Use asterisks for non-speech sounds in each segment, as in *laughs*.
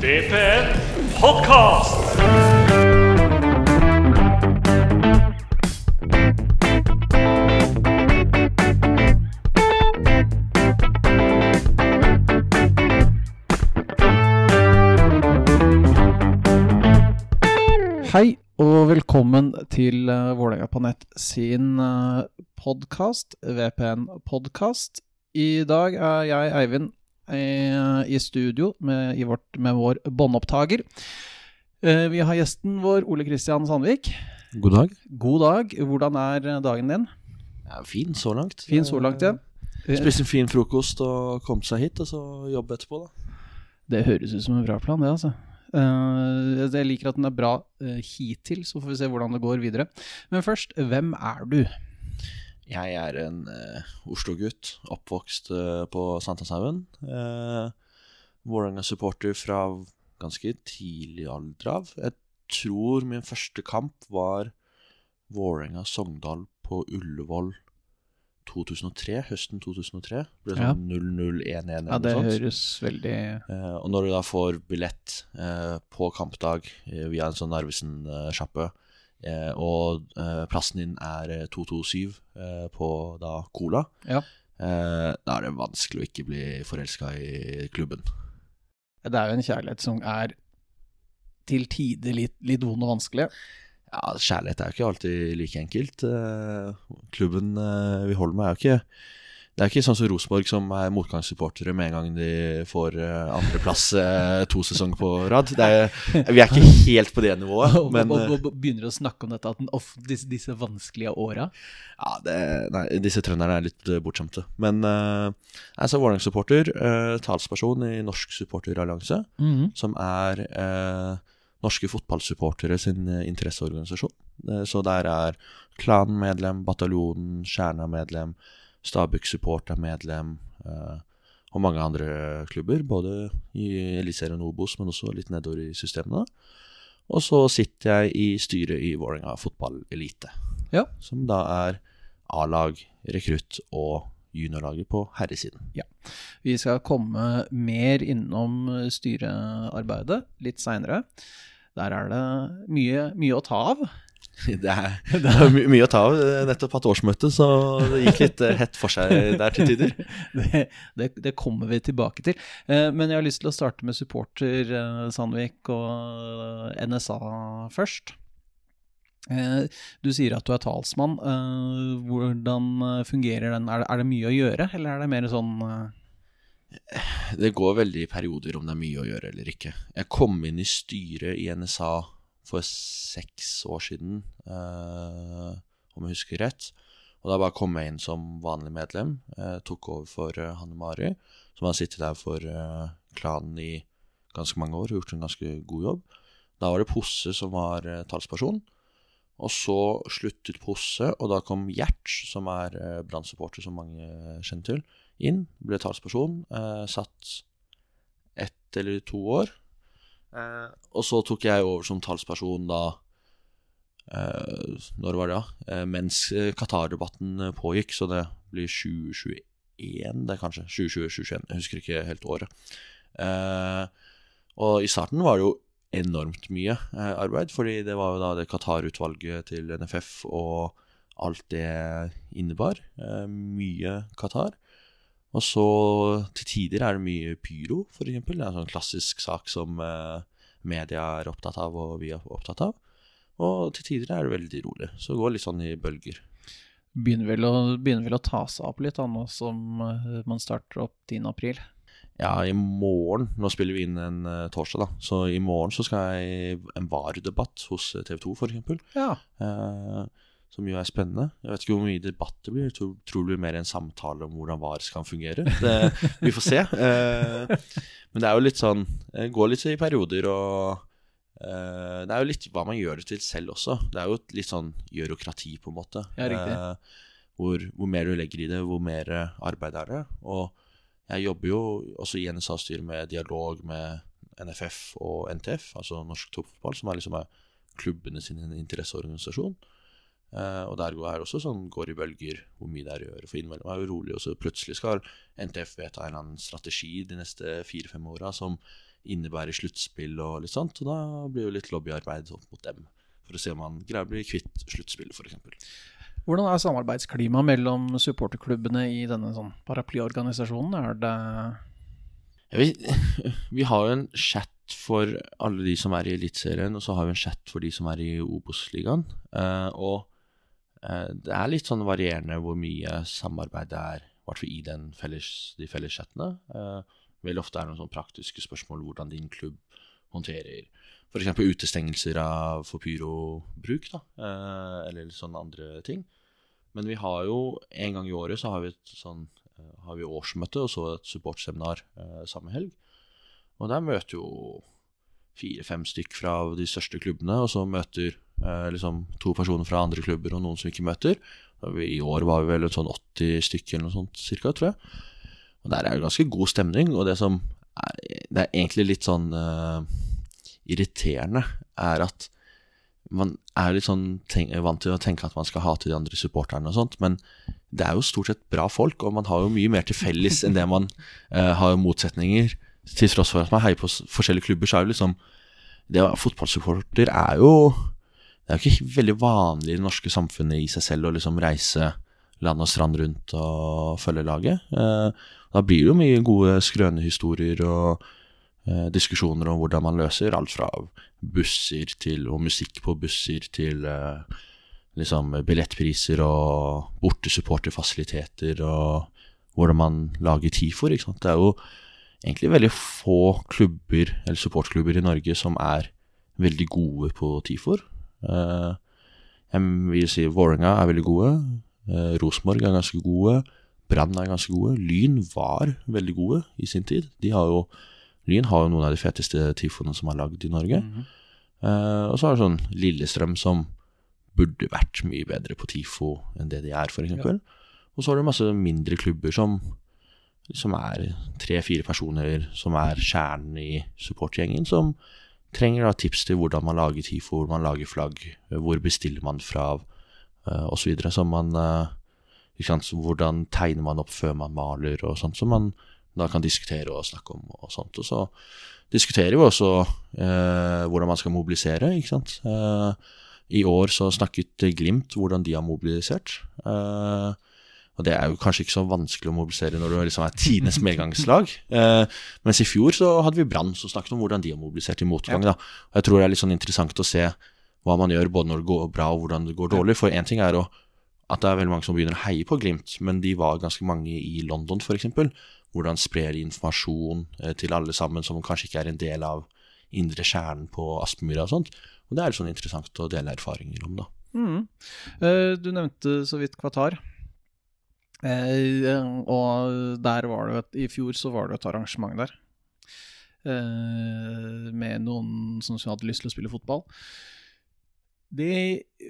VPN podkast! Hei og velkommen til uh, Vålerenga på nett sin uh, VPN podkast. I dag er jeg, Eivind, i, i studio med, i vårt, med vår båndopptaker. Eh, vi har gjesten vår, Ole Kristian Sandvik. God dag. God dag. Hvordan er eh, dagen din? Ja, fin så langt. Fin så langt, ja. Eh, en fin frokost og kom seg hit, og så jobbe etterpå, da. Det høres ut som en bra plan, det, altså. Uh, jeg liker at den er bra uh, hittil, så får vi se hvordan det går videre. Men først, hvem er du? Jeg er en uh, Oslo-gutt, oppvokst uh, på Sankthanshaugen. Uh, Vålerenga-supporter fra ganske tidlig alder av. Jeg tror min første kamp var Vålerenga-Sogndal på Ullevål 2003, høsten 2003. Det Ble Ja. sånn 0-0-1-1 eller Ja, det høres veldig uh, og når du da får billett uh, på kampdag uh, via en sånn Narvesen-sjappe, eh, og eh, plassen din er eh, 227 eh, på da Cola, Ja. eh, da er det vanskelig å ikke bli forelska i klubben. Det er jo en kjærlighet som er til tider litt, litt vond og vanskelig. Ja, Kjærlighet er jo ikke alltid like enkelt. Eh, klubben eh, vi holder med, er jo ikke det er ikke sånn som Rosenborg, som er motgangssupportere med en gang de får uh, andreplass eh, to sesonger på rad. Det er, vi er ikke helt på det nivået, Og, men og, eh, og, og begynner å snakke om dette, at off, disse, disse vanskelige åra. Ja, det, nei, disse trønderne er litt bortskjemte. Men uh, jeg er Vålerenga-supporter, uh, talsperson i Norsk supporterallianse, som er uh, norske fotballsupportere sin eh, interesseorganisasjon. Eh, så der er klanmedlem, bataljonen, Kjerna-medlem, Stabæk-support er medlem, eh, og mange andre klubber, både i Eliteserien Obos, men også litt nedover i systemene. Og så sitter jeg i styret i Vålerenga fotballelite Ja. som da er A-lag, rekrutt og juniorlaget på herresiden. Ja. Vi skal komme mer innom styrearbeidet litt seinere. Der er det mye, mye å ta av. *laughs* *laughs* Det er, det er my mye å ta av. Er Nettopp hatt årsmøte, så det gikk litt eh, hett for seg der til tider. *laughs* Det, det, det kommer vi tilbake til. Eh, Men jeg har lyst til å starte med supporter eh, Sandvik og eh, NSA først. Eh, Du sier at du er talsmann. Eh, Hvordan eh, fungerer den? Er det, er det mye å gjøre, eller er det mer sånn eh, Det går veldig i perioder om det er mye å gjøre eller ikke. Jeg kom inn i styret i NSA for seks år siden, eh, om jeg husker rett. Og da bare kom jeg inn som vanlig medlem. Eh, tok over for eh, Hanne Mari, som har sittet der for eh, klanen i ganske mange år og gjort en ganske god jobb. Da var det Posse som var eh, talsperson. Og så sluttet Posse, og da kom Gjert, som er eh, Brann-supporter, som mange kjenner til, inn. Ble talsperson. Eh, satt ett eller to år. Eh, og så tok jeg over som talsperson da eh, Når var det, da? Eh, mens Qatar-debatten pågikk, så det blir 2021, det kanskje. 2020-2021, jeg husker ikke helt året. Og i starten var det jo enormt mye arbeid, fordi det var jo da det Qatar-utvalget til NFF og alt det innebar. Mye Qatar. Og så til tider er det mye pyro, eksempel. Det er en sånn klassisk sak som eh, media er opptatt av, og vi er opptatt av. Og til tider er det veldig rolig. Så det går litt sånn i bølger. Begynner vel å, begynner vel å ta seg opp litt, da, nå som eh, man starter opp 10. april. Ja, i morgen Nå spiller vi inn en uh, torsdag, da. Så i morgen så skal jeg i en VAR-debatt hos TV 2, for eksempel. Ja. Eh, som jo er spennende. Jeg vet ikke hvor mye debatt det blir. Jeg tror, tror det blir mer en samtale om hvordan VAR skal fungere. Det, *laughs* vi får se. Eh, men det er jo litt sånn Det går litt i perioder, og eh, det er jo litt hva man gjør det til selv også. Det er jo litt sånn gjørokrati, på en måte. Ja. Eh, hvor, hvor mer du legger i det, hvor mer arbeid er det. Og jeg jobber jo også i NSA-styret med dialog med NFF og NTF, altså Norsk Toppfotball, som er liksom er klubbene sin interesseorganisasjon. Eh, og der går er også sånn går i bølger hvor mye det er å gjøre. For innimellom er jo rolig, og så plutselig skal NTF vedta en eller annen strategi de neste fire-fem åra som innebærer sluttspill og litt sånt. Og da blir jo litt lobbyarbeid opp mot dem, for å se om man greier å bli kvitt sluttspillet, f.eks. Hvordan er samarbeidsklimaet mellom supporterklubbene i denne sånn paraplyorganisasjonen? Er det vi, *laughs* vi har jo en chat for alle de som er i Eliteserien, og så har vi en chat for de som er i Obos-ligaen. Eh, og det er litt sånn varierende hvor mye samarbeid det er, i hvert i felles, de felles chattene. Eh, veldig ofte er det noen sånn praktiske spørsmål hvordan din klubb håndterer f.eks. utestengelser av for pyrobruk, da, eh, eller sånne andre ting. Men vi har jo en gang i året så har vi et sånn eh, har vi årsmøte og så et supportseminar eh, samme helg. Og der møter jo fire-fem stykk fra de største klubbene, og så møter eh, liksom to personer fra andre klubber og noen som ikke møter. I år var vi vel sånn 80 stykker eller noe sånt cirka, tror jeg. Og der er det ganske god stemning, og det som er, det er egentlig litt sånn uh, irriterende, er at man er litt sånn vant til å tenke at man skal hate de andre supporterne og sånt, men det er jo stort sett bra folk, og man har jo mye mer til felles enn det man uh, har motsetninger. Til tross for at man heier på forskjellige klubber, så er jo liksom Det å være fotballsupporter er jo Det er jo ikke veldig vanlig i det norske samfunnet i seg selv å liksom reise land og strand rundt og følge laget. Eh, da blir det jo mye gode skrønehistorier og eh, diskusjoner om hvordan man løser alt fra busser til og musikk på busser til eh, liksom billettpriser og bortesupporterfasiliteter og hvordan man lager TIFOR. Ikke sant? Det er jo egentlig veldig få klubber eller supportklubber i Norge som er veldig gode på TIFOR. Eh, jeg vil si Vålerenga er veldig gode. Eh, Rosenborg er ganske gode. Brann er ganske gode. Lyn var veldig gode i sin tid. De har jo, Lyn har jo noen av de feteste TIFOene som er lagd i Norge. Eh, og så har du sånn Lillestrøm som burde vært mye bedre på TIFO enn det de er, f.eks. eksempel Og så har du masse mindre klubber som, som er tre-fire personer, som er kjernen i supportgjengen, som trenger da tips til hvordan man lager TIFO, hvor man lager flagg, hvor bestiller man fra, uh, osv. Så man eh, Hvordan tegner man opp før man maler, og sånt, som man da kan diskutere og snakke om. Og sånt, og så diskuterer vi også eh, hvordan man skal mobilisere. ikke sant? Eh, I år så snakket Glimt hvordan de har mobilisert. Eh, og det er jo kanskje ikke så vanskelig å mobilisere når du liksom er tidenes *laughs* medgangslag. Eh, mens i fjor så hadde vi Brann som snakket om hvordan de har mobilisert i motgang. da. Og jeg tror det er litt sånn interessant å se hva man gjør både når det går bra og hvordan det går dårlig. For én ting er å, at det er veldig mange som begynner å heie på Glimt, men de var ganske mange i London f.eks. Hvordan sprer de informasjon eh, til alle sammen som kanskje ikke er en del av indre kjernen på Aspmyra og sånt. Og det er litt sånn interessant å dele erfaringer om, da. Mm. Eh, Du nevnte så vidt Qatar. Eh, og der var det et, I fjor så var det et arrangement der. Eh, med noen som hadde lyst til å spille fotball. De,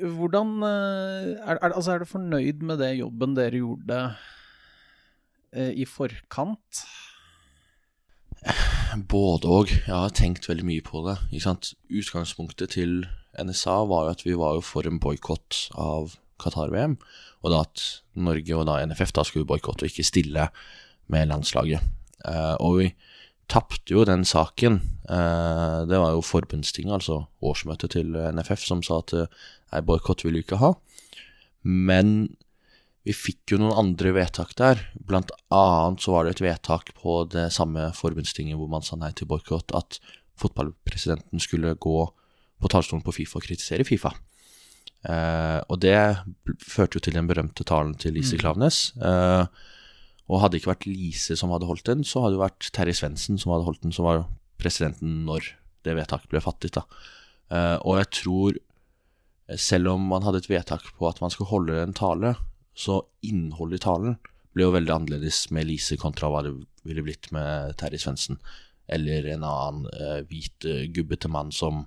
hvordan eh, er, er, altså er du fornøyd med det jobben dere gjorde eh, i forkant? Både og. Jeg har tenkt veldig mye på det. Utgangspunktet til NSA var jo at vi var for en boikott av Qatar-VM. Og da at Norge og da NFF da skulle boikotte og ikke stille med landslaget. Eh, og vi tapte jo den saken. Eh, det var jo forbundstinget, altså årsmøtet til NFF, som sa at eh, nei, boikott vil vi ikke ha. Men vi fikk jo noen andre vedtak der. Blant annet så var det et vedtak på det samme forbundstinget hvor man sa nei til boikott, at fotballpresidenten skulle gå på talerstolen på Fifa og kritisere Fifa. Eh, og det førte jo til den berømte talen til Lise Klaveness. Eh, og hadde det ikke vært Lise som hadde holdt den, så hadde det vært Terje Svendsen som hadde holdt den, som var presidenten når det vedtaket ble fattet. Da. Eh, og jeg tror, selv om man hadde et vedtak på at man skulle holde en tale, så innholdet i talen ble jo veldig annerledes med Lise kontra hva det ville blitt med Terje Svendsen. Eller en annen eh, hvit, eh, gubbete mann som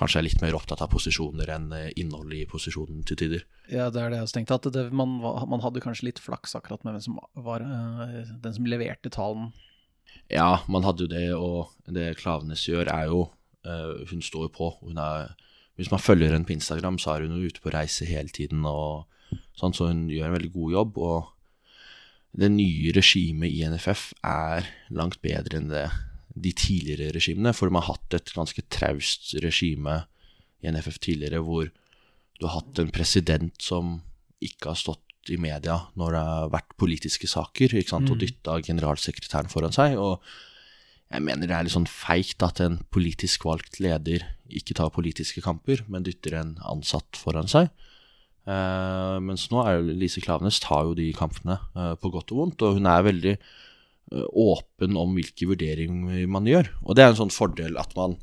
kanskje er litt mer opptatt av posisjoner enn innhold innholdet i posisjonen til tider. Ja, det er det jeg også tenkte. At det, man, man hadde kanskje litt flaks akkurat med hvem som var eh, den som leverte talen. Ja, man hadde jo det, og det Klavenes gjør, er jo eh, Hun står jo på. Hun er, hvis man følger henne på Instagram, så er hun jo ute på reise hele tiden, og sånn, så hun gjør en veldig god jobb. Og det nye regimet i NFF er langt bedre enn det de tidligere regimene, for de har hatt et ganske traust regime i NFF tidligere, hvor du har hatt en president som ikke har stått i media når det har vært politiske saker, sant, og dytta generalsekretæren foran seg. og jeg mener det er litt sånn feigt at en politisk valgt leder ikke tar politiske kamper, men dytter en ansatt foran seg. Eh, mens nå er jo Lise Klaveness tar jo de kampene eh, på godt og vondt, og hun er veldig åpen om hvilke vurderinger man gjør. Og det er en sånn fordel at man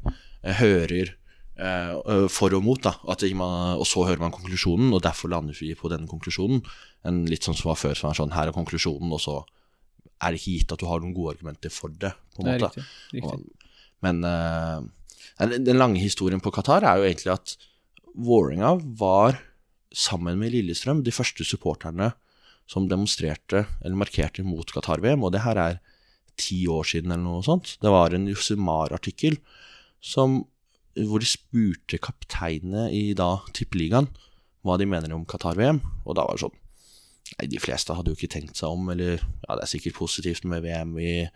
eh, hører eh, for og mot, man, og så hører man konklusjonen, og derfor lander vi på denne konklusjonen. En litt sånn som var før, som er sånn her er konklusjonen, og så er det ikke gitt at du har noen gode argumenter for det. på en måte. riktig. riktig. Men eh, den- den lange historien på Qatar er jo egentlig at Vålerenga var, sammen med Lillestrøm, de første supporterne som demonstrerte eller markerte mot Qatar-VM, og det her er ti år siden eller noe sånt. Det var en Josimar-artikkel hvor de spurte kapteinene i da tippeligaen hva de mener om Qatar-VM, og da var det sånn Nei, de fleste hadde jo ikke tenkt seg om, eller ja, det er sikkert positivt med VM i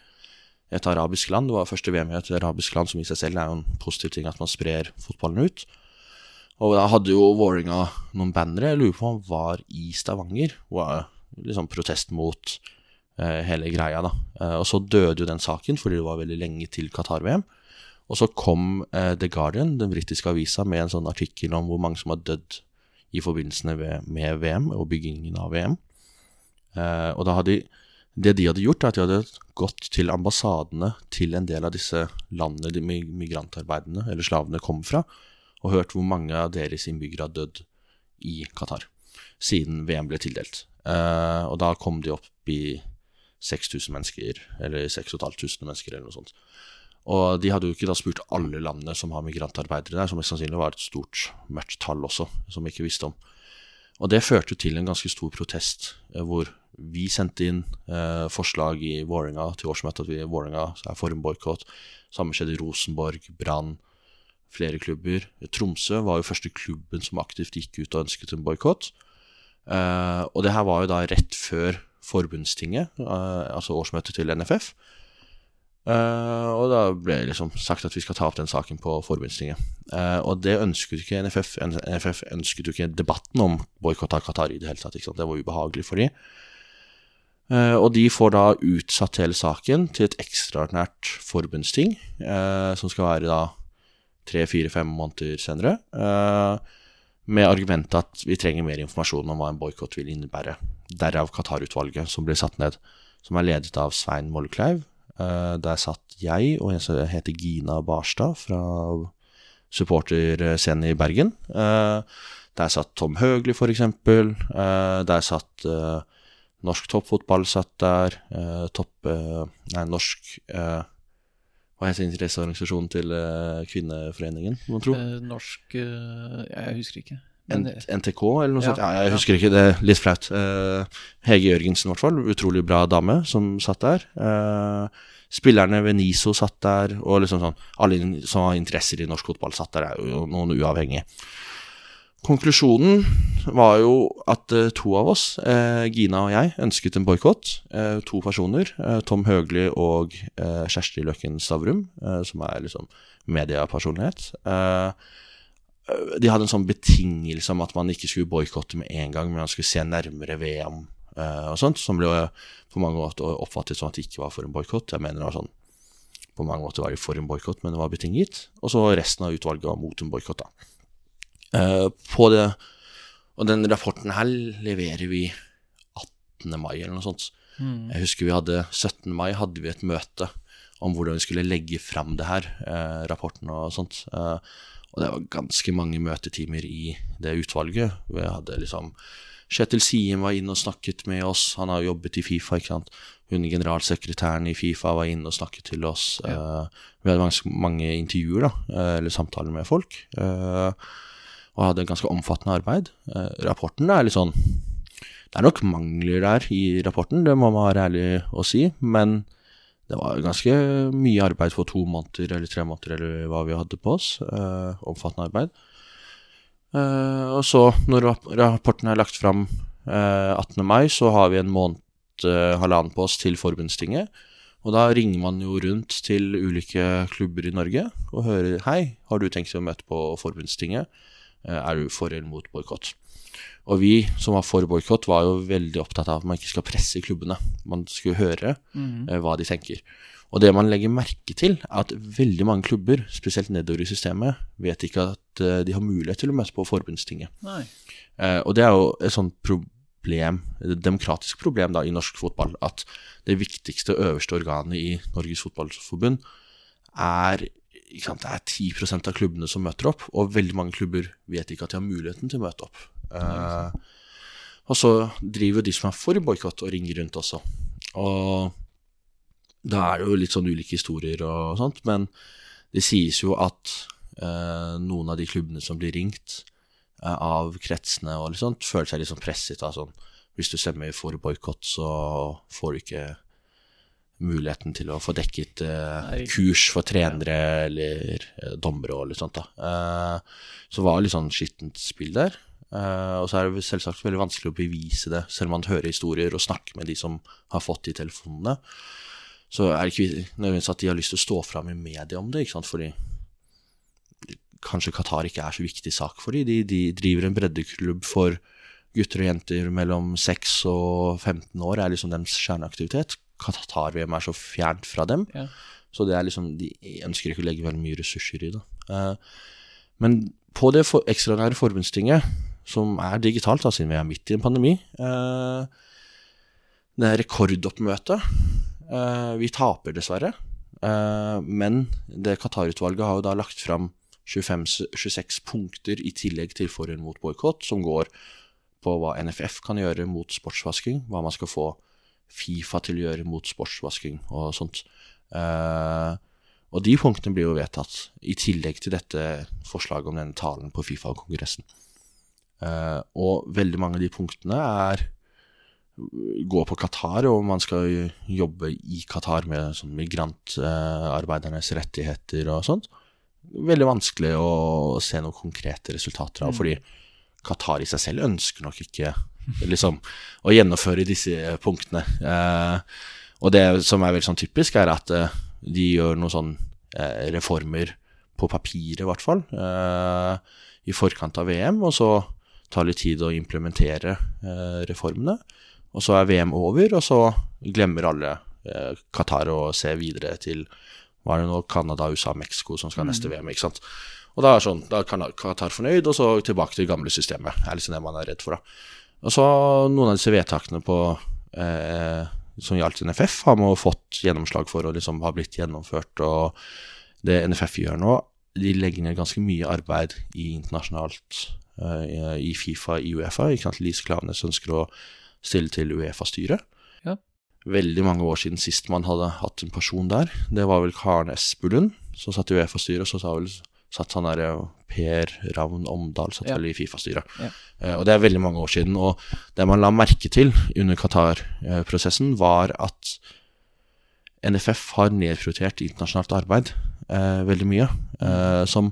et arabisk land. Det var første VM i et arabisk land, som i seg selv er jo en positiv ting at man sprer fotballen ut. Og da hadde jo Vålerenga noen bannere. Jeg lurer på om han var i Stavanger. Wow. Liksom protest mot eh, hele greia, da. Eh, og så døde jo den saken fordi det var veldig lenge til Qatar-VM. Og så kom eh, The Guardian, den britiske avisa, med en sånn artikkel om hvor mange som har dødd i forbindelse med, med VM og byggingen av VM. Eh, og da hadde de, det de hadde gjort, er at de hadde gått til ambassadene til en del av disse landene de mi- migrantarbeiderne, eller slavene, kom fra, og hørt hvor mange av deres innbyggere har dødd i Qatar siden VM ble tildelt. Eh, og da kom de opp i 6000 mennesker, eller 6500 mennesker, eller noe sånt. Og de hadde jo ikke da spurt alle landene som har migrantarbeidere der, som mest sannsynlig var et stort mørkt tall også, som vi ikke visste om. Og det førte til en ganske stor protest, eh, hvor vi sendte inn eh, forslag i Våringa til årsmøtet at vi i Vålerenga er for en boikott. Samme skjedde i Rosenborg, Brann, flere klubber. Tromsø var jo første klubben som aktivt gikk ut og ønsket en boikott. Eh, og det her var jo da rett før forbundstinget, uh, altså årsmøtet til NFF. Uh, og da ble det liksom sagt at vi skal ta opp den saken på forbundstinget. Eh, og det ønsket ikke NFF. NFF ønsket jo ikke debatten om boikott av Qatar i det hele tatt. Det var ubehagelig for dem. Eh, og de får da utsatt hele saken til et ekstraordinært forbundsting, eh, som skal være da tre, fire, fem måneder senere. Eh, med argumentet at vi trenger mer informasjon om hva en boikott vil innebære. Derav Qatar-utvalget som ble satt ned, som er ledet av Svein Mollekleiv. Eh, der satt jeg og en som heter Gina Barstad fra supporterscenen i Bergen. Eh, der satt Tom Høgli, eksempel. Eh, der satt norsk toppfotball satt der. Topp Nei, norsk Hva heter interesseorganisasjonen til eh, Kvinneforeningen, må man tro? Eh, norsk eh, Jeg husker ikke. Men, NTK, eller noe Ja, sånt? Ja, jeg husker ikke, det er litt flaut. Hege Jørgensen, i hvert fall. Utrolig bra dame som satt der. Spillerne ved NISO satt der, og liksom sånn Alle som har interesser i norsk fotball, satt der, er jo noen uavhengige. Konklusjonen var jo at eh, to av oss, eh, Gina og jeg, ønsket en boikott. Eh, to personer, Tom Høgli og Kjersti Løkken Stavrum, som er liksom mediepersonlighet. De hadde en sånn betingelse om at man ikke skulle boikotte med en gang, men man skulle se nærmere VM og sånt, som ble på mange måter oppfattet som at det ikke var for en boikott. Jeg mener det var sånn På mange måter var de for en boikott, men det var betinget. Og så resten av utvalget var mot en boikott, da. Eh, på det Og den rapporten her leverer vi 18. mai, eller noe sånt. Mm. Jeg husker vi hadde 17. mai hadde vi et møte om hvordan vi skulle legge fram det her, eh, rapporten og sånt. Eh, og det var ganske mange møtetimer i det utvalget. Vi hadde liksom Kjetil Siem var inne og snakket med oss. Han har jobbet i Fifa, ikke sant. Hun generalsekretæren i Fifa var inne og snakket til oss. Eh, vi hadde mange, mange intervjuer, da, eh, eller samtaler med folk. Eh, og hadde ganske omfattende arbeid. Eh, rapporten er litt sånn Det er nok mangler der i rapporten, det må man være ærlig å si, men det var ganske mye arbeid for to måneder eller tre måneder eller hva vi hadde på oss. Eh, omfattende arbeid. Eh, og så, når rapporten er lagt fram eh, 18. mai, så har vi en måned, halvannen på oss til forbundstinget. Og da ringer man jo rundt til ulike klubber i Norge og hører Hei, har du tenkt å møte på forbundstinget? Eh, Er du for eller mot boikott? Og vi som var for boikott, var jo veldig opptatt av at man ikke skal presse klubbene. Man skulle høre eh, hva de tenker. Og det man legger merke til, er at veldig mange klubber, spesielt nedover i systemet, vet ikke at eh, de har mulighet til å møte på forbundstinget. Eh, og det er jo et sånt problem, et demokratisk problem da, i norsk fotball, at det viktigste øverste organet i Norges Fotballforbund er sant, Det er 10% av klubbene som møter opp, og veldig mange klubber vet ikke at de har muligheten til å møte opp. Eh, og så driver de som er for boikott, og ringer rundt også. Og da er det jo litt sånn ulike historier og sånt, men det sies jo at eh, noen av de klubbene som blir ringt eh, av kretsene og litt sånt, føler seg litt sånn presset av sånn Hvis du stemmer for boikott, så får du ikke muligheten til å få dekket eh, kurs for trenere eller eh, dommere og litt sånt. da. Eh, så var det litt sånn skittent spill der. Eh, og så er det selvsagt veldig vanskelig å bevise det, selv om man hører historier og snakker med de som har fått de telefonene. Så er det ikke nødvendigvis at de har lyst til å stå fram i media om det, ikke sant, fordi kanskje Qatar ikke er så viktig sak for dem. De, de driver en breddeklubb for gutter og jenter mellom 6 og 15 år, er liksom deres kjerneaktivitet. Qatar-VM er så fjernt fra dem. Ja. Så det er liksom, de ønsker ikke å legge veldig mye ressurser i det. Uh, men på det for, ekstraordinære forbundstinget, som er digitalt, da, siden vi er midt i en pandemi uh, Det er rekordoppmøte. Uh, vi taper dessverre. Men det Qatar-utvalget har jo da lagt fram 25, 26 punkter i tillegg til for mot boikott, som går på hva NFF kan gjøre mot sportsvasking, hva man skal få Fifa til å gjøre mot sportsvasking og sånt. Eh, og de punktene blir jo vedtatt, i tillegg til dette forslaget om denne talen på Fifa-kongressen. Eh, og veldig mange av de punktene er gå på Qatar, og man skal jobbe i Qatar med sånn migrantarbeidernes rettigheter og sånt. Veldig vanskelig å se noen konkrete resultater av, fordi Qatar i seg selv ønsker nok ikke liksom, å gjennomføre disse punktene. Eh, og det som er veldig sånn typisk, er at eh, de gjør noen sånn eh, reformer på papiret, i hvert fall, eh, i forkant av VM, og så tar det litt tid å implementere eh, reformene. Og så er VM over, og så glemmer alle eh, Qatar å se videre til hva er det nå, Canada, USA, Mexico som skal ha neste VM. ikke sant? Og da er sånn, da er Qatar fornøyd, og så tilbake til det gamle systemet. er liksom det man er redd for. da. Og så noen av disse vedtakene på, eh, som gjaldt NFF, har man fått gjennomslag for og liksom har blitt gjennomført. Og det NFF gjør nå, de legger ned ganske mye arbeid i internasjonalt, eh, i Fifa, i Uefa. ikke sant? Lise Klaveness ønsker å stille til Uefa-styret. Ja. Veldig mange år siden sist man hadde hatt en person der. Det var vel Karen Espelund som satt i Uefa-styret, og så sa vel satt han derre Per Ravn Omdal satt vel i Fifa-styret. Ja. Eh, og det er veldig mange år siden. Og det man la merke til under Qatar-prosessen, var at NFF har nedprioritert internasjonalt arbeid eh, veldig mye. Eh, som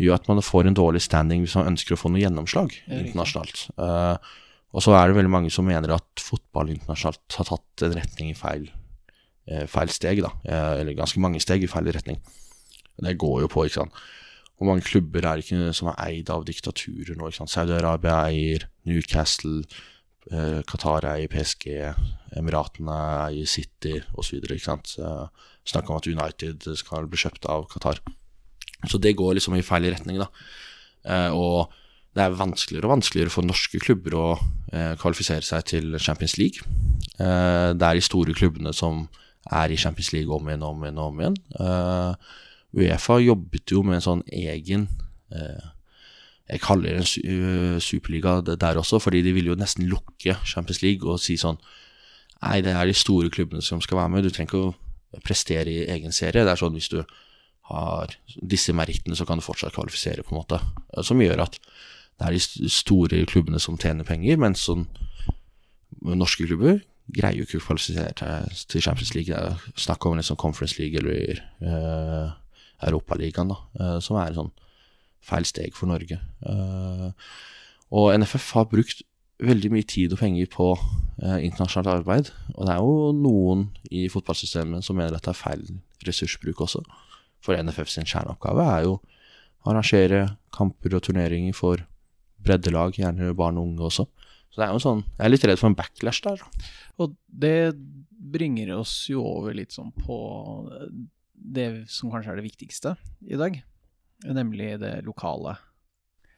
gjør at man får en dårlig standing hvis man ønsker å få noe gjennomslag internasjonalt. Eh, og så er det veldig mange som mener at fotball internasjonalt har tatt en retning i feil, eh, feil steg, da. Eh, eller ganske mange steg i feil retning. Det går jo på, ikke sant. Hvor mange klubber er det ikke som er eid av diktaturer nå? Saudi-Arabia eier Newcastle, eh, Qatar eier PSG, Emiratene eier City osv. Snakk om at United skal bli kjøpt av Qatar. Så det går liksom i feil retning, da. Eh, og det er vanskeligere og vanskeligere for norske klubber å eh, kvalifisere seg til Champions League. Eh, det er de store klubbene som er i Champions League om igjen og om igjen. og om igjen. Eh, Uefa jobbet jo med en sånn egen eh, Jeg kaller det en eh, superliga der også, fordi de ville jo nesten lukke Champions League og si sånn Nei, det er de store klubbene som skal være med. Du trenger ikke å prestere i egen serie. Det er sånn hvis du har disse merittene, så kan du fortsatt kvalifisere, på en måte. Som gjør at det er de store klubbene som tjener penger, mens sånn norske klubber greier jo ikke å kvalifisere til Champions League. Det er snakk om liksom Conference League eller uh, Europaligaen, da, eh, som er sånn feil steg for Norge. Eh, og NFF har brukt veldig mye tid og penger på eh, internasjonalt arbeid. Og det er jo noen i fotballsystemet som mener at det er feil ressursbruk også. For NFF sin kjerneoppgave er jo å arrangere kamper og turneringer for breddelag, gjerne barn og unge også. Så det er jo sånn Jeg er litt redd for en backlash der. Og det bringer oss jo over litt sånn på det som kanskje er det viktigste i dag, nemlig det lokale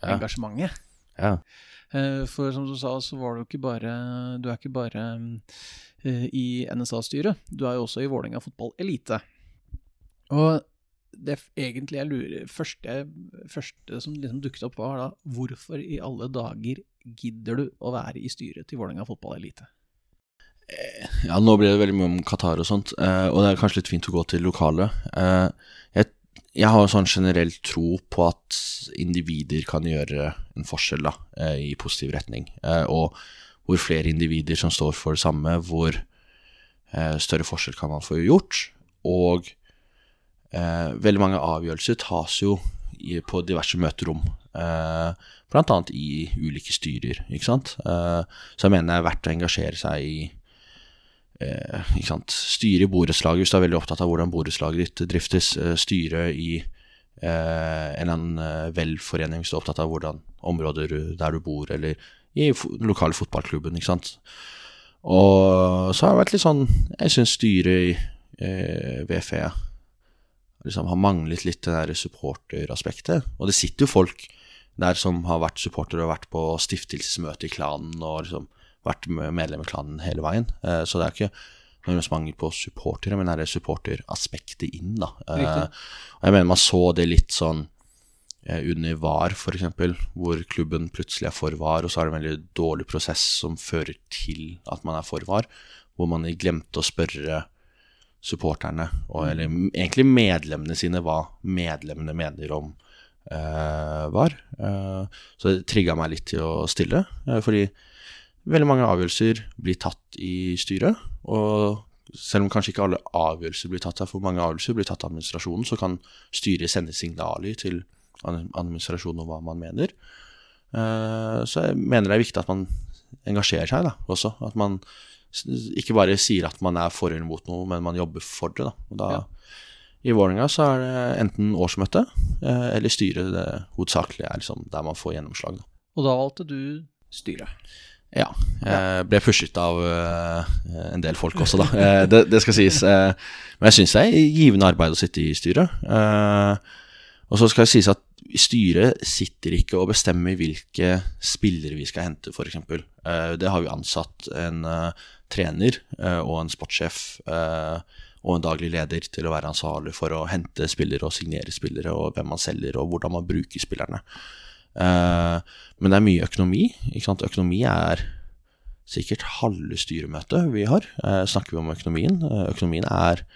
Ja. engasjementet. Ja. Eh, For som du sa, så var du ikke bare Du er ikke bare eh, i NSA-styret, du er jo også i Vålerenga fotball elite. Og det egentlig jeg lurer første, første som liksom dukket opp, var da hvorfor i alle dager gidder du å være i styret til Vålerenga fotball elite? Ja, nå ble det veldig mye om Qatar og sånt, eh, og det er kanskje litt fint å gå til lokale. Eh, jeg, jeg har sånn generell tro på at individer kan gjøre en forskjell da, eh, i positiv retning. Og hvor flere individer som står for det samme, hvor større forskjell kan man få gjort. Og veldig mange avgjørelser tas jo på diverse møterom. Eh, annet i ulike styrer, ikke sant. Så jeg mener det er verdt å engasjere seg i eh? Styre i borettslaget hvis du er veldig opptatt av hvordan borettslaget ditt driftes. Eh, styre i eh, en eller annen eh, velforening hvis du er opptatt av hvordan områder der du bor, eller i den lokale fotballklubben. ikke sant? Og så har det vært litt sånn Jeg syns styret i eh, VFE liksom har manglet litt det der supporteraspektet. Og det sitter jo folk der som har vært supportere og vært på stiftelsesmøte i klanen og liksom vært medlem i klanen hele veien. Eh, så det er ikke nødvendigvis mangel på supportere, men er det supporteraspektet inn, da. Eh, og jeg mener man så det litt sånn eh, under VAR, f.eks., hvor klubben plutselig er for VAR, og så er det en veldig dårlig prosess som fører til at man er for VAR, hvor man glemte å spørre supporterne, og, eller egentlig medlemmene sine, hva medlemmene mener om eh, VAR. Eh, så det trigga meg litt til å stille, eh, fordi veldig mange avgjørelser blir tatt i styret, og selv om kanskje ikke alle avgjørelser blir tatt her, for mange avgjørelser blir tatt av administrasjonen, så kan styret sende signaler til administrasjonen om hva man mener. Eh, Så jeg mener det er viktig at man engasjerer seg da, også. At man ikke bare sier at man er for eller mot noe, men man jobber for det. Da. Da Ja. I Vålerenga så er det enten årsmøte eh, eller styret det hovedsakelig er liksom der man får gjennomslag. Da. Og da valgte du styret. Ja. Jeg ble pushet av eh, en del folk også, da. *laughs* Eh, det, det skal sies. eh, men jeg syns det er givende arbeid å sitte i styret. Eh, og så skal det sies at styret sitter ikke og bestemmer hvilke spillere vi skal hente, f.eks. Eh, det har vi ansatt en eh, trener eh, og en sportssjef eh, og en daglig leder til å være ansvarlig for å hente spillere og signere spillere, og hvem man selger, og hvordan man bruker spillerne. Eh, men det er mye økonomi. Økonomi er sikkert halve styremøtet vi har. Eh, snakker vi om økonomien? Eh, økonomien er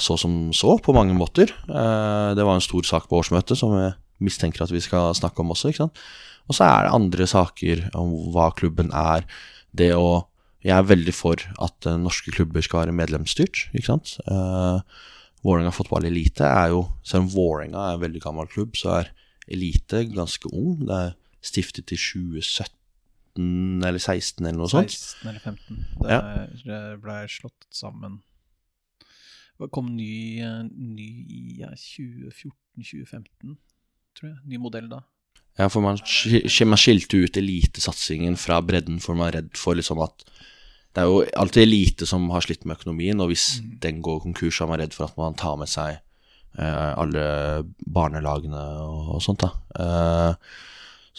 så som så, på mange måter. Det var en stor sak på årsmøtet som jeg mistenker at vi skal snakke om også. Og så er det andre saker om hva klubben er. Det å Jeg er veldig for at norske klubber skal være medlemsstyrt, ikke sant. Uh, Vålerenga fotball elite er jo Selv om Vålerenga er en veldig gammel klubb, så er elite ganske ung. Det er stiftet i 2017 eller 16 eller noe sånt. 16 eller 15. Det, Ja. det ble slått sammen. Det kom ny, ny i ja, 2014-2015, tror jeg. Ny modell da. Ja, for man, man skilte ut elitesatsingen fra bredden, for man er redd for liksom at Det er jo alltid elite som har slitt med økonomien, og hvis den går konkurs, så er man redd for at man tar med seg alle barnelagene og, og sånt. da. Eh,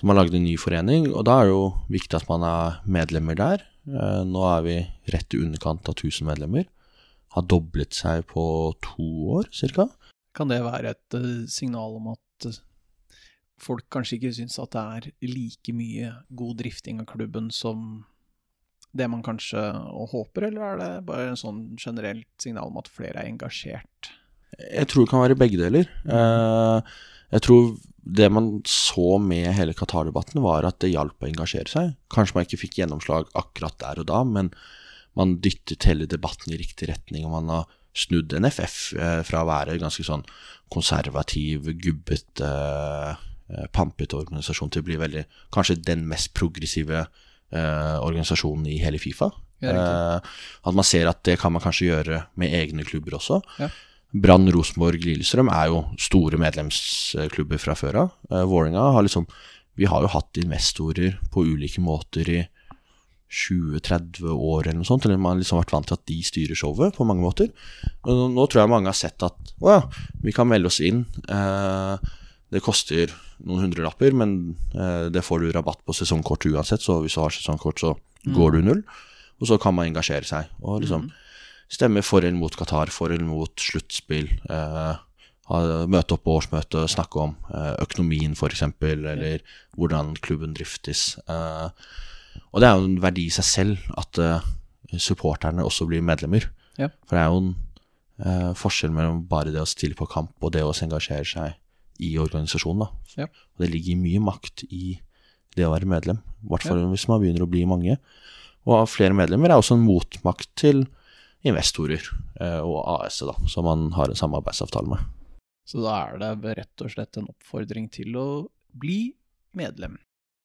så man lagde en ny forening, og da er det jo viktig at man er medlemmer der. Eh, nå er vi rett i underkant av 1000 medlemmer. Har doblet seg på to år, cirka. Kan det være et eh, signal om at eh, folk kanskje ikke syns at det er like mye god drifting av klubben som det man kanskje håper, eller er det bare en sånn generelt signal om at flere er engasjert? Jeg tror det kan være begge deler. Eh, jeg tror det man så med hele Qatar-debatten, var at det hjalp å engasjere seg. Kanskje man ikke fikk gjennomslag akkurat der og da, men man dyttet hele debatten i riktig retning, og man har snudd NFF eh, fra å være ganske sånn konservativ, gubbete eh, pampete organisasjon til å bli veldig Kanskje den mest progressive eh, organisasjonen i hele Fifa. Ja. Eh, at man ser at det kan man kanskje gjøre med egne klubber også. Ja. Brann, Rosenborg, Lillestrøm er jo store medlemsklubber fra før av. Eh, Vålerenga har liksom Vi har jo hatt investorer på ulike måter i 20-30 år eller noe sånt. Eller man har liksom vært vant til at de styrer showet på mange måter. Men nå, tror jeg mange har sett at å ja, vi kan melde oss inn. Eh, det koster noen hundrelapper, men eh, det får du rabatt på sesongkort uansett. Så hvis du har sesongkort, så går du null. Og så kan man engasjere seg og liksom stemme for eller mot Qatar, for eller mot sluttspill. Eh, møte opp på årsmøtet, snakke om eh, økonomien f.eks., eller hvordan klubben driftes. Eh, og det er jo en verdi i seg selv at supporterne også blir medlemmer. Ja. For det er jo en eh, forskjell mellom bare det å stille på kamp og det å engasjere seg i organisasjonen. Ja. Og det ligger mye makt i det å være medlem, i hvert fall hvis man begynner å bli mange. Og flere medlemmer er også en motmakt til investorer eh, og AS, da, som man har en samarbeidsavtale med. Så da er det rett og slett en oppfordring til å bli medlem.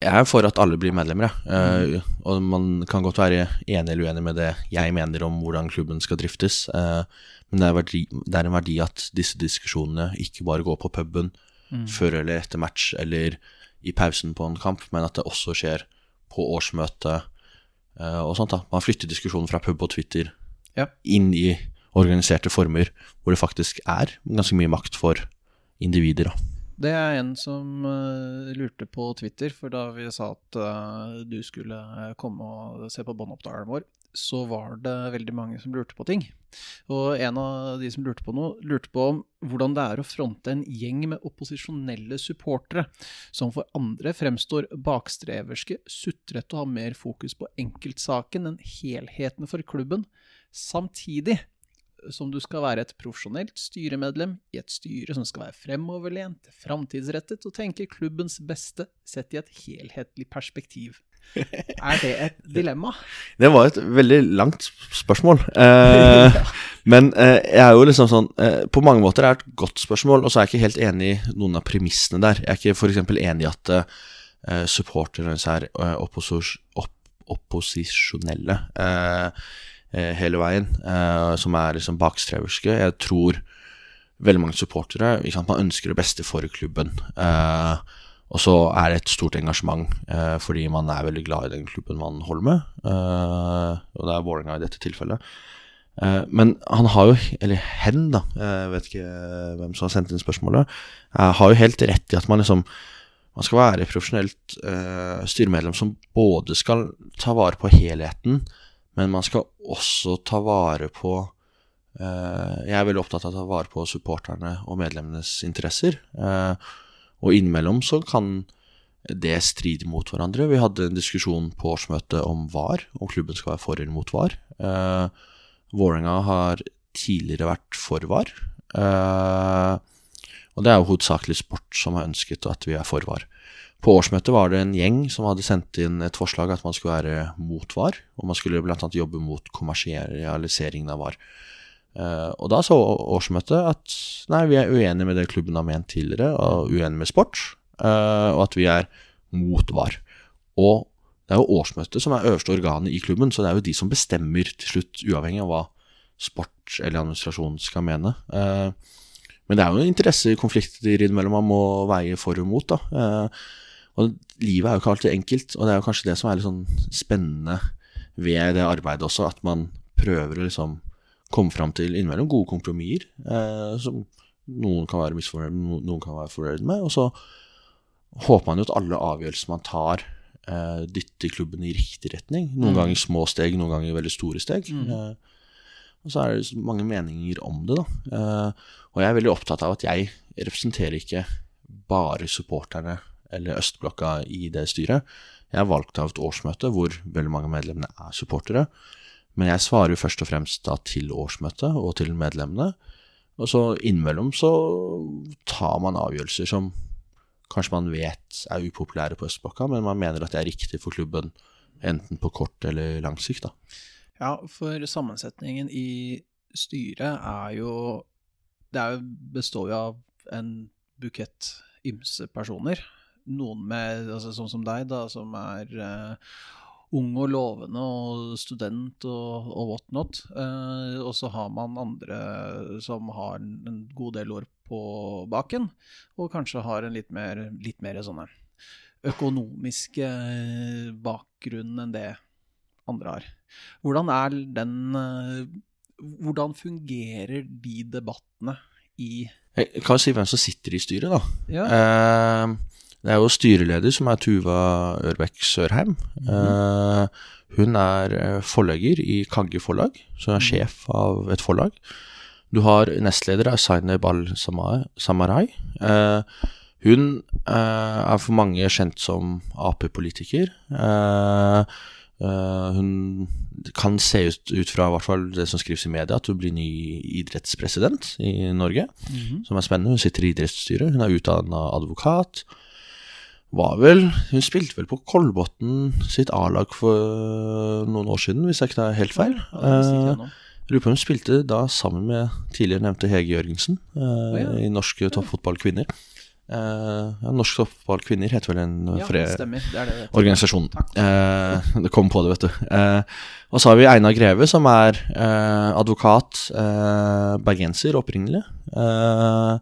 Jeg er for at alle blir medlemmer, jeg. Mm. og man kan godt være enig eller uenig med det jeg mener om hvordan klubben skal driftes. eh, men det er, verdi, det er en verdi at disse diskusjonene ikke bare går på puben før eller etter match eller i pausen på en kamp, men at det også skjer på årsmøte eh, og sånt. da. Man flytter diskusjonen fra pub og Twitter Ja. inn i organiserte former, hvor det faktisk er ganske mye makt for individer. da. Det er en som uh, lurte på Twitter, for da vi sa at uh, du skulle komme og se på båndopptakeren vår, så var det veldig mange som lurte på ting. Og en av de som lurte på noe, lurte på om hvordan det er å fronte en gjeng med opposisjonelle supportere, som for andre fremstår bakstreverske, sutrete og har mer fokus på enkeltsaken enn helheten for klubben, samtidig som du skal være et profesjonelt styremedlem i et styre som skal være fremoverlent, framtidsrettet og tenke klubbens beste sett i et helhetlig perspektiv. *laughs* Er det et dilemma? Det var et veldig langt spørsmål. Eh, *laughs* Men eh, jeg er jo liksom sånn eh, På mange måter er det et godt spørsmål, og så er jeg ikke helt enig i noen av premissene der. Jeg er ikke f.eks. enig i at eh, supporterne er eh, opp opposisjonelle eh, hele veien, eh, som er liksom bakstreverske. Jeg tror veldig mange supportere sant, Man ønsker det beste for klubben. Eh, og så er det et stort engasjement eh, fordi man er veldig glad i den klubben man holder med. Eh, og det er Vålerenga i dette tilfellet. Eh, men han har jo, eller hen, da, jeg vet ikke hvem som har sendt inn spørsmålet, eh, har jo helt rett i at man liksom man skal være profesjonelt eh, styremedlem som både skal ta vare på helheten, men man skal også ta vare på eh, Jeg er veldig opptatt av å ta vare på supporterne og medlemmenes interesser. Eh, og innimellom så kan det stride mot hverandre. Vi hadde en diskusjon på årsmøtet om VAR, om klubben skal være for eller mot VAR. Eh, Vålerenga har tidligere vært for VAR. Og det er jo hovedsakelig sport som har ønsket at vi er for VAR. På årsmøtet var det en gjeng som hadde sendt inn et forslag at man skulle være mot VAR, og man skulle bl.a. jobbe mot kommersialiseringen av VAR. Eh, og da så årsmøtet at nei, vi er uenige med det klubben har ment tidligere, og uenige med sport, eh, og at vi er mot VAR. Og det er jo årsmøtet som er øverste organet i klubben, så det er jo de som bestemmer til slutt, uavhengig av hva sport eller administrasjon skal mene. Eh, men det er jo interessekonflikter innimellom man må veie for og mot. da. Og livet er jo ikke alltid enkelt, og det er jo kanskje det som er litt sånn spennende ved det arbeidet også, at man prøver å liksom komme fram til innimellom gode kompromisser, eh, som noen kan være misfornøyd med, noen kan være fornøyd med, og så håper man jo at alle avgjørelser man tar, eh, dytter klubben i riktig retning. Noen Mm. ganger små steg, noen ganger veldig store steg. Mm. Eh, og så er det mange meninger om det, da. Eh, og jeg er veldig opptatt av at jeg representerer ikke bare supporterne eller østblokka i det styret. Jeg er valgt av et årsmøte hvor veldig mange av medlemmene er supportere. Men jeg svarer jo først og fremst da til årsmøtet og til medlemmene. Og så innimellom så tar man avgjørelser som kanskje man vet er upopulære på østblokka, men man mener at det er riktig for klubben enten på kort eller lang sikt. da. Ja, for sammensetningen i styret er jo Det består jo av en bukett ymse personer. Noen med, altså, sånn som deg, da, som er uh, ung og lovende og student og, og whatnot. Uh, og så har man andre som har en, en god del år på baken, og kanskje har en litt mer, litt mer sånne økonomiske bakgrunn enn det andre har. Hvordan er den uh, Hvordan fungerer de debattene i Jeg kan si hvem som sitter i styret, da. Ja. Eh, det er jo styreleder som er Tuva Ørbekk Sørheim. Eh, hun er eh, forlegger i Kagge forlag, så hun er sjef av et forlag. Du har nestleder er Zainab al-Samarai. Uh, hun uh, er for mange kjent som Ap-politiker. Eh, eh, hun kan se ut, ut fra hvert fall det som skrives i media, at hun blir ny idrettspresident i Norge. Som er spennende. Hun sitter i idrettsstyret. Hun er utdanna advokat. Var vel Hun spilte vel på Kolbotn sitt A-lag for noen år siden, hvis jeg ikke tar helt feil. Ja, Eh, lurer på om hun spilte da sammen med tidligere nevnte Hege Jørgensen eh, ja. i Norsk toppfotball kvinner. Eh, ja, norsk toppfotball kvinner heter vel en Ja, fre- det stemmer. Det er det. det organisasjon. Eh, det kom på det, vet du. Eh, og så har vi Einar Greve, som er eh, advokat, eh, bergenser opprinnelig. Eh,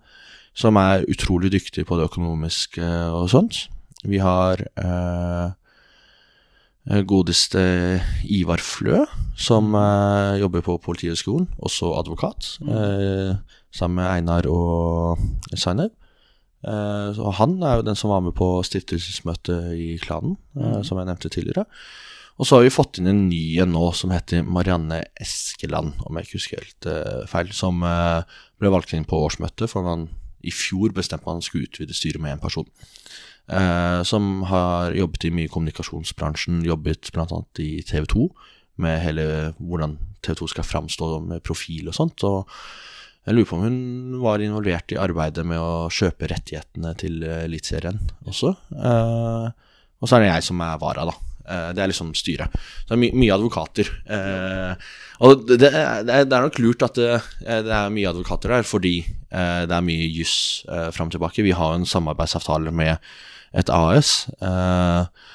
som er utrolig dyktig på det økonomiske og sånt. Vi har eh, godeste Ivar Flø, som eh, jobber på Politihøgskolen, også advokat. Eh, sammen med Einar og Zainab. Eh, han er jo den som var med på stiftelsesmøtet i klanen, eh, som jeg nevnte tidligere. Og så har vi fått inn en ny en nå som heter Marianne Eskeland, om jeg ikke husker helt eh, feil, som ble valgt inn på årsmøtet, for man i fjor bestemte man skulle utvide styret med én person. Eh, som har jobbet i mye kommunikasjonsbransjen, jobbet bl.a. i TV 2 med hele hvordan TV 2 skal framstå med profil og sånt. Og jeg lurer på om hun var involvert i arbeidet med å kjøpe rettighetene til Eliteserien også. Eh, og så er det jeg som er vara, da. Eh, det er liksom styret. Så det er my mye advokater. Eh, og det, det, er, det er nok lurt at det, eh, det er mye advokater der, fordi eh, det er mye juss eh, fram og tilbake. Vi har en samarbeidsavtale med et AS. Eh,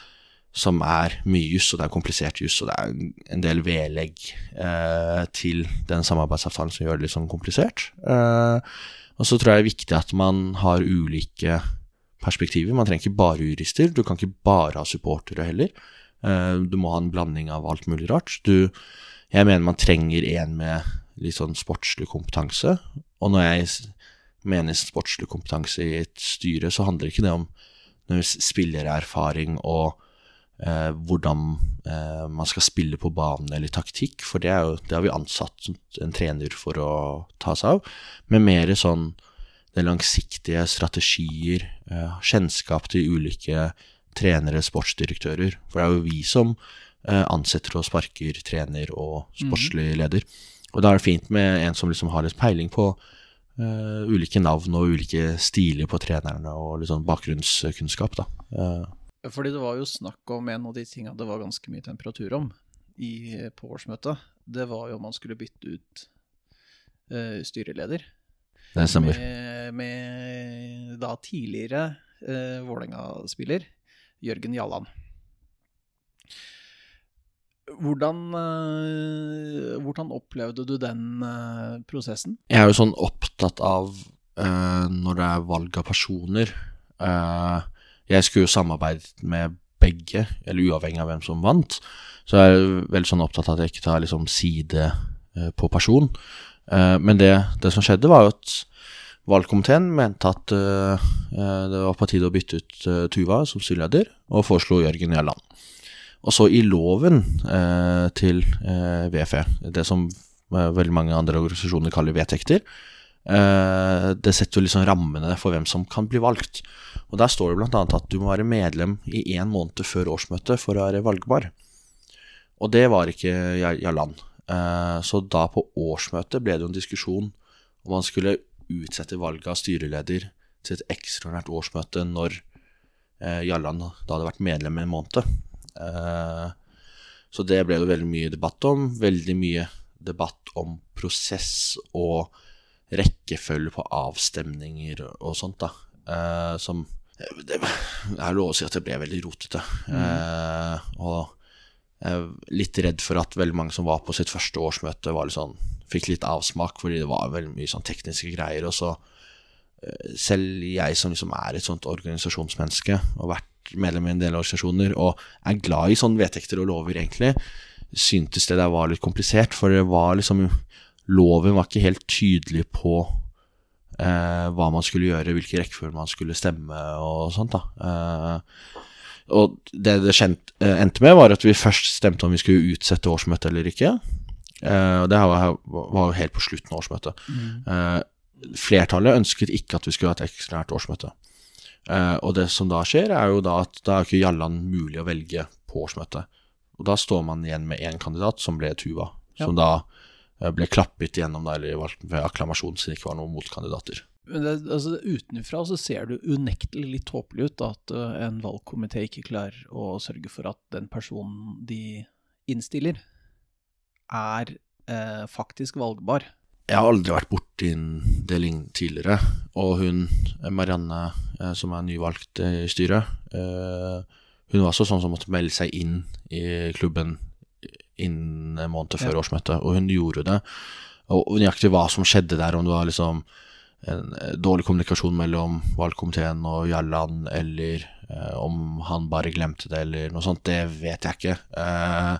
som er mye juss, og det er komplisert juss, og det er en- del vedlegg eh, til den samarbeidsavtalen som gjør det litt sånn komplisert. Og så tror jeg det er viktig at man har ulike perspektiver. Man trenger ikke bare jurister, du kan ikke bare ha supportere heller. Eh, du må ha en blanding av alt mulig rart. Du, jeg mener man trenger en med litt sånn sportslig kompetanse, og når jeg mener sportslig kompetanse i et styre, så handler ikke det om spillererfaring og eh, hvordan eh, man skal spille på banen eller taktikk, for det, jo, det har vi ansatt en trener for å ta seg av, men mer sånn det langsiktige strategier, eh, kjennskap til ulike trenere, sportsdirektører, for det er jo vi som eh, ansetter og sparker trener og sportslig leder. Og da er det fint med en som liksom har litt peiling på eh, ulike navn og ulike stiler på trenerne og litt sånn bakgrunnskunnskap, da. Eh, Fordi det var jo snakk om en av de tinga det var ganske mye temperatur om i, på årsmøtet. Det var jo om man skulle bytte ut eh, styreleder. det stemmer. Med, med da tidligere uh, Vålerenga-spiller Jørgen Jalland. Hvordan, eh, hvordan opplevde du den eh, prosessen? Jeg er jo sånn opptatt av uh, når det er valg av personer Uh, Jeg skulle jo samarbeidet med begge, eller uavhengig av hvem som vant. Så jeg er veldig sånn opptatt av at jeg ikke tar liksom side uh, på person. Men det, det som skjedde, var jo at valgkomiteen mente at eh, eh, det var på tide å bytte ut uh, Tuva som styreleder, og foreslo Jørgen Jærland. Og så i loven uh, til VFE, det som veldig mange andre organisasjoner kaller vedtekter, det setter jo liksom rammene for hvem som kan bli valgt. Og der står det annet at du må være medlem i én måned før årsmøtet for å være valgbar. Og det var ikke. Eh, så da på årsmøtet ble det jo en diskusjon om man skulle utsette valget av styreleder til et ekstraordinært årsmøte når eh, Jalland da hadde vært medlem i en måned. Eh, så det ble det veldig mye debatt om. Veldig mye debatt om prosess og rekkefølge på avstemninger og sånt, da. eh, som det, er lov å si at det ble veldig rotete. Eh, og jeg er litt redd for at veldig mange som var på sitt første årsmøte, var litt sånn, fikk litt avsmak, fordi det var veldig mye sånn tekniske greier. Og så eh, selv jeg som liksom er et sånt organisasjonsmenneske, og vært medlem i en del organisasjoner, og er glad i sånne vedtekter og lover, egentlig, syntes det der var litt komplisert. For det var liksom Loven var ikke helt tydelig på eh, hva man skulle gjøre, hvilke rekkefølger man skulle stemme og sånt. da. Eh, og det det eh, endte med, var at vi først stemte om vi skulle utsette årsmøtet eller ikke. Og det var, var jo helt på slutten av årsmøtet. Eh, flertallet ønsket ikke at vi skulle ha et ekstraordinært årsmøte. Eh, og det som da skjer, er jo da at da er ikke Jalland mulig å velge på årsmøtet. Og da står man igjen med én kandidat, som ble Tuva. Ja. Som da ble klappet igjennom da, eller valgt ved akklamasjon, siden det ikke var noen motkandidater. Men det, altså, Utenfra så ser det unektelig litt tåpelig ut at uh, en valgkomité ikke klarer å sørge for at den personen de innstiller, er eh, faktisk valgbar. Jeg har aldri vært borti en deling tidligere, og hun eh, Marianne, eh, som er nyvalgt eh, i styret, eh, hun var også sånn som måtte melde seg inn i klubben innen en måned før Ja. årsmøtet, og hun gjorde det. Og nøyaktig hva som skjedde der, om det var liksom en dårlig kommunikasjon mellom valgkomiteen og Jalland, eller eh, om han bare glemte det, eller noe sånt, det vet jeg ikke. Eh,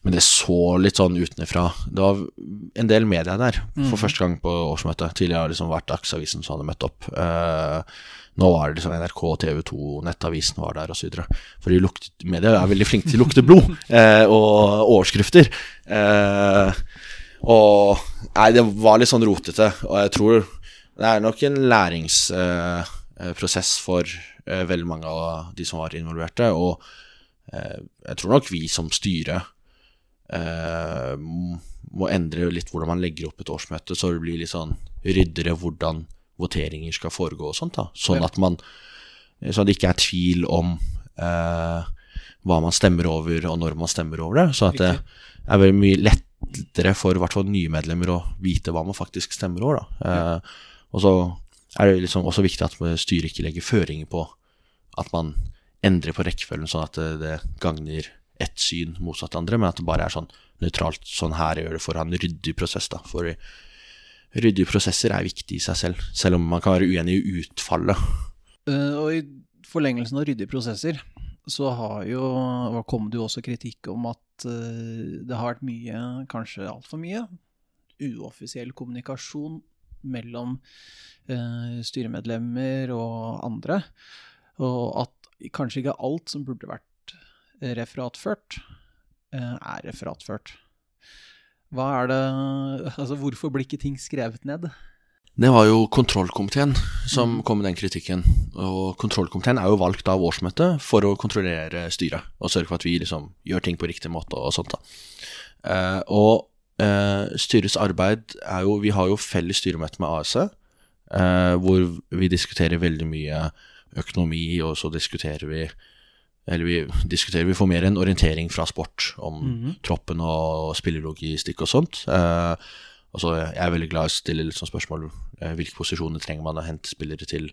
men det så litt sånn utenfra. Det var en del media der for første gang på årsmøtet. Tidligere har det liksom vært Dagsavisen som hadde møtt opp. Eh, nå var det liksom NRK, TV 2, Nettavisen var der osv. For de lukte, media er veldig flinke til å lukte blod *laughs* eh, og overskrifter. Eh, og Nei, det var litt sånn rotete, og jeg tror det er nok en læringsprosess for eh, veldig mange av de som var involverte. Og eh, jeg tror nok vi som styre eh, må endre litt hvordan man legger opp et årsmøte, så det blir litt sånn ryddere hvordan voteringer skal foregå og sånt. da Sånn at man Så det ikke er tvil om eh, hva man stemmer over, og når man stemmer over det. Så at det er veldig mye lettere for i hvert fall nye medlemmer å vite hva man faktisk stemmer over. da eh, Og så er det liksom også viktig at styret ikke legger føringer på at man endrer på rekkefølgen sånn at det, det gagner ett syn motsatt andre, men at det bare er sånn nøytralt. Sånn her gjør det for å ha en ryddig prosess, da. For ryddige prosesser er viktig i seg selv, selv om man kan være uenig i utfallet. Uh, og i forlengelsen av ryddige prosesser, så har jo, kom det jo også kritikk om at uh, det har vært mye, kanskje altfor mye, uoffisiell kommunikasjon mellom uh, styremedlemmer og andre, og at kanskje ikke alt som burde vært referatført, eh, er referatført. Hva er det Altså, hvorfor blir ikke ting skrevet ned? Det var jo kontrollkomiteen som kom med den kritikken. Og kontrollkomiteen er jo valgt av årsmøtet for å kontrollere styret og sørge for at vi liksom gjør ting på riktig måte og sånt. da. Eh, og eh, styrets arbeid er jo Vi har jo felles styremøte med ASE, hvor vi diskuterer veldig mye økonomi, og så diskuterer vi eller vi diskuterer, vi får mer en orientering fra sport om troppen og spillelogistikk og sånt. Eh, og så er veldig glad i å stille litt sånn spørsmål eh, hvilke posisjoner trenger man å hente spillere til,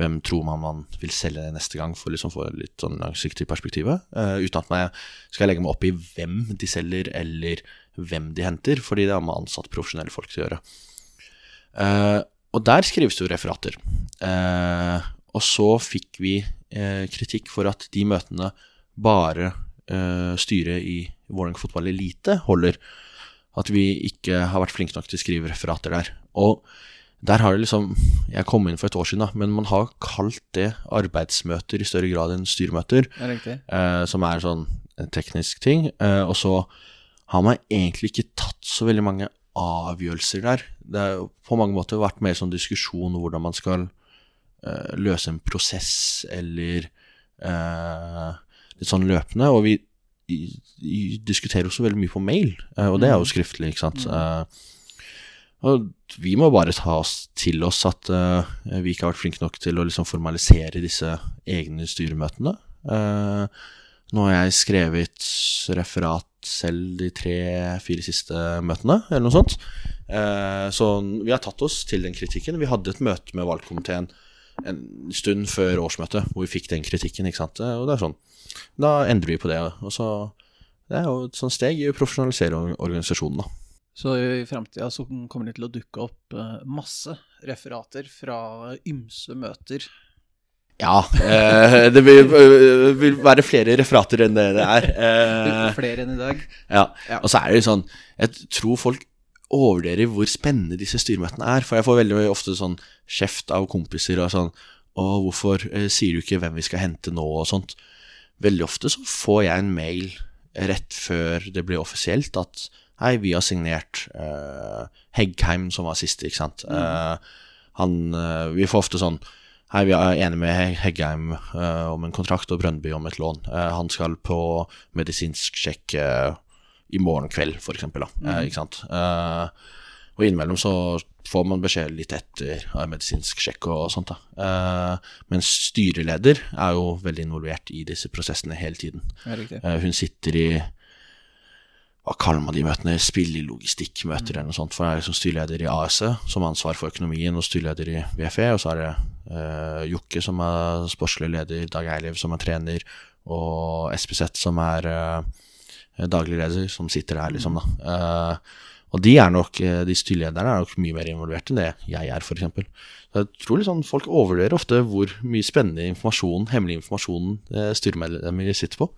hvem tror man man vil selge neste gang, for liksom få litt sånn langsiktig perspektiv. Eh, uten at jeg skal legge meg opp i hvem de selger, eller hvem de henter, fordi det har man ansatt profesjonelle folk til å gjøre. Eh, og der skrives det jo referater. Eh, og så fikk vi eh, kritikk for at de møtene bare eh, styret i Vålerenga fotball elite holder. At vi ikke har vært flinke nok til å skrive referater der. Og der har det liksom Jeg kom inn for et år siden, da, men man har kalt det arbeidsmøter i større grad enn styremøter Er eh, som er sånn en teknisk ting. Eh, og så har man egentlig ikke tatt så veldig mange avgjørelser der. Det har på mange måter vært mer sånn diskusjon hvordan man skal løse en prosess, eller eh, litt sånn løpende. Og vi, diskuterer også veldig mye på mail, eh, og det er jo skriftlig, ikke sant. Eh, og vi må bare ta oss til oss at eh, vi ikke har vært flinke nok til å liksom formalisere disse egne styremøtene. Eh, nå har jeg skrevet referat selv de tre-fire siste møtene, eller noe sånt. Eh, så vi har tatt oss til den kritikken. Vi hadde et møte med valgkomiteen en stund før årsmøtet hvor vi fikk den kritikken. ikke sant? Og det er sånn, Da endrer vi på det. Og så, Det er jo et sånt steg i å profesjonalisere organisasjonen. da. Så i framtida så kommer det til å dukke opp eh, masse referater fra ymse møter. Ja, eh, det vil, øh, vil være flere referater enn det det er. Eh, Flere enn i dag. Ja. Ja. Og så er det jo sånn Jeg tror folk overvurderer hvor spennende disse styremøtene er. For jeg får veldig ofte sånn kjeft av kompiser og sånn Å, hvorfor eh, sier du ikke hvem vi skal hente nå, og sånt. Veldig ofte så får jeg en mail rett før det blir offisielt at Hei, vi har signert eh, Heggheim, som var siste, ikke sant. Eh, han eh, Vi får ofte sånn Hei, vi er enige med Heggheim eh, om en kontrakt og Brøndby om et lån. Eh, han skal på medisinsk sjekk eh, i morgen kveld, eksempel. Da. Eh, ikke sant? Eh, og innimellom så får man beskjed litt etter av medisinsk sjekk og sånt. da. Eh, men styreleder er jo veldig involvert i disse prosessene hele tiden. Eh, hun sitter i hva kaller man de møtene? spillelogistikkmøter mm. eller noe sånt. For jeg er liksom styreleder i ASE, som har ansvar for økonomien, og styreleder i VFE. Og så er det eh, Jokke, som er sportslig leder, Dag Eilev, som er trener, og Espeseth, som er eh, daglig leder, som sitter der, liksom, da. Uh, og de er nok, eh, de styrelederne er nok mye mer involvert enn det jeg er, f.eks. Jeg tror liksom folk overvurderer ofte hvor mye spennende informasjon, hemmelig informasjon eh, styremedlemmer sitter på.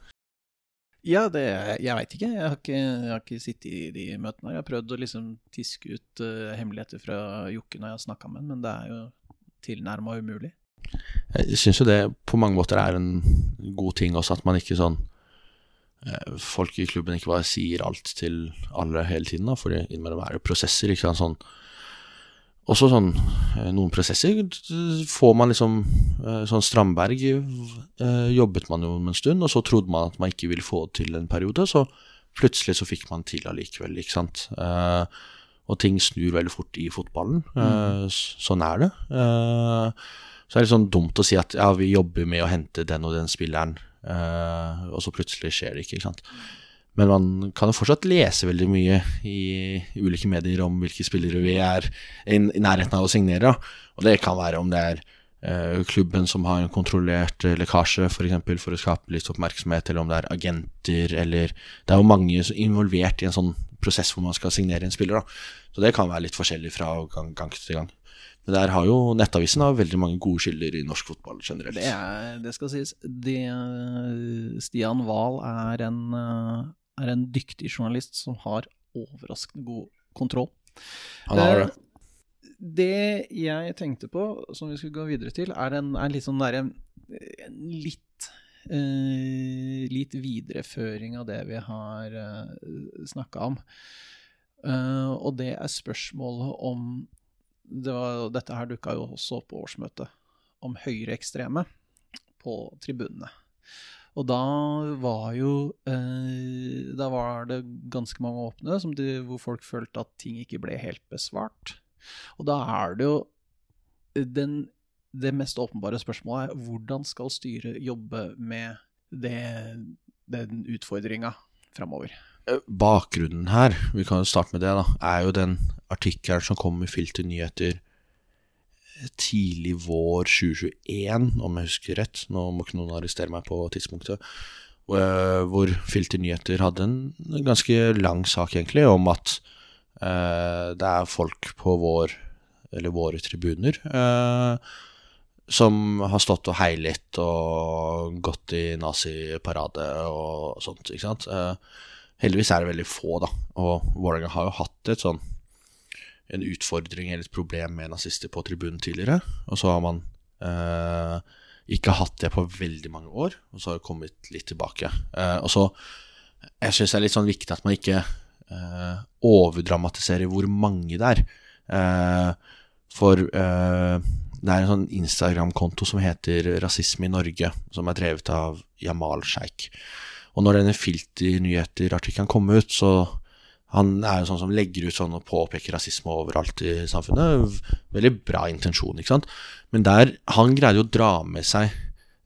Ja, det, jeg veit ikke. Jeg har ikke, jeg har ikke sittet i de møtene. Jeg har prøvd å liksom tiske ut uh, hemmeligheter fra Jokke når jeg har snakka med ham, men det er jo tilnærma umulig. Jeg syns jo det på mange måter er en god ting også, at man ikke sånn eh, Folk i klubben ikke bare sier alt til alle hele tiden, da, for innimellom er det prosesser. ikke sant, sånn også sånn eh, Noen prosesser får man liksom eh, Sånn Strandberg eh, jobbet man jo om en stund, og så trodde man at man ikke ville få det til en periode, så plutselig så fikk man til allikevel, ikke sant. Eh, og ting snur veldig fort i fotballen. Eh, sånn er det. Så så er det sånn dumt å si at ja, vi jobber med å hente den og den spilleren, eh, og så plutselig skjer det ikke, ikke sant. Men man kan jo fortsatt lese veldig mye i ulike medier om hvilke spillere vi er i, nærheten av å signere. Og det kan være om det er uh, klubben som har en kontrollert lekkasje, f.eks. For, eksempel, for å skape litt oppmerksomhet, eller om det er agenter, eller Det er jo mange er involvert i en sånn prosess hvor man skal signere en spiller. da. Så det kan være litt forskjellig fra gang, gang til gang. Men der har jo Nettavisen har veldig mange gode kilder i norsk fotball generelt. Det, er, det skal sies. Det, Stian Wahl er en, eh, er en dyktig journalist som har overraskende god kontroll. Han har det. Eh, Det jeg tenkte på, som vi skulle gå videre til, er en, er litt sånn derre en litt Uh, litt videreføring av det vi har uh, snakka om. Uh, og det er spørsmålet om det var, Dette her dukka jo også opp på årsmøtet, om høyreekstreme på tribunene. Og da var jo eh, Da var det ganske mange åpne de, hvor folk følte at ting ikke ble helt besvart. Og da er det jo den, Det mest åpenbare spørsmålet er hvordan skal styret jobbe med det, den utfordringa framover? Eh, Bakgrunnen her, vi kan jo starte med det, da, er jo den artikkelen som kom i Filter nyheter tidlig vår 2021, om jeg husker rett. Nå må ikke noen arrestere meg på tidspunktet. eh, Hvor Filter nyheter hadde en ganske lang sak, egentlig, om at eh, det er folk på vår, eller våre tribuner, eh, som har stått og heilet og gått i naziparade og sånt, ikke sant. Eh, Heldigvis er det veldig få, da. Og Vålerenga har jo hatt et sånn en utfordring eller et problem med nazister på tribunen tidligere. Og så har man eh, ikke hatt det på veldig mange år, og så har det kommet litt tilbake. Eh, og så Jeg syns det er litt sånn viktig at man ikke eh, overdramatiserer hvor mange det er. Eh, for eh, det er en sånn Instagram-konto som heter Rasisme i Norge, som er drevet av Jamal Sheikh. Og når denne filternyheter-artikkelen kom ut, så han er jo sånn som legger ut sånn og påpeker rasisme overalt i samfunnet. Veldig bra intensjon, ikke sant. Men der, han greide jo å dra med seg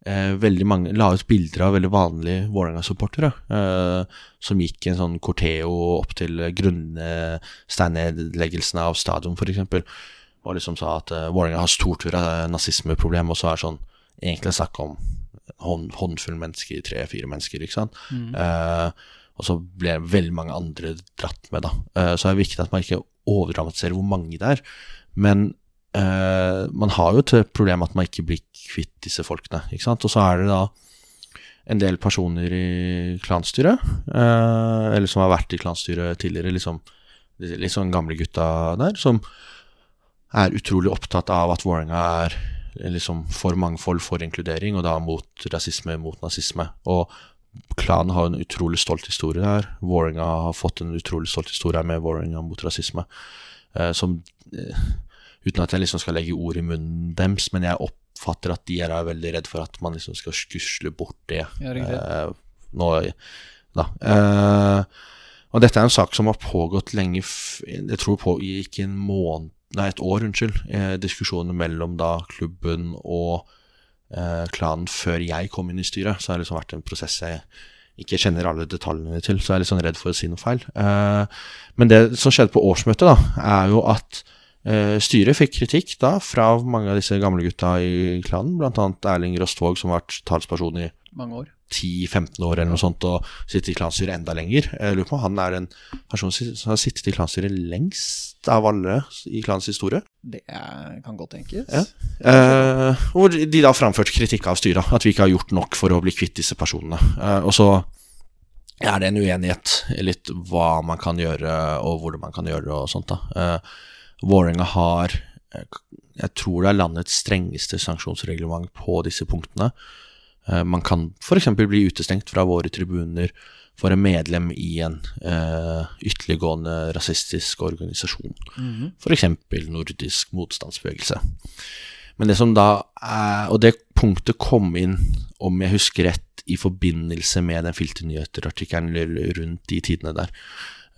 eh, veldig mange La ut bilder av veldig vanlige Vålerenga-supportere. Eh, som gikk i en sånn corteo opp til grunnsteinnedleggelsen av stadion, f.eks. og liksom sa at eh, Vålerenga har stortura nazismeproblem, og så er det sånn egentlig snakk om hånd, håndfull mennesker, tre-fire mennesker, ikke sant. Eh, og så ble veldig mange andre dratt med, da. Eh, så er det viktig at man ikke overdramatiserer hvor mange det er. Men eh, man har jo et problem at man ikke blir kvitt disse folkene, ikke sant. Og så er det da en del personer i klanstyret, eh, eller som har vært i klanstyret tidligere, liksom sånn gamle gutta der, som er utrolig opptatt av at Vålerenga er liksom for mangfold, for inkludering, og da mot rasisme, mot nazisme. Og klanen har en utrolig stolt historie her. Vålerenga har fått en utrolig stolt historie med Vålerenga mot rasisme. Eh, som eh, Uten at jeg liksom skal legge ord i munnen deres, men jeg oppfatter at de er veldig redd for at man liksom skal skusle bort det. Ja. Eh, nå, da. Eh, og dette er en sak som har pågått lenge Jeg tror pågikk en måned Nei, et år, unnskyld. Eh, diskusjoner mellom da klubben og eh, klanen før jeg kom inn i styret. Så har det liksom vært en prosess jeg ikke kjenner alle detaljene til, så jeg er litt sånn redd for å si noe feil. Eh, men det som skjedde på årsmøtet, da, er jo at eh, styret fikk kritikk da fra mange av disse gamle gutta i klanen, bl.a. Erling Røstvåg, som har vært talsperson i Mange år. 10-15 år eller noe sånt og sitter i klanstyret enda lenger. Jeg lurer på om han er den personen som har sittet i klanstyret lengst av alle i klans historie. Det kan godt tenkes. Ja. Eh, hvor de da framførte kritikk av styret, at vi ikke har gjort nok for å bli kvitt disse personene. Eh, og så er det en uenighet litt hva man kan gjøre, og hvordan man kan gjøre det og sånt. da. Eh, Vålerenga har eh, jeg tror det er landets strengeste sanksjonsreglement på disse punktene. Eh, Man kan f.eks. bli utestengt fra våre tribuner for en medlem i en eh, ytterliggående rasistisk organisasjon. Mhm. F.eks. nordisk motstandsbevegelse. Men det som da er Og det punktet kom inn, om jeg husker rett, i forbindelse med den Filternyheter-artikkelen rundt de tidene der.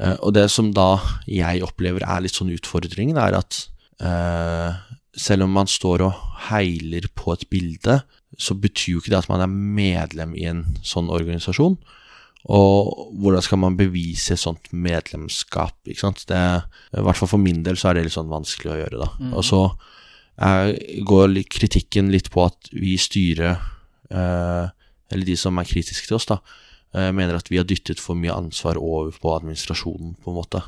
Eh, og det som da jeg opplever er litt sånn utfordringen, er at eh, selv om man står og heiler på et bilde, så betyr jo ikke det at man er medlem i en sånn organisasjon. Og hvordan skal man bevise sånt medlemskap? Ikke sant? Det, I hvert fall for min del så er det litt sånn vanskelig å gjøre, da. Og så er, går kritikken litt på at vi i styret, eh, eller de som er kritiske til oss, da, eh, mener at vi har dyttet for mye ansvar over på administrasjonen, på en måte.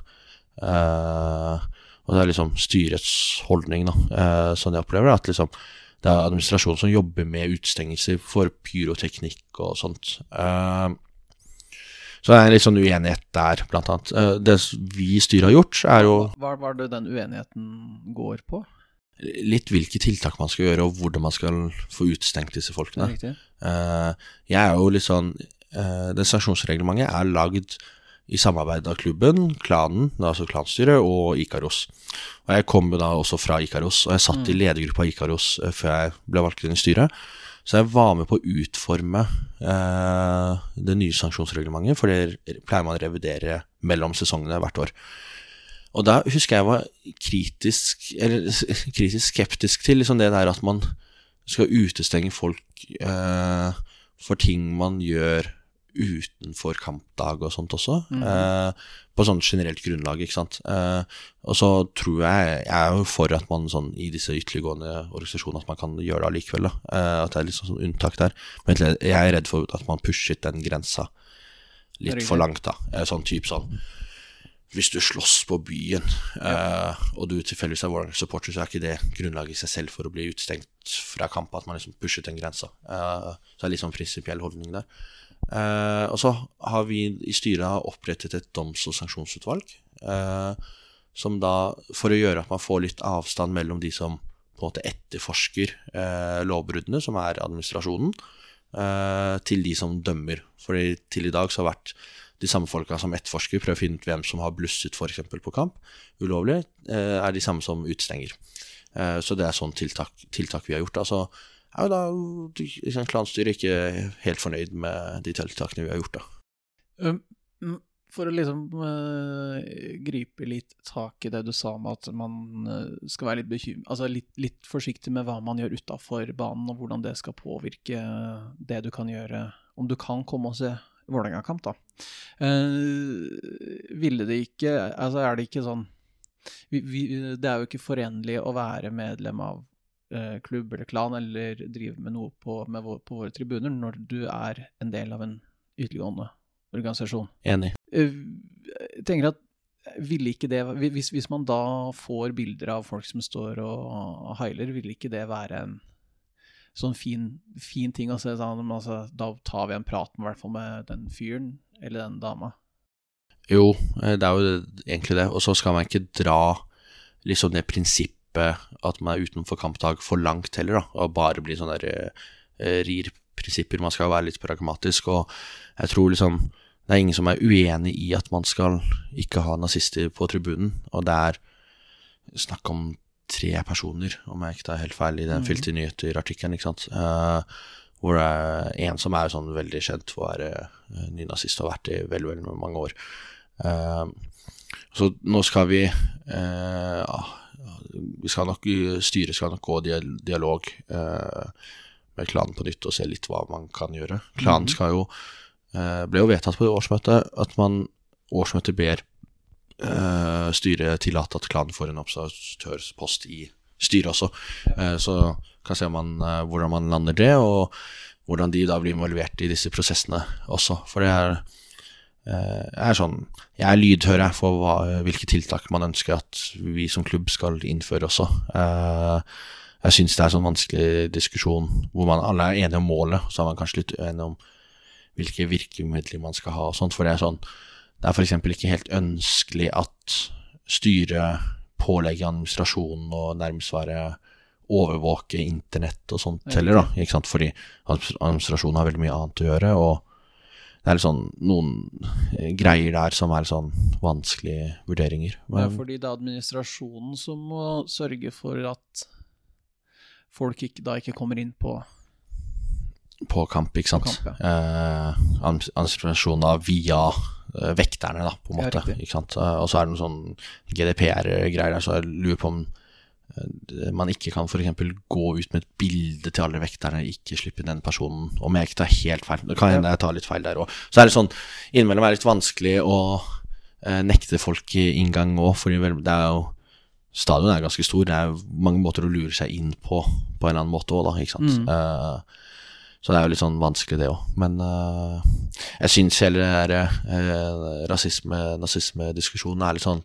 Eh, og det er liksom styrets holdning, da, eh, sånn jeg opplever det. At liksom det er administrasjonen som jobber med utestengelser for pyroteknikk og sånt. Eh, så det er en litt sånn uenighet der, blant annet. Eh, det vi i styret har gjort, er jo Hva var det den uenigheten går på? litt hvilke tiltak man skal gjøre, og hvordan man skal få utestengt disse folkene. Eh, jeg er jo litt sånn eh, Det sanksjonsreglementet er lagd i samarbeid av klubben, klanen, altså klanstyret, og Ikaros. Og jeg kom da også fra Ikaros, og jeg satt i ledergruppa Ikaros eh, før jeg ble valgt inn i styret. Så jeg var med på å utforme eh, det nye sanksjonsreglementet, for det pleier man å revidere mellom sesongene hvert år. Og da husker jeg var kritisk, eller *laughs* kritisk skeptisk til liksom det der at man skal utestenge folk eh, for ting man gjør utenfor kampdag og sånt også. eh, på sånn generelt grunnlag, ikke sant. Eh, og så tror jeg Jeg er jo for at man sånn i disse ytterliggående organisasjonene at man kan gjøre det allikevel. Eh, at det er litt sånn, sånn unntak der. Men jeg er redd for at man pushet den grensa litt for langt, da. Eh, sånn type sånn hvis du slåss på byen, eh, og du tilfeldigvis er Warner-supporter, så er ikke det grunnlaget i seg selv for å bli utestengt fra kamp, at man liksom pushet den grensa. Uh, så det er litt sånn prinsipiell holdning der. Eh, og så har vi i styret opprettet et doms- og sanksjonsutvalg, eh, som da, for å gjøre at man får litt avstand mellom de som på en måte etterforsker eh, lovbruddene, som er administrasjonen, eh, til de som dømmer. Fordi til i dag så har vært de samme folka som etterforsker, prøver å finne ut hvem som har blusset f.eks. på kamp ulovlig, eh, er de samme som utestenger. Eh, så det er sånn tiltak, tiltak vi har gjort. Altså, er jo da liksom, klanstyret ikke helt fornøyd med de tiltakene vi har gjort, da. Um, For å liksom eh, gripe litt tak i det du sa om at man eh, skal være litt, bekym altså litt, litt forsiktig med hva man gjør utafor banen, og hvordan det skal påvirke det du kan gjøre, om du kan komme og se Vålerenga-kamp, da. Eh, ville det ikke Altså, er det ikke sånn vi, vi, Det er jo ikke forenlig å være medlem av eh, klubb eller klan eller drive med noe på, med vår, på våre tribuner når du er en del av en ytterliggående organisasjon. Enig. Eh, Jeg tenker at ville ikke det, hvis, hvis man da får bilder av folk som står og hailer, ville ikke det være en sånn fin, fin ting å se sånn, altså, Da tar vi en prat med, med den fyren eller den dama. Jo, eh, det er jo egentlig det. Og så skal man ikke dra liksom det prinsippet at man er utenfor kampdag for langt heller, da. Og bare bli sånn der eh, rir prinsipper. Man skal være litt pragmatisk. Og jeg tror liksom det er ingen som er uenig i at man skal ikke ha nazister på tribunen. Og det er snakk om tre personer, om jeg ikke tar helt feil, i den Mhm. Filty Nyheter-artikkelen. ikke sant? Uh, hvor det er en som er sånn veldig kjent for å være eh, nynazist og har vært det i veldig, veldig mange år. Uh, så nå skal vi uh, skal nok, Styret skal nok gå i dialog eh, med klanen på nytt og se litt hva man kan gjøre. Klanen Mhm. skal jo eh, ble jo vedtatt på årsmøtet at man årsmøtet ber eh, styret tillate at klanen får en observatørpost i styret også. Eh, så kan se man, eh, hvordan man lander det, og hvordan de da blir involvert i disse prosessene også. For det er, eh, er sånn Jeg er lydhør for hva, hvilke tiltak man ønsker at vi som klubb skal innføre også. Eh, jeg syns det er en sånn vanskelig diskusjon hvor man alle er enige om målet, så er man kanskje litt enige om hvilke virkemidler man skal ha og sånt. For det er sånn Det er f.eks. ikke helt ønskelig at styret pålegger administrasjonen å nærmest være overvåke internett og sånt heller, da. Ikke sant? Fordi administrasjonen har veldig mye annet å gjøre, og det er sånn noen eh, greier der som er sånn vanskelige vurderinger. Det er fordi det er administrasjonen som må sørge for at folk ikke, da ikke kommer inn på på kamp, ikke sant. kamp, eh, administrasjonen av via eh, vekterne, da, på en måte. ikke sant? Eh, og så er det noen sånn GDPR-greier der, så jeg lurer på om man ikke kan f.eks. gå ut med et bilde til alle vekterne, ikke slippe den personen, om jeg ikke tar helt feil. Det kan hende jeg tar litt feil der òg. Så er det sånn, innimellom er det litt vanskelig å eh, nekte folk inngang òg, for det er jo Stadion er ganske stor, det er mange måter å lure seg inn på, på en eller annen måte òg, da, ikke sant. Mm. Eh, så det er jo litt sånn vanskelig, det òg. Men eh, jeg syns hele der uh, rasisme-nazisme-diskusjonen er litt sånn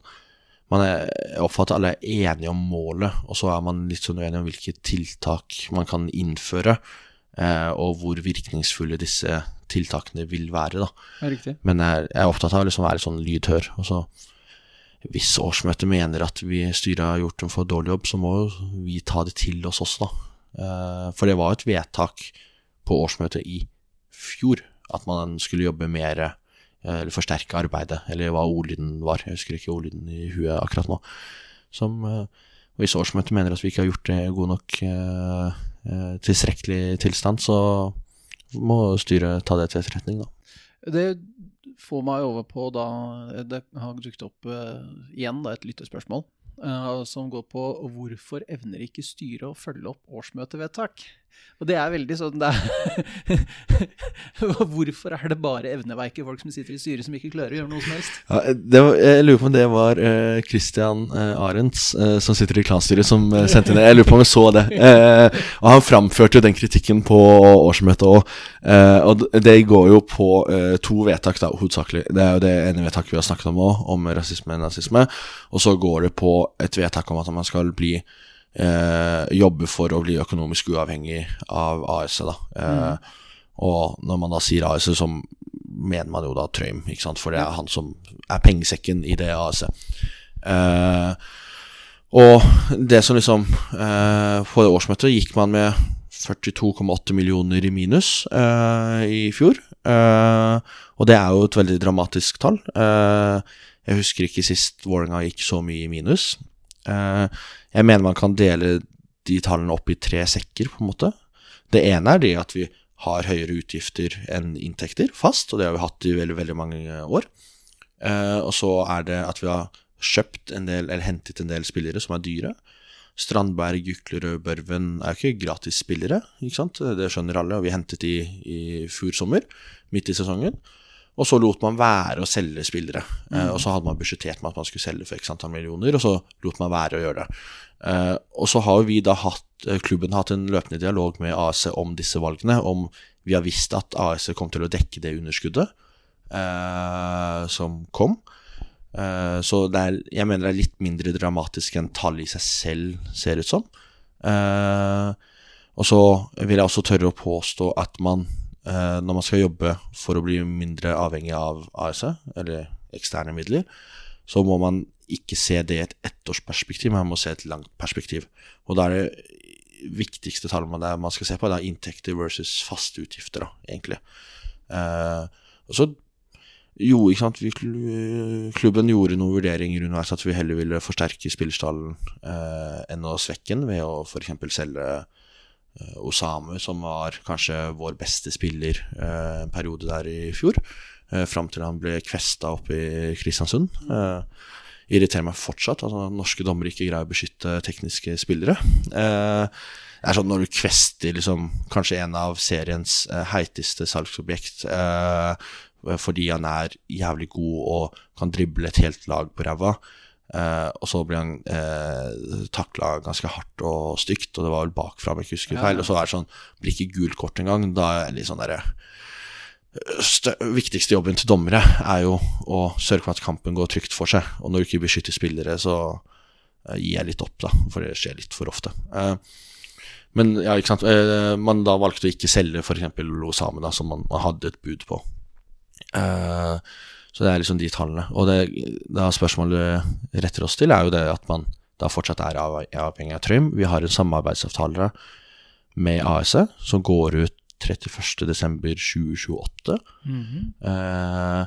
man er, Jeg oppfatter alle er enige om målet, og så er man litt sånn uenig om hvilke tiltak man kan innføre, eh, og hvor virkningsfulle disse tiltakene vil være, da. Men jeg, jeg er opptatt av liksom å være sånn lydhør. Og så hvis årsmøtet mener at vi styret har gjort en for dårlig jobb, så må vi ta det til oss også, da. Eh, For det var et vedtak på årsmøtet i fjor at man skulle jobbe mer eller forsterke arbeidet, eller hva ordlyden var. Jeg husker ikke ordlyden i huet akkurat nå. Som og Hvis årsmøtet mener at vi ikke har gjort det i god nok eh, eh, tilstrekkelig tilstand, så må styret ta det til etterretning, da. Det får meg over på da Det har dukket opp eh, igjen da, et lyttespørsmål Uh, som går på hvorfor evner ikke styret å følge opp årsmøtevedtak? Og det er veldig sånn det er *laughs* Hvorfor er det bare evneveike folk som sitter i styret som ikke klarer å gjøre noe som helst? Ja, var, jeg lurer på om det var uh, Christian uh, Arentz uh, som sitter i klanstyret, som uh, sendte det. Jeg lurer på om jeg så det. Eh, og han framførte jo den kritikken på årsmøtet òg. Eh, og det går jo på eh, to vedtak, da, hovedsakelig. Det er jo det ene vedtaket vi har snakket om òg, om rasisme og nazisme. Og så går det på et vedtak om at man skal bli eh, jobbe for å bli økonomisk uavhengig av AS. Da. Eh, Og når man da sier AS, så mener man jo da Trøim, for det er han som er pengesekken i det AS-et. Eh, og det som liksom eh, På det årsmøtet gikk man med 42,8 millioner i minus eh, i fjor. Eh, og det er jo et veldig dramatisk tall. Eh, jeg husker ikke sist Vålerenga gikk så mye i minus. Eh, jeg mener man kan dele de tallene opp i tre sekker, på en måte. Det ene er det at vi har høyere utgifter enn inntekter, fast, og det har vi hatt i veldig, veldig mange år. Eh, og så er det at vi har kjøpt en del, eller hentet en del spillere som er dyre. Strandberg, Juklerød, Børven er jo ikke gratisspillere, ikke sant? Det skjønner alle, og vi hentet de i fjor sommer, midt i sesongen. Og så lot man være å selge spillere. Eh, og så hadde man budsjettert med at man skulle selge for x antall millioner, og så lot man være å gjøre det. Eh, og så har vi da hatt, klubben har hatt en løpende dialog med AS om disse valgene. Om vi har visst at AS kom til å dekke det underskuddet eh, som kom. Eh, så er, jeg mener det er litt mindre dramatisk enn tallet i seg selv ser ut som. Eh, og så vil jeg også tørre å påstå at man, eh, når man skal jobbe for å bli mindre avhengig av AS, eller eksterne midler, så må man ikke se det i et ettårsperspektiv, man må se et langt perspektiv. Og da er det viktigste tallet man, man skal se på, det er inntekter versus faste utgifter, da, egentlig. Eh, og så jo, ikke sant? Vi, klubben gjorde noen vurderinger underveis at vi heller ville forsterke spillerstallen eh, enn å svekke den, ved å f.eks. selge Osamu, som var kanskje vår beste spiller eh, en periode der i fjor. Eh, fram til han ble kvesta opp i Kristiansund. Eh, irriterer meg fortsatt at altså, norske dommere ikke greier å beskytte tekniske spillere. Eh, det er sånn Når du kvester liksom, kanskje en av seriens eh, heiteste salgsobjekt eh, fordi han er jævlig god og kan drible et helt lag på ræva. Uh, og så blir han uh, takla ganske hardt og stygt, og det var vel bakfra, om jeg ikke husker feil. Ja. Og så er det sånn, blir ikke gult kort engang. Da er det litt sånn derre Viktigste jobben til dommere er jo å sørge for at kampen går trygt for seg. Og når du ikke beskytter spillere, så uh, gir jeg litt opp, da, for det skjer litt for ofte. men ja, ikke sant. man da valgte å ikke selge f.eks. Losame, da, som man, man hadde et bud på. Uh, så det er liksom de tallene. Og det da spørsmålet retter oss til, er jo det at man da fortsatt er avhengig av Trym. Vi har en samarbeidsavtale med AS som går ut 31.12.2028. Mm -hmm. eh,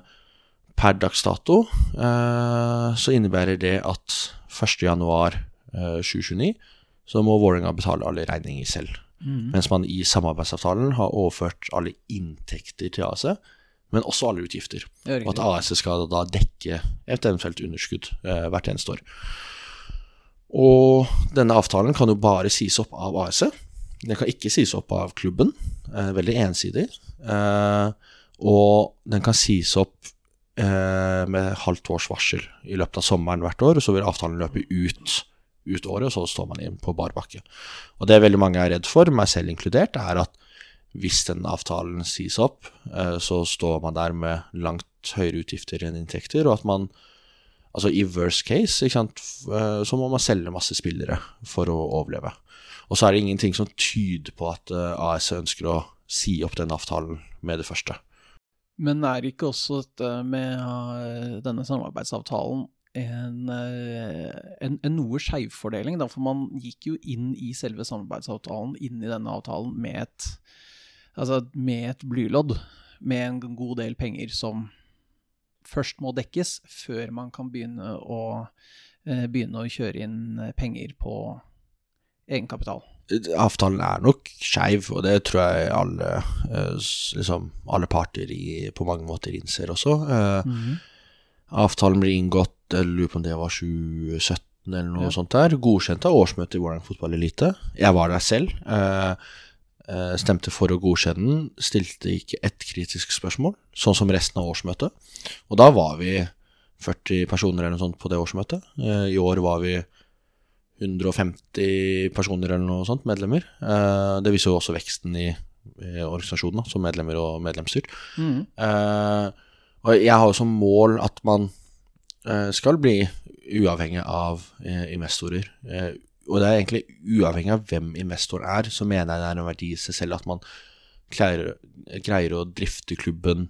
per dags dato eh, så innebærer det at 1.1.2029 så må Vålerenga betale alle regninger selv. Mm. Mens man i samarbeidsavtalen har overført alle inntekter til AS men også alle utgifter. Og at AS skal da dekke et eventuelt underskudd eh, hvert eneste år. Og denne avtalen kan jo bare sies opp av AS. Den kan ikke sies opp av klubben. Eh, veldig ensidig. Eh, og den kan sies opp eh, med halvt års varsel i løpet av sommeren hvert år. og Så vil avtalen løpe ut ut året, og så står man inn på bar bakke. Og det veldig mange er redd for, meg selv inkludert, er at hvis den avtalen sies opp, eh, så står man der med langt høyere utgifter enn inntekter, og at man Altså i worst case, eh, så må man selge masse spillere for å overleve. Og så er det ingenting som tyder på at eh, AS ønsker å si opp den avtalen med det første. Men er ikke også dette med denne samarbeidsavtalen en, en, en noe skjevfordeling? For man gikk jo inn i selve samarbeidsavtalen, inn i denne avtalen, med et altså med et blylodd med en god del penger som først må dekkes, før man kan begynne å, eh, begynne å kjøre inn penger på egenkapital. Avtalen er nok skeiv, og det tror jeg alle, eh, liksom, alle parter i, på mange måter innser også. Mm -hmm. Avtalen ble inngått, jeg lurer på om det var 2017 eller noe ja. sånt der. Godkjent av årsmøtet i Vålerenga fotballelite. Jeg var der selv. Eh, Eh, stemte for å godkjenne den, stilte ikke ett kritisk spørsmål, sånn som resten av årsmøtet. Og da var vi 40 personer eller noe sånt på det årsmøtet. Eh, I år var vi 150 personer eller noe sånt, medlemmer. Eh, det viser jo også veksten i, organisasjonen, som medlemmer og medlemsstyrt. Mm. Og jeg har jo som mål at man skal bli uavhengig av investorer og det er egentlig uavhengig av hvem investoren er, så mener jeg det er en verdi i seg selv at man greier, greier, å drifte klubben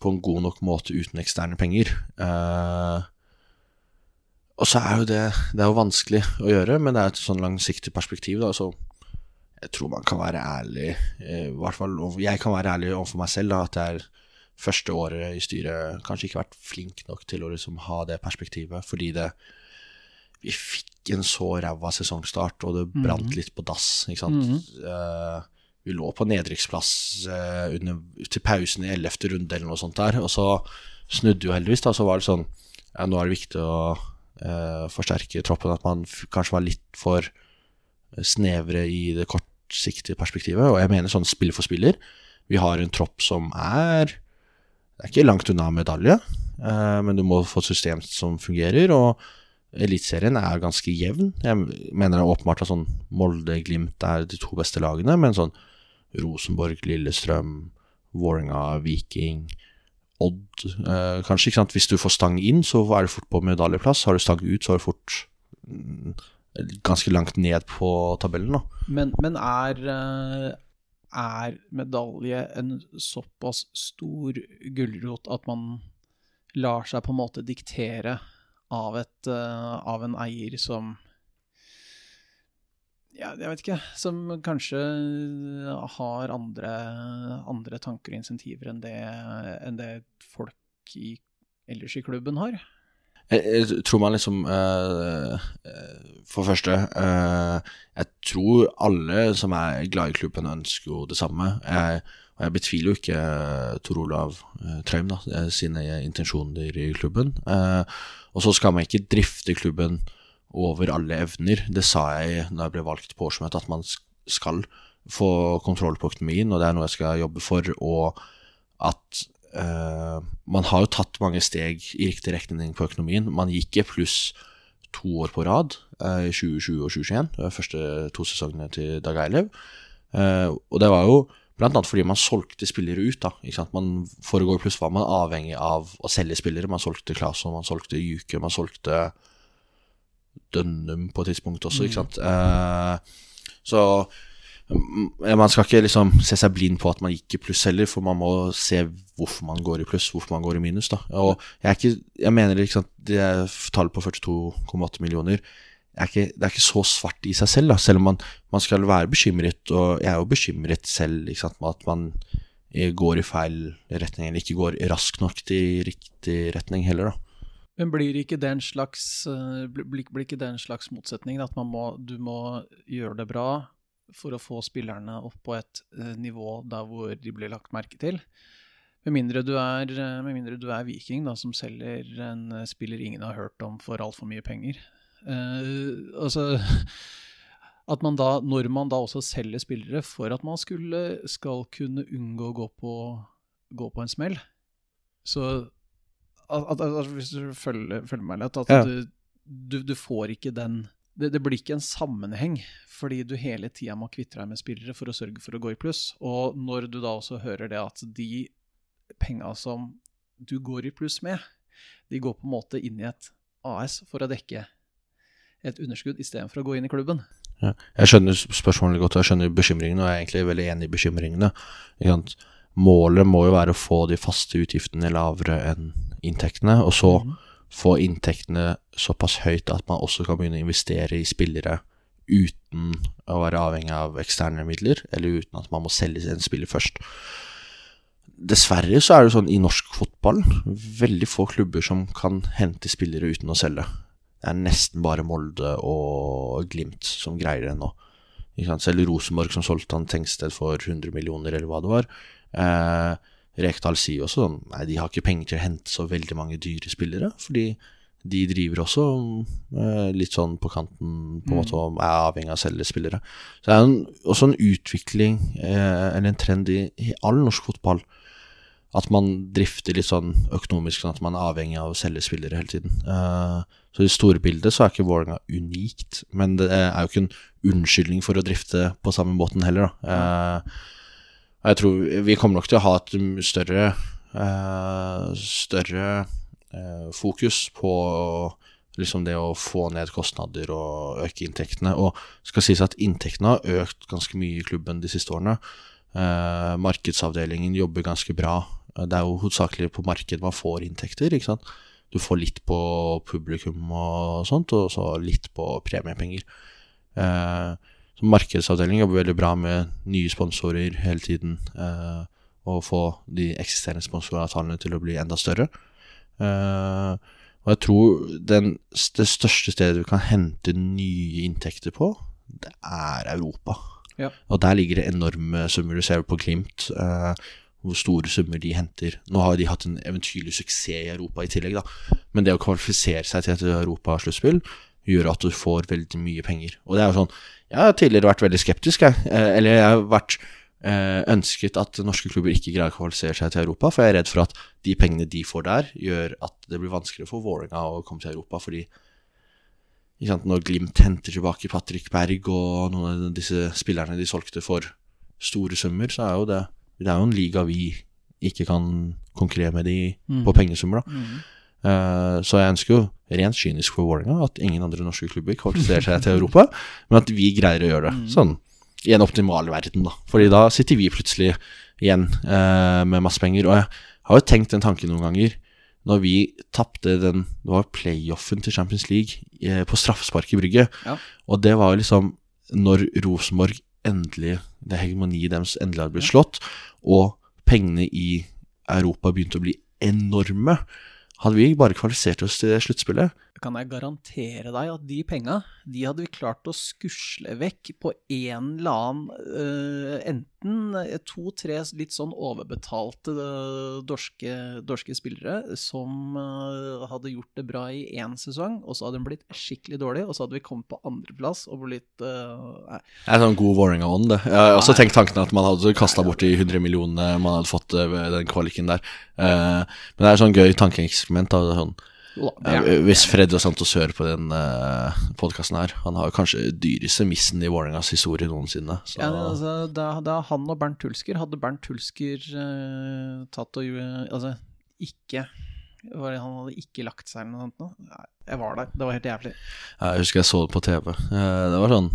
på en god nok måte uten eksterne penger. Uh, og så er jo det Det er jo vanskelig å gjøre, men det er et sånn langsiktig perspektiv. Da, så jeg tror man kan være ærlig, eh, i hvert fall jeg kan være ærlig overfor meg selv, da, at det er første året i styret kanskje ikke vært flink nok til å liksom ha det perspektivet, fordi det vi fikk en så ræva sesongstart, og det brant mm. litt på dass. ikke sant? Mm. Uh, vi lå på nedrykksplass uh, under, til pausen i ellevte runde eller noe sånt der, og så snudde jo heldigvis. da, Så var det sånn ja, nå er det viktig å uh, forsterke troppen, at man kanskje var litt for snevre i det kortsiktige perspektivet. Og jeg mener sånn spiller for spiller. Vi har en tropp som er det er ikke langt unna medalje, men du må få et system som fungerer. Og Eliteserien er ganske jevn. Jeg mener det er åpenbart at sånn Molde-Glimt er de to beste lagene, men sånn Rosenborg, Lillestrøm, Vålerenga, Viking, Odd eh, Kanskje, ikke sant. Hvis du får stang inn, så er det fort på medaljeplass. Har du stang ut, så er det fort mm, ganske langt ned på tabellen, da. Men, men er, eh, er medalje en såpass stor gulrot at man lar seg på en måte diktere av, et, eh, av en eier som ja, jeg vet ikke, som kanskje har andre, andre tanker og insentiver enn det, enn det folk i, ellers i klubben har. Jeg, jeg tror man liksom eh, eh, For første eh, Jeg tror alle som er glad i klubben, ønsker jo det samme. Jeg, og jeg betviler jo ikke eh, Tor Olav eh, Traum eh, sine intensjoner i klubben. og så skal man ikke drifte klubben over alle evner. Det sa jeg da jeg ble valgt på årsmøtet, at man skal få kontroll på økonomien, og det er noe jeg skal jobbe for. Og at uh, man har jo tatt mange steg i riktig retning på økonomien. Man gikk i pluss to år på rad, uh, i 2020 og 2021, de første to sesongene til Dag Eilev. Uh, og det var jo blant annet fordi man solgte spillere ut. da, ikke sant? Man, foregår pluss var man avhengig av å selge spillere. Man solgte Claesson, man solgte Juke, man solgte Dønnum på et tidspunkt også, ikke sant. Eh, så man skal ikke liksom se seg blind på at man gikk i pluss heller, for man må se hvorfor man går i pluss, hvorfor man går i minus. da. Og jeg, ikke, jeg mener liksom, det tallet på 42,8 millioner er ikke, det er ikke så svart i seg selv, da. selv om man, man skal være bekymret. Og jeg er jo bekymret selv med at man går i feil retning, eller ikke går raskt nok til riktig retning heller. da. Men blir ikke det en slags, eh, blir, blir ikke det en slags motsetning? At må, du må gjøre det bra for å få spillerne opp på et uh, nivå der hvor de blir lagt merke til. Med mindre du er, eh, med mindre du er Viking, da, som selger en spiller ingen har hørt om for altfor mye penger. Uh, altså *laughs* at man da, når man da også selger spillere for at man skulle, skal kunne unngå å gå på, gå på en smell, så at, at, Hvis du følger, følger meg litt, at ja. du, du, du, får ikke den det, det, blir ikke en sammenheng, fordi du hele tida må kvitte deg med spillere for å sørge for å gå i pluss. Og når du da også hører det at de penga som du går i pluss med, de går på en måte inn i et AS for å dekke et underskudd istedenfor å gå inn i klubben. Ja, jeg skjønner spørsmålet godt, og jeg skjønner bekymringene, og jeg er egentlig veldig enig i bekymringene. Målet må jo være å få de faste utgiftene lavere enn inntektene, og så mm. få inntektene såpass høyt at man også kan begynne å investere i spillere uten å være avhengig av eksterne midler, eller uten at man må selge en spiller først. Dessverre så er det sånn i norsk fotball veldig få klubber som kan hente spillere uten å selge. Det er nesten bare Molde og Glimt som greier det nå. Selv Rosenborg som solgte han Tengsted for 100 millioner, eller hva det var. Eh, Rekdal sier også sånn Nei, de har ikke penger til å hente så veldig mange dyre spillere, fordi de driver også eh, litt sånn på kanten, på en mm. måte, og er avhengig av å selge spillere. Så det er en, også en utvikling, eh, eller en trend i, i all norsk fotball, at man drifter litt sånn økonomisk, sånn at man er avhengig av å selge spillere hele tiden. Uh, så i det store bildet så er ikke Vålerenga unikt, men det er jo ikke en unnskyldning for å drifte på samme måten heller, da. Uh, jeg tror vi kommer nok til å ha et større, uh, større fokus på liksom det å få ned kostnader og øke inntektene. Og skal sies at inntektene har økt ganske mye i klubben de siste årene. Markedsavdelingen jobber ganske bra. Det er jo hovedsakelig på markedet man får inntekter. ikke sant? Du får litt på publikum og sånt, og så litt på premiepenger. Eh, så markedsavdelingen jobber veldig bra med nye sponsorer hele tiden. Eh, og få de eksisterende sponsoravtalene til å bli enda større. Eh, og jeg tror den, det største stedet vi kan hente nye inntekter på, det er Europa. Ja. Og der ligger det enorme summer. Du ser på Glimt. Eh, hvor store summer de henter. Nå har de hatt en eventyrlig suksess i Europa i tillegg, da. Men det å kvalifisere seg til et europasluttspill gjør at du får veldig mye penger. Og det er jo sånn Jeg har tidligere vært veldig skeptisk, jeg. Eh, eller jeg har vært eh, ønsket at norske klubber ikke greier å kvalifisere seg til Europa, for jeg er redd for at de pengene de får der, gjør at det blir vanskeligere for Vålerenga å komme til Europa, fordi sant, når Glimt henter tilbake Patrick Berg og noen av disse spillerne de solgte for store summer, så er jo det Det er jo en liga vi ikke kan konkurrere med de på pengesummer, da. Eh, så jeg ønsker jo rent kynisk for Vålerenga at ingen andre norske klubber kvalifiserer seg til Europa, *laughs* men at vi greier å gjøre det. Sånn i en optimal verden, da. Fordi da sitter vi plutselig igjen uh, med masse penger. Og jeg har jo tenkt den tanken noen ganger. Når vi tapte den Det var playoffen til Champions League eh, på straffespark i Brygge. Ja. Og det var jo liksom når Rosenborg endelig Det hegemoniet deres endelig hadde blitt slått, og pengene i Europa begynte å bli enorme. Hadde vi bare kvalifisert oss til det sluttspillet, kan jeg garantere deg at de penga, de hadde vi klart å skusle vekk på en eller annen øh, Enten to-tre litt sånn overbetalte øh, dorske, dorske spillere som øh, hadde gjort det bra i én sesong, og så hadde de blitt skikkelig dårlige, og så hadde vi kommet på andreplass og blitt Nei. Det er sånn god Vålerenga-ånd, det. Jeg har også tenkt tanken at man hadde kasta bort de 100 millionene man hadde fått eh, ved den kvaliken der. Eh, men det er sånn gøy tankeeksperiment. Da, Sånn, Jo da, er- eh, hvis Fred og Santos hører på den uh, podkasten her Han har kanskje dyreste missen i Vålerengas historie noensinne. Så Ja, altså, da, da han og Bernt Hulsker Hadde Bernt Hulsker uh, tatt og gjorde- Altså, ikke var det, Han hadde ikke lagt seg eller noe sånt? Nei, Jeg var der. Det var helt jævlig. jeg husker jeg så det på TV. Eh, det var sånn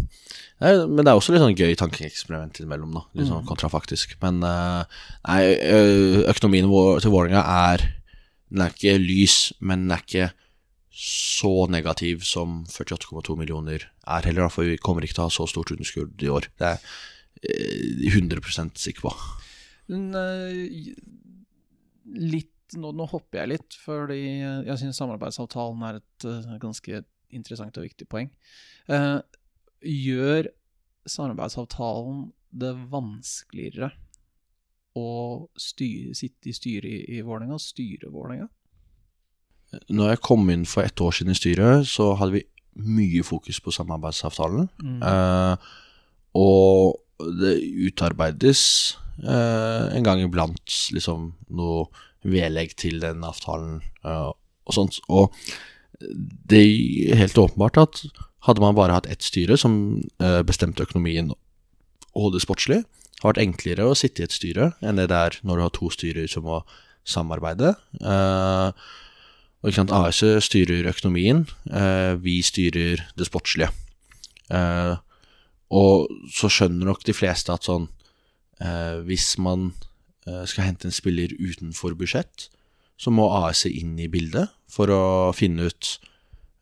nei, Men det er også litt sånn gøy tankeeksperiment innimellom, da. Litt sånn kontrafaktisk. Men eh, nei, eh, økonomien til Vålerenga er Den er ikke lys, men den er ikke så negativ som 48,2 millioner er heller, for vi kommer ikke til å ha så stort underskudd i år. Det er jeg eh, 100 sikker på. Eh, litt nå, nå hopper jeg litt, fordi jeg syns samarbeidsavtalen er et eh, ganske interessant og viktig poeng. Gjør samarbeidsavtalen det vanskeligere å styre, sitte i styret i, i Vålerenga, styre Vålerenga? Når jeg kom inn for ett år siden i styret, så hadde vi mye fokus på samarbeidsavtalen. Eh, og det utarbeides eh, en gang iblant liksom noe vedlegg til den avtalen eh, og sånt. Og det er helt åpenbart at hadde man bare hatt ett styre som eh, bestemte økonomien og det sportslige, har vært enklere å sitte i et styre enn det det er når du har to styrer som må samarbeide. Eh, og ikke sant, AS styrer økonomien, eh, vi styrer det sportslige. Eh, og så skjønner nok de fleste at sånn Hvis man skal hente en spiller utenfor budsjett, så må AS inn i bildet for å finne ut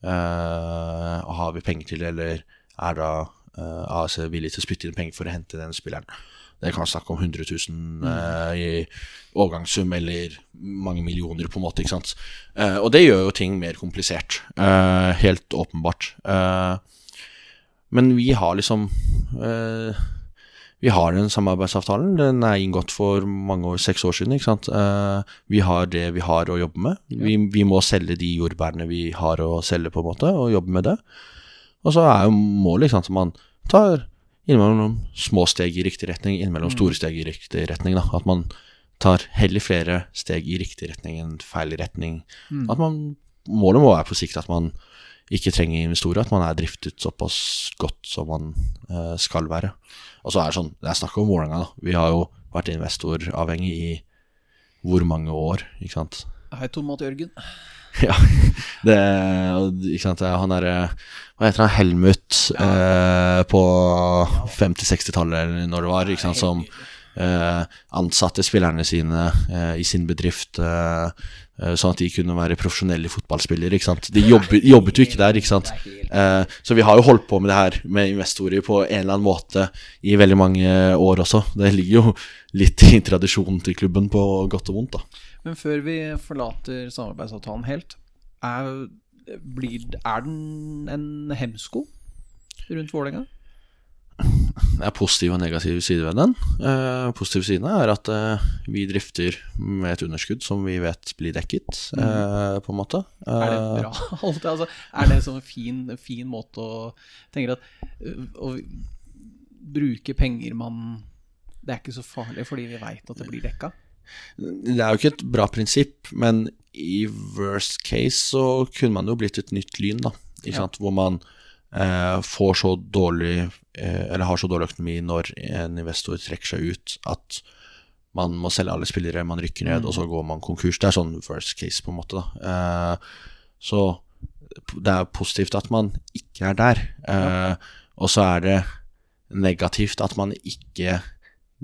eh, Har vi penger til det, eller er da eh, AS villig til å spytte inn penger for å hente den spilleren? Det kan snakke om 100 000 eh, i overgangssum eller mange millioner, på en måte. ikke sant? Eh, og det gjør jo ting mer komplisert. eh, helt åpenbart. Eh, men vi har liksom eh, Vi har den samarbeidsavtalen. Den er inngått for mange år, seks år siden. ikke sant? Eh, vi har det vi har å jobbe med. Vi, vi må selge de jordbærene vi har å selge, på en måte, og jobbe med det. Og så er jo målet ikke sant, at man tar innimellom små steg i riktig retning, innimellom store steg i riktig retning. Da. At man tar heller flere steg i riktig retning enn feil retning. At man, målet må være på sikt at man ikke trenger investorer, at man er driftet såpass godt som man eh, skal være. Og så er det sånn, det er snakk om Vålerenga, da. Vi har jo vært investoravhengig i hvor mange år, ikke sant. Hei, Tomat Jørgen. *laughs* Ja, det, ikke sant, han er Hva heter han, Helmut eh, på 50-60-tallet, eller når det var, ikke sant, som eh, ansatte spillerne sine eh, i sin bedrift, eh, eh, sånn at de kunne være profesjonelle fotballspillere, ikke sant. De jobbet, jobbet jo ikke der, ikke sant. Eh, så vi har jo holdt på med det her med investorer på en eller annen måte i veldig mange år også. Det ligger jo litt i tradisjonen til klubben på godt og vondt, da. Men før vi forlater samarbeidsavtalen helt, er, blir, er den en hemsko rundt Vålerenga? Det er positive og negative sider ved den. Eh, positive sidene er at eh, vi drifter med et underskudd som vi vet blir dekket, eh, på en måte. Er det Eh, bra? *laughs* Altså, er det en sånn fin, fin måte å tenke at Å bruke penger man det er ikke så farlig fordi vi veit at det blir dekka. Det er jo ikke et bra prinsipp, men i worst case så kunne man jo blitt et nytt lyn, da. Sant? Hvor man eh, får så dårlig eh, Eller har så dårlig økonomi når en investor trekker seg ut at man må selge alle spillere, man rykker ned, og så går man konkurs. Det er sånn worst case, på en måte. da. Eh, så det er positivt at man ikke er der. Eh, og så er det negativt at man ikke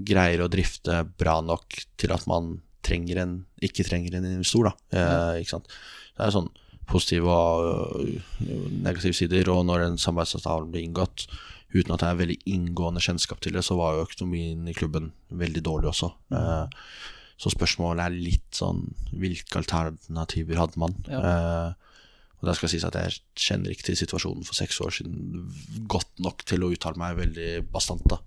greier å drifte bra nok til at man trenger en, ikke trenger en investor. da. Eh, ikke sant? Det er sånn positive og øh, negative sider. Og når en samarbeidsavtale blir inngått, uten at det er veldig inngående kjennskap til det, så var jo økonomien i klubben veldig dårlig også. Eh, så spørsmålet er litt sånn Hvilke alternativer hadde man? Eh, og da skal sies at jeg kjenner ikke til situasjonen for seks år siden godt nok til å uttale meg veldig bastant. da.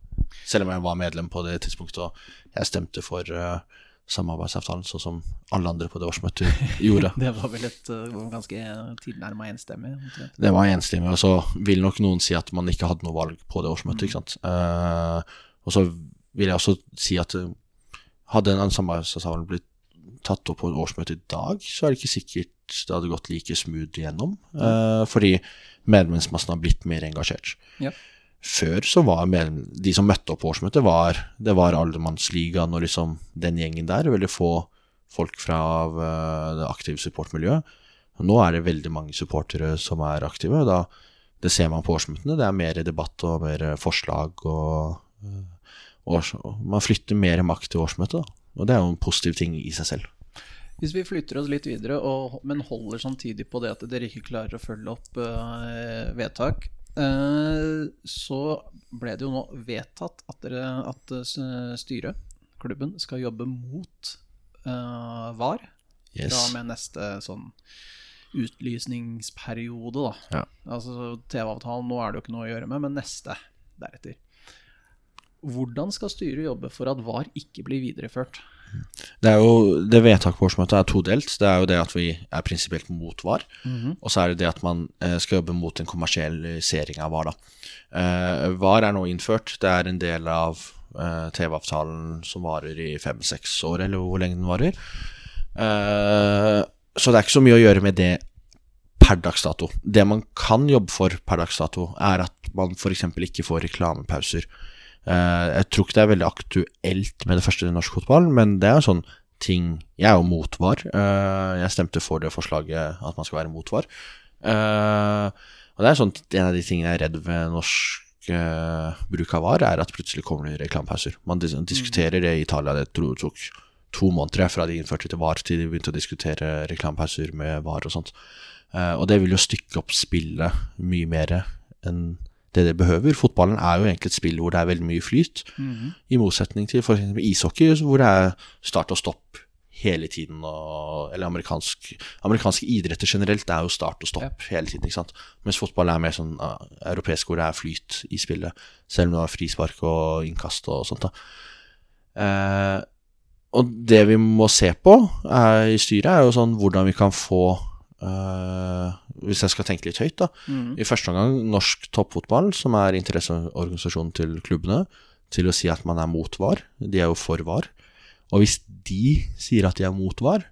Selv om jeg var medlem på det tidspunktet og jeg stemte for uh, samarbeidsavtalen, sånn som alle andre på det årsmøtet *laughs* gjorde. Det var vel et uh, ganske tilnærma enstemmig. Det var enstemmig, og så vil nok noen si at man ikke hadde noe valg på det årsmøtet. ikke sant? Uh, og så vil jeg også si at hadde en samarbeidsavtale blitt tatt opp på et årsmøte i dag, så er det ikke sikkert det hadde gått like smooth igjennom, Uh, fordi medlemsmassen har blitt mer engasjert. Ja. Før så var de som møtte opp på årsmøtet, var, det var allemannsligaen og liksom den gjengen der. Veldig få folk fra eh, det aktive supportmiljøet. Nå er det veldig mange supportere som er aktive. Da, det ser man på årsmøtene. Det er mer debatt og mer forslag. Og, eh, og, og man flytter mer makt til årsmøtet. Da. Og det er jo en positiv ting i seg selv. Hvis vi flytter oss litt videre, og, men holder samtidig på det at dere ikke klarer å følge opp uh, vedtak, eh, så ble det jo nå vedtatt at, dere, at eh, styret, klubben, skal jobbe mot uh, VAR Yes. Da med neste sånn utlysningsperiode, da. Ja. Altså TV-avtalen, nå er det jo ikke noe å gjøre med, men neste deretter. Hvordan skal styret jobbe for at VAR ikke blir videreført? Det er jo, det vedtaket på årsmøtet er todelt. Det er jo det at vi er prinsipielt mot VAR, og så er det det at man eh, skal jobbe mot en kommersialisering av VAR. da. Eh, VAR er nå innført. Det er en del av eh, TV-avtalen som varer i fem-seks år, eller hvor lenge den varer. Eh, så det er ikke så mye å gjøre med det per dags dato. Det man kan jobbe for per dags dato, er at man f.eks. ikke får reklamepauser. Eh, jeg tror ikke det er veldig aktuelt med det første i norsk fotball, men det er jo sånn ting Jeg er jo mot VAR. Eh, jeg stemte for det forslaget at man skal være mot VAR. Eh, og det er sånn en av de tingene jeg er redd ved norsk bruk av VAR, er at plutselig kommer det reklamepauser. Man dis diskuterer det i Italia. Det tror jeg tok to måneder fra de innførte til VAR til de begynte å diskutere reklamepauser med VAR og sånt. Og det vil jo stykke opp spillet mye mer enn det det behøver. Fotballen er jo egentlig et spill hvor det er veldig mye flyt, i motsetning til f.eks. ishockey, hvor det er start og stopp hele tiden. Og, eller amerikansk, amerikanske idretter generelt er jo start og stopp hele tiden. ikke sant? Mens fotball er mer sånn uh, europeisk hvor det er flyt i spillet, selv om det er frispark og innkast og sånt. da. Uh, og det vi må se på er, i styret, er jo sånn hvordan vi kan få eh, Hvis jeg skal tenke litt høyt, da. I første omgang norsk toppfotball, som er interesseorganisasjonen til klubbene, til å si at man er mot VAR. De er jo for VAR. Og hvis de sier at de er mot VAR,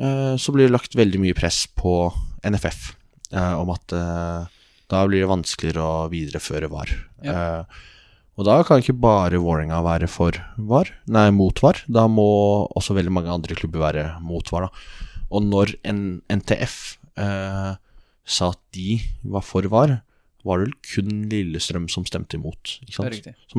eh, så blir det lagt veldig mye press på NFF eh, om at eh, da blir det vanskeligere å videreføre VAR. Ja. og da kan ikke bare Vålerenga være for VAR, nei, mot VAR. Da må også veldig mange andre klubber være mot VAR. Da. Og når en NTF eh, sa at de var for VAR, var det vel kun Lillestrøm som stemte imot. Så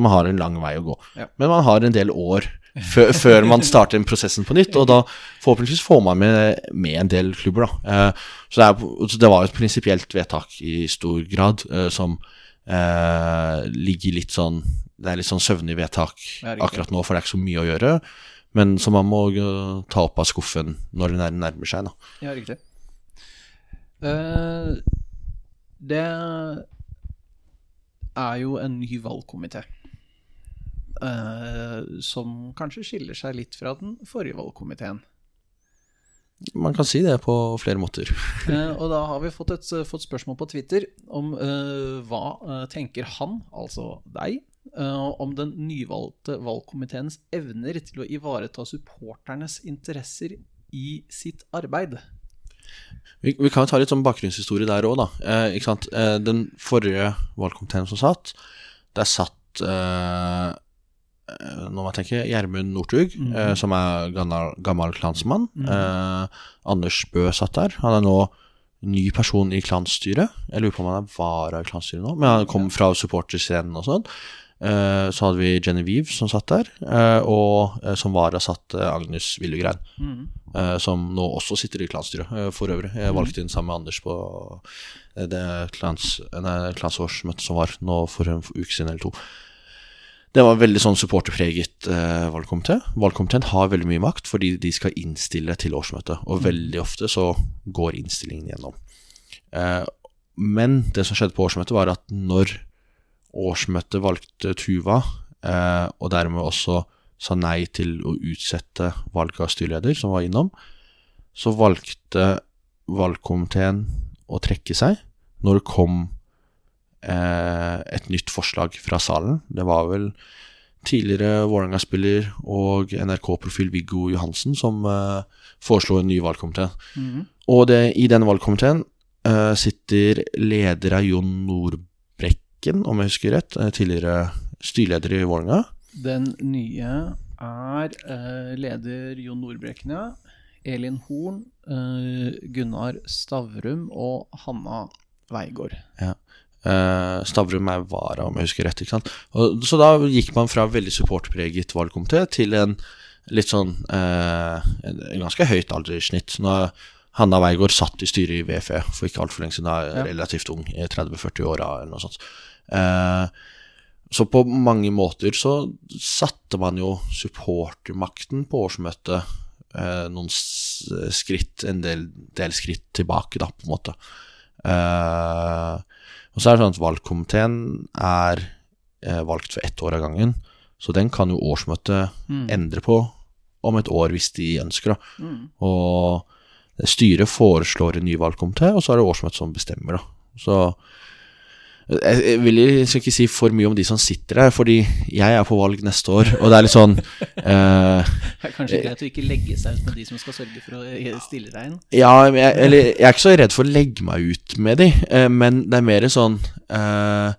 man har en lang vei å gå. Ja. Men man har en del år før, *laughs* før man starter den prosessen på nytt, og da forhåpentligvis får man med, med en del klubber. Da. Eh, så, det er, så det var et prinsipielt vedtak i stor grad eh, som eh, ligger litt sånn Det er litt sånn søvnig vedtak akkurat nå, for det er ikke så mye å gjøre. Men som man må eh, ta opp av skuffen når det nærmer seg. Da. Ja, riktig. Eh, det er jo en ny valgkomité. eh, som kanskje skiller seg litt fra den forrige valgkomiteen. Man kan si det på flere måter. Eh, og da har vi fått et fått spørsmål på Twitter om uh, hva tenker han, altså deg, om den nyvalgte valgkomiteens evner til å ivareta supporternes interesser i sitt arbeid. Vi, vi kan jo ta litt sånn bakgrunnshistorie der òg, da. Eh, ikke sant? Eh, den forrige valgkomiteen som satt, der satt eh, eh, Nå må jeg tenke Gjermund Northug, eh, som er gammel, gammel klansmann. Eh, Anders Bø satt der. Han er nå ny person i klansstyret. Jeg lurer på om han er vara i klansstyret nå, men han kom fra supporterscenen og sånn. Eh, så hadde vi Genevieve som satt der, eh, og eh, som vara satt Agnes Villegrein. eh, som nå også sitter i klansstyret, eh, for øvrig. Jeg valgte inn sammen med Anders på det klans, klansårsmøtet som var nå for en uke siden eller to. Det var en veldig sånn supporterpreget eh, valgkomité. Valgkomiteen har veldig mye makt fordi de skal innstille til årsmøtet, og veldig ofte så går innstillingen gjennom. Eh, men det som skjedde på årsmøtet, var at når årsmøtet valgte Tuva, eh, og dermed også sa nei til å utsette valget av styreleder, som var innom, så valgte valgkomiteen å trekke seg når det kom eh, et nytt forslag fra salen. Det var vel tidligere Vålerenga-spiller og NRK-profil Viggo Johansen som eh, foreslo en ny valgkomité. Og det, i denne valgkomiteen eh, sitter leder av Jon Nordbrekken, om jeg husker rett, eh, tidligere styreleder i Vålerenga. Den nye er eh, leder Jon Nordbrekken, ja. Elin Horn, eh, Gunnar Stavrum og Hanna Weigård. Ja. Eh, Stavrum er vara, om jeg husker rett. ikke sant? Og, så da gikk man fra veldig supportpreget valgkomité til en litt sånn eh, en, ganske høyt alderssnitt. Nå er Hanna Weigård satt i styret i VFE for ikke altfor lenge siden. Er relativt ung, i 30-40-åra eller noe sånt. Eh, så på mange måter så satte man jo supportermakten på årsmøtet eh, noen skritt, en del, del skritt tilbake, da, på en måte. Eh, og så er det sånn at valgkomiteen er eh, valgt for ett år av gangen, så den kan jo årsmøtet endre på om et år hvis de ønsker. Da. Og styret foreslår en ny valgkomité, og så er det årsmøtet som bestemmer. Da. Så jeg, jeg vil jeg skal ikke si for mye om de som sitter der, fordi jeg er på valg neste år, og det er litt sånn uh, *laughs* Det er kanskje greit å ikke legge seg ut med de som skal sørge for å eh, stille deg inn. Ja, jeg, eller jeg er ikke så redd for å legge meg ut med de, uh, men det er mer sånn uh,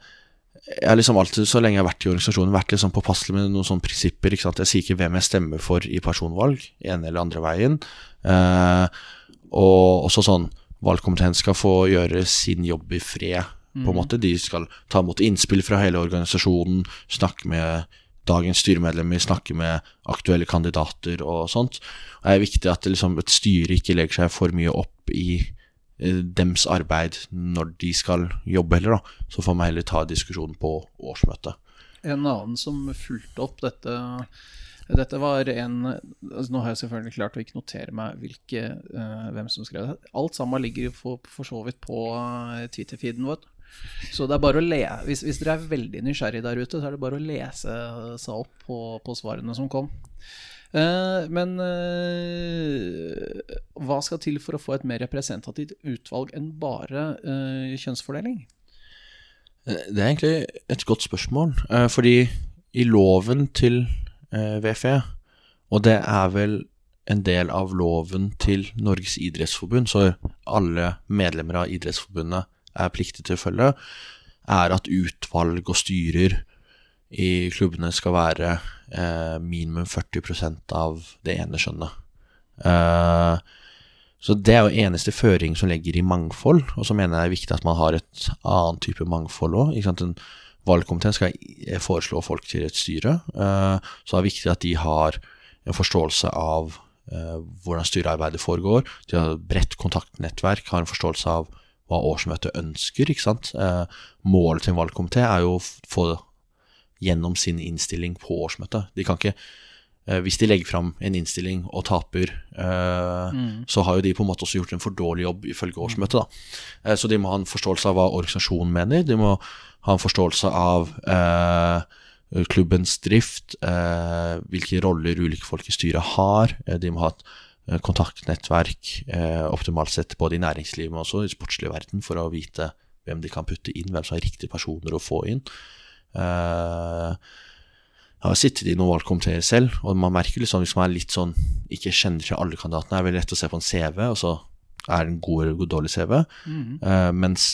Jeg har liksom alltid, så lenge jeg har vært i organisasjonen, vært liksom påpasselig med noen sånne prinsipper. ikke sant? Jeg sier ikke hvem jeg stemmer for i personvalg, ene eller andre veien. Og også sånn Valgkomiteen skal få gjøre sin jobb i fred, på en måte. De skal ta imot innspill fra hele organisasjonen, snakke med dagens styremedlemmer, snakke med aktuelle kandidater og sånt. Og det er viktig at liksom, et styre ikke legger seg for mye opp i eh, dems arbeid når de skal jobbe heller, da. Så får man heller ta diskusjonen på årsmøtet. En annen som fulgte opp dette dette var en altså Nå har jeg selvfølgelig klart å ikke notere meg hvilke, uh, hvem som skrev det. Alt sammen ligger for, for så vidt på eh, Twitter-feeden vår. Så det er bare å le hvis, hvis dere er veldig nysgjerrig der ute, så er det bare å lese seg opp på, på svarene som kom. Uh, men uh, hva skal til for å få et mer representativt utvalg enn bare uh, kjønnsfordeling? Det er egentlig et godt spørsmål, fordi i loven til VFE, og det er vel en del av loven til Norges idrettsforbund, så alle medlemmer av Idrettsforbundet er pliktig til å følge, er at utvalg og styrer i klubbene skal være eh, minimum 40% av det ene skjønnet. Eh, så det er jo eneste føring som legger i mangfold, og så mener jeg det er viktig at man har et annet type mangfold òg. En valgkomité skal foreslå folk til et styre, eh, så det er viktig at de har en forståelse av eh, hvordan styrearbeidet foregår. De har et bredt kontaktnettverk, har en forståelse av hva årsmøtet ønsker. ikke sant? Eh, målet til en valgkomité er jo å få gjennom sin innstilling på årsmøtet. De kan ikke eh, Hvis de legger fram en innstilling og taper, eh, så har jo de på en måte også gjort en for dårlig jobb ifølge årsmøtet. da. Så de må ha en forståelse av hva organisasjonen mener. De må ha en forståelse av eh, klubbens drift, eh, hvilke roller ulike folk i styret har. De må ha et kontaktnettverk, eh, optimalt sett både i næringslivet, men også i sportslig verden, for å vite hvem de kan putte inn, hvem som er riktige personer å få inn. Eh, jeg har sittet i noen valgkomiteer selv, og man merker liksom hvis man er litt sånn ikke kjenner til alle kandidatene, er det veldig lett å se på en CV, og så er det en god eller dårlig CV. Eh, mens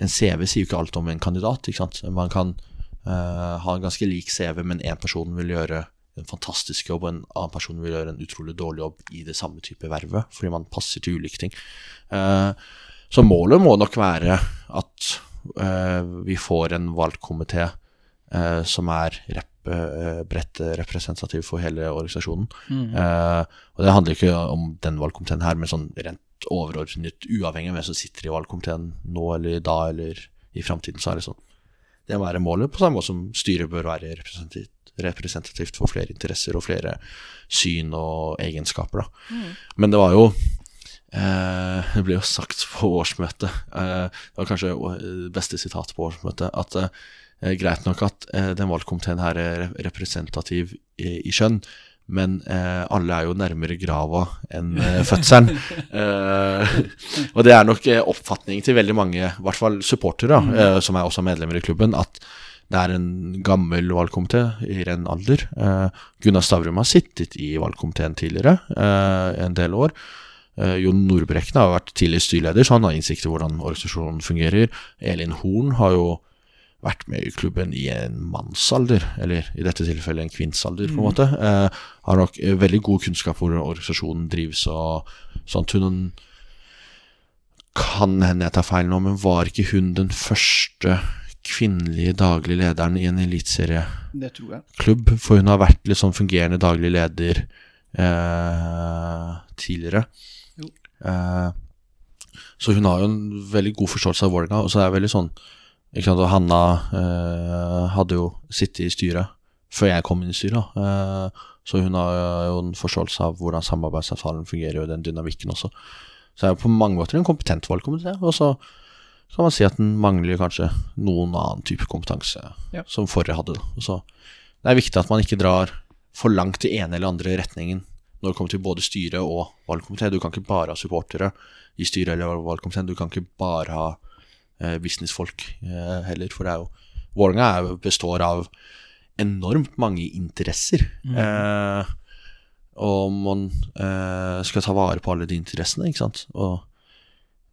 en CV sier jo ikke alt om en kandidat. ikke sant? Man kan eh, ha en ganske lik CV, men én person vil gjøre en fantastisk jobb, og en annen person vil gjøre en utrolig dårlig jobb i det samme type vervet, fordi man passer til ulike ting. Eh, så målet må nok være at eh, vi får en valgkomité eh, som er rep, bredt representativ for hele organisasjonen. Eh, og det handler ikke om den valgkomiteen her, men sånn rent overordnet, uavhengig av hvem som sitter i valgkomiteen nå eller da eller i framtiden, så er det sånn. Det må være målet, på samme måte som styret bør være representativt, representativt for flere interesser og flere syn og egenskaper. Da. Men det var jo Eh, det ble jo sagt på årsmøtet, eh, det var kanskje beste sitat på årsmøtet, at eh, greit nok at eh, den valgkomiteen her er representativ i, i kjønn, men eh, alle er jo nærmere grava enn eh, fødselen. *laughs* Eh, og det er nok eh, oppfatningen til veldig mange, i hvert fall supportere, eh, som er også medlemmer i klubben, at det er en gammel valgkomité i ren alder. Eh, Gunnar Stavrum har sittet i valgkomiteen tidligere, eh, en del år. Eh, Jon Nordbrekken har vært tidligere styreleder, så han har innsikt i hvordan organisasjonen fungerer. Elin Horn har jo vært med i klubben i en mannsalder, eller i dette tilfellet en kvinnsalder, på en måte. Eh, har nok eh, veldig god kunnskap om hvordan organisasjonen drives og sånt. Hun kan hende jeg tar feil nå, men var ikke hun den første kvinnelige daglige lederen i en eliteserieklubb? Jeg. For hun har vært litt sånn fungerende daglig leder eh, tidligere. Jo. Eh, så hun har jo en veldig god forståelse av Vålerenga, og så er det veldig sånn ikke sant, og Hanna eh, hadde jo sittet i styret før jeg kom inn i styret. Eh, så hun har jo en forståelse av hvordan samarbeidsavtalen fungerer, og den dynamikken også. Så det er jo på mange måter en kompetent valgkomité. Og så kan man si at den mangler kanskje noen annen type kompetanse Ja. som forrige hadde. så det er viktig at man ikke drar for langt i ene eller andre retningen når det kommer til både styre og valgkomité. Du kan ikke bare ha supportere i styret eller valgkomiteen. Du kan ikke bare ha eh, businessfolk eh, heller, for det er jo Vålerenga er består av enormt mange interesser. Eh, og man eh, skal ta vare på alle de interessene, ikke sant. Og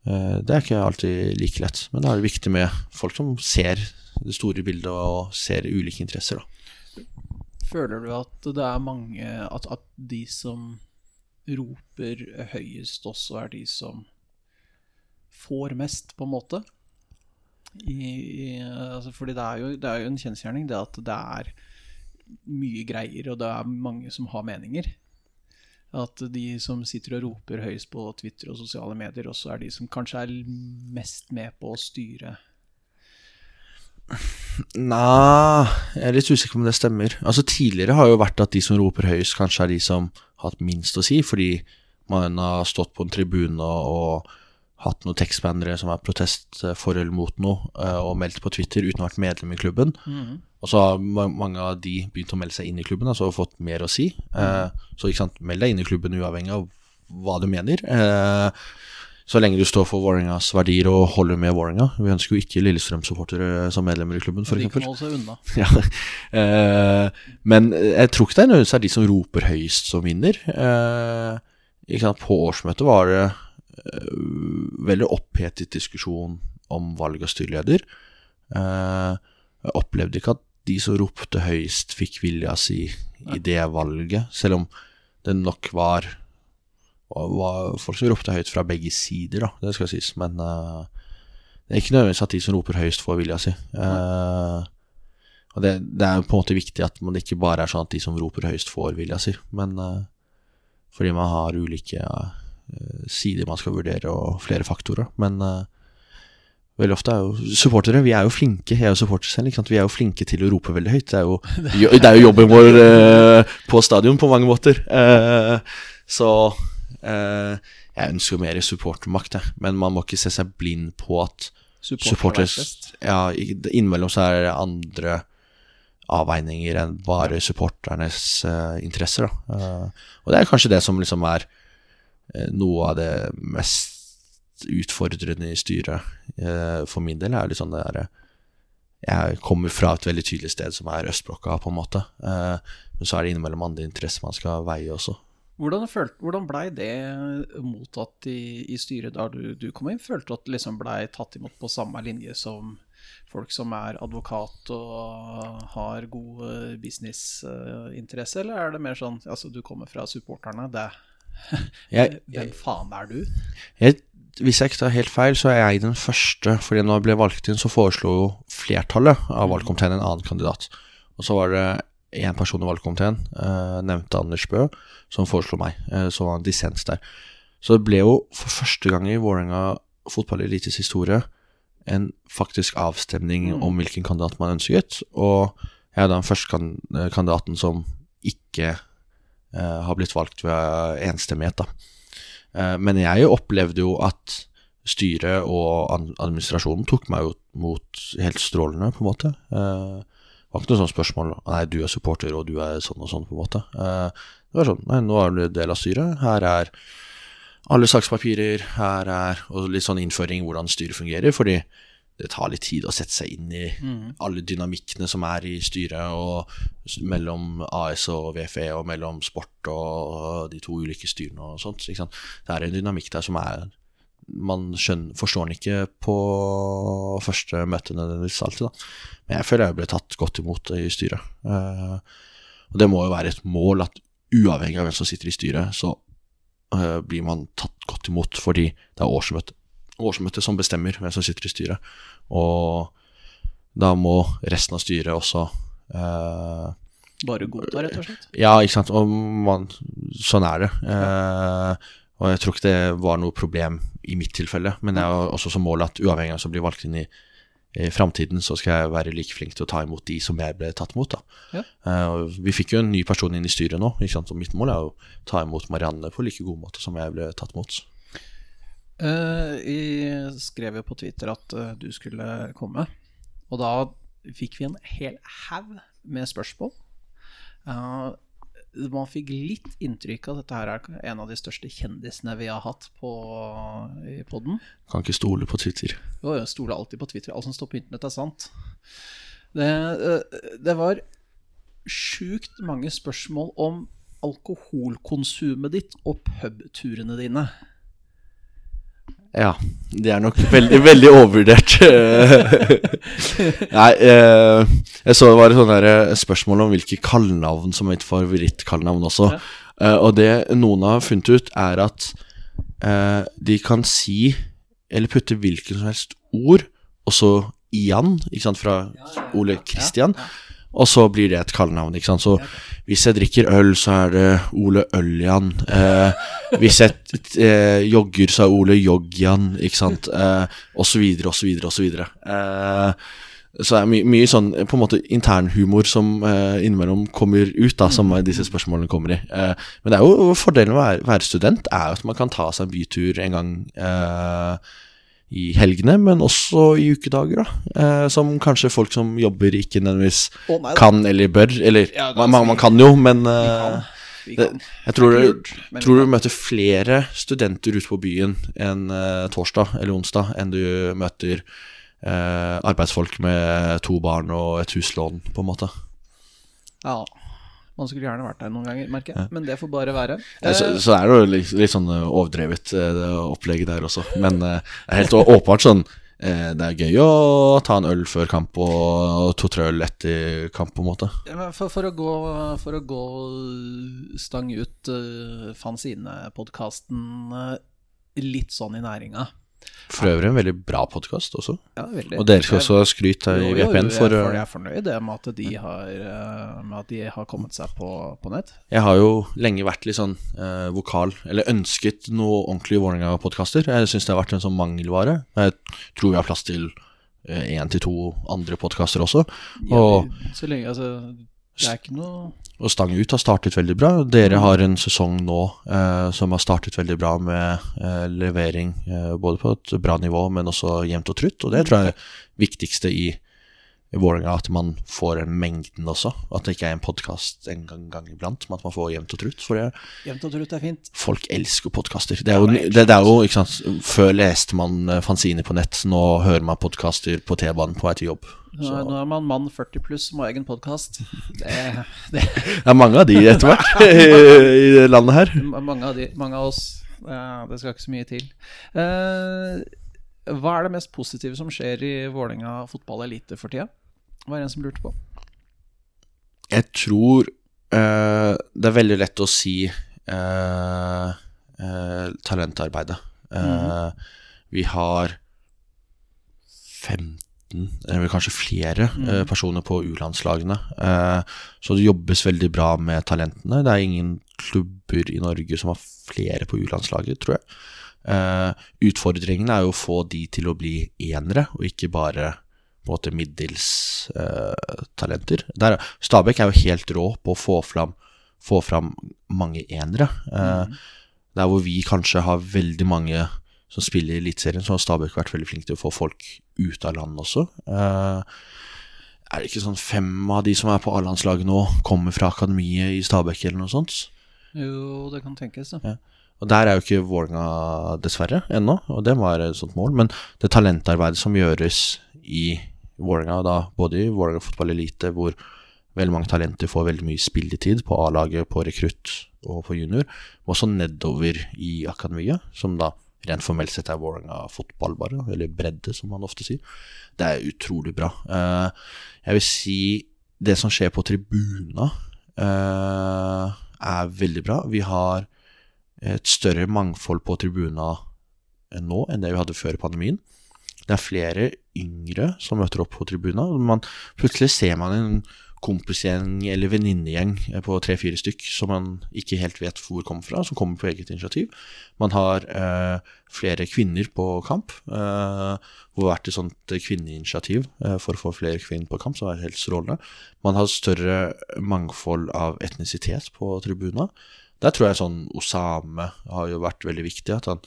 det er ikke alltid like lett, men da er det viktig med folk som ser det store bildet og ser ulike interesser, da. Føler du at det er mange at, at de som roper høyest, også er de som får mest, på en måte? I, i, altså fordi det er, jo, det er jo en kjensgjerning det at det er mye greier, og det er mange som har meninger. At de som sitter og roper høyest på Twitter og sosiale medier, også er de som kanskje er mest med på å styre. Nei, jeg er litt usikker på om det stemmer. Altså Tidligere har jo vært at de som roper høyest, kanskje er de som har hatt minst å si, fordi man har stått på en tribune og, og hatt noen tekstbandere som er protest for eller mot noe, eh, og meldt på Twitter uten å ha vært medlem i klubben. Og så har mange av de begynt å melde seg inn i klubben, altså fått mer å si. Mm. så ikke sant, meld deg inn i klubben uavhengig av hva du mener. Eh, så lenge du står for Vålerengas verdier og holder med Vålerenga. Vi ønsker jo ikke Lillestrøm-supportere som medlemmer i klubben, De f.eks. kan holde seg unna. *laughs* Ja. Eh, men jeg tror ikke det er nødvendigvis er de som roper høyest som vinner. Eh? På årsmøtet var det eh, veldig opphetet diskusjon om valg av styreleder. Eh, jeg opplevde ikke at de som ropte høyest, fikk vilja si i det valget, selv om det nok var, var, folk som ropte høyt fra begge sider, da, det skal sies. Men eh, det er ikke nødvendigvis at de som roper høyest, får vilja si. Eh, og det, det er på en måte viktig at man ikke bare er sånn at de som roper høyest, får vilja si, men fordi man har ulike sider man skal vurdere, og flere faktorer. Men eh, veldig ofte er jo supportere Vi er jo flinke, jeg er jo supporter selv, vi er jo flinke til å rope veldig høyt. Det er jo, *laughs* det er jo jobben vår *laughs* eh, på stadion på mange måter. Eh, så eh, jeg ønsker jo mer supportermakt, men man må ikke se seg blind på at Supportere. Ja, innimellom så er det andre avveininger enn bare supporternes eh, interesser. Eh, og det er kanskje det som liksom er eh, noe av det mest utfordrende i styret eh, for min del, er sånn det derre jeg kommer fra et veldig tydelig sted som er østblokka, på en måte. Eh, men så er det innimellom andre interesser man skal veie også. Hvordan, følte, blei det mottatt i, i styret da du, du, kom inn? Følte du at det liksom blei tatt imot på samme linje som folk som er advokat og har god businessinteresse, eller er det mer sånn altså du kommer fra supporterne, det *laughs* jeg, Hvem faen er du? Jeg, hvis jeg ikke tar helt feil, så er jeg den første. fordi når jeg ble valgt inn, så foreslo jo flertallet av valgkomiteen en annen kandidat. Og så var det én person i valgkomiteen, eh, nevnte Anders Bø, som foreslo meg. Eh, så var en dissens der. Så det ble jo for første gang i Vålerenga fotballelites historie en faktisk avstemning mm. om hvilken kandidat man ønsket. Og jeg er den første kandidaten som ikke har blitt valgt ved enstemmighet. da. Eh, men jeg opplevde jo at styret og administrasjonen tok meg jo mot helt strålende, på en måte. Eh, det var ikke noe sånt spørsmål Nei, du er supporter, og du er sånn og sånn, på en måte. Det var sånn Nei, nå er du del av styret. Her er alle sakspapirer. Her er Og litt sånn innføring hvordan styret fungerer. Fordi det tar litt tid å sette seg inn i mm. alle dynamikkene som er i styret, og mellom AS og VFE, og mellom sport og de to ulike styrene og sånt. Det er en dynamikk der som er Man skjønner, forstår den ikke på første møte nødvendigvis alltid, da. Men jeg føler jeg ble tatt godt imot i styret. Uh, og det må jo være et mål at uavhengig av hvem som sitter i styret, så uh, blir man tatt godt imot fordi det er årsmøte årsmøtet som bestemmer hvem som sitter i styret. Og da må resten av styret også eh, Bare godta, rett og slett? Ja, ikke sant. Og man, sånn er det. Eh, og jeg tror ikke det var noe problem i mitt tilfelle, men jeg har også som mål at uavhengig av hvem som blir valgt inn i, i framtiden, så skal jeg være like flink til å ta imot de som jeg ble tatt imot. Ja. Uh, vi fikk jo en ny person inn i styret nå, ikke sant? og mitt mål er å ta imot Marianne på like god måte som jeg ble tatt imot. Jeg skrev jo på Twitter at uh, du skulle komme, og da fikk vi en hel haug med spørsmål. Uh, man fikk litt inntrykk av at dette her er en av de største kjendisene vi har hatt på, i poden. Kan ikke stole på Twitter. Jo, jeg stoler alltid på Twitter. Alt som står på internett, er sant. Det, det var sjukt mange spørsmål om alkoholkonsumet ditt og pubturene dine. Ja. Det er nok veldig, veldig overvurdert. *laughs* Nei, eh, jeg så det var et eh, spørsmål om hvilke kallenavn som er mitt favorittkallenavn også. Ja. Eh, og det noen har funnet ut, er at eh, de kan si, eller putte hvilket som helst ord, og så Ian, ikke sant, fra Ole Kristian. Og så blir det et kallenavn. ikke sant? Så hvis jeg drikker øl, så er det Ole Øljan. Eh, hvis jeg eh, jogger, så er Ole Joggjan, ikke sant? Eh, og så videre, og så videre, og så videre. Eh, så det er my mye sånn på en måte internhumor som eh, innimellom kommer ut, da, som disse spørsmålene kommer i. Eh, men det er jo fordelen med å være, være student, er jo at man kan ta seg en bytur en gang. Eh, i helgene, men også i ukedager. da eh, Som kanskje folk som jobber, ikke nødvendigvis oh, kan eller bør. Eller ja, man, man, man, kan jo, men eh, det, jeg tror, lurt, tror du møter flere studenter ute på byen en uh, torsdag eller onsdag enn du møter uh, arbeidsfolk med to barn og et huslån, på en måte. Ja man skulle gjerne vært der noen ganger, merker jeg. Men det får bare være. Ja, så, så, er det jo litt, litt sånn eh, overdrevet, eh, det opplegget der også. Men eh, det er helt åpenbart sånn det er gøy å ta en øl før kamp og to-tre øl etter kamp, på en måte. For, for, å, gå, for å gå stang ut uh, fanzine-podkasten uh, litt sånn i næringa for øvrig en veldig bra podkast også. Ja, veldig. Og dere skal også ha skryt i VPN for Jeg er fornøyd med at de har, eh, med at de har kommet seg på, på, nett. Jeg har jo lenge vært litt sånn eh, vokal, eller ønsket noe ordentlig Vålerenga-podkaster. Jeg syns det har vært en sånn mangelvare. Jeg tror vi har plass til én eh, til to andre podkaster også. Og, ja, så lenge, altså det er ikke noe Og Stang ut har startet veldig bra. Dere har en sesong nå eh, som har startet veldig bra med eh, levering eh, både på et bra nivå, men også jevnt og trutt. Og det tror jeg er det viktigste i i Vålerenga at man får en mengden også. At det ikke er en podkast en gang, gang iblant, men at man får jevnt og trutt. For det, Jevnt og trutt er fint. folk elsker podkaster. Det er jo, det, det er jo ikke sant, Før leste man fanzine fanziner på nett, nå hører man podkaster på T-banen på vei til jobb. Nå, nå er man mann 40 pluss som har egen podkast. Det, det det er *laughs* mange av de etter hvert *laughs* i det landet her. er mange av, de, mange av oss. Eh, det skal ikke så mye til. Eh, hva er det mest positive som skjer i Vålerenga fotball elite for tida? Var det en som lurte på? Jeg tror uh, det er veldig lett å si uh, uh, talentarbeidet. Mm. Vi har 15, eller kanskje flere, eh, personer på U-landslagene. Så det jobbes veldig bra med talentene. Det er ingen klubber i Norge som har flere på U-landslaget, tror jeg. Eh, utfordringen er jo å få de til å bli enere, og ikke bare på en måte middels eh, talenter. Der, Stabæk er jo helt rå på å få fram, få fram mange enere. Eh, Der hvor vi kanskje har veldig mange som spiller i Eliteserien, så har Stabæk vært veldig flink til å få folk ut av landet også. Eh, er det ikke sånn fem av de som er på A-landslaget nå, kommer fra akademiet i Stabæk eller noe sånt? Jo, det kan tenkes, da. Og der er jo ikke Vålerenga dessverre ennå, og det var et sånt mål. Men det talentarbeidet som gjøres i Vålerenga, både i Vålerenga fotball elite, hvor veldig mange talenter får veldig mye spilletid på A-laget, på rekrutt og på junior, men også nedover i akademiet, som da rent formelt sett er Vålerenga fotball, bare, eller bredde, som man ofte sier. Det er utrolig bra. Eh, jeg vil si det som skjer på tribuna, eh, er veldig bra. Vi har et større mangfold på tribuna nå enn det vi hadde før pandemien. Det er flere yngre som møter opp på tribuna. Man, plutselig ser man en kompisgjeng eller venninnegjeng på tre-fire stykk som man ikke helt vet hvor kommer fra, som kommer på eget initiativ. Man har eh, flere kvinner på kamp. Eh, hvor det har vært et sånt kvinneinitiativ eh, for å få flere kvinner på kamp, som er helt strålende. Man har større mangfold av etnisitet på tribuna. Der tror jeg sånn Osame har jo vært veldig viktig. At han,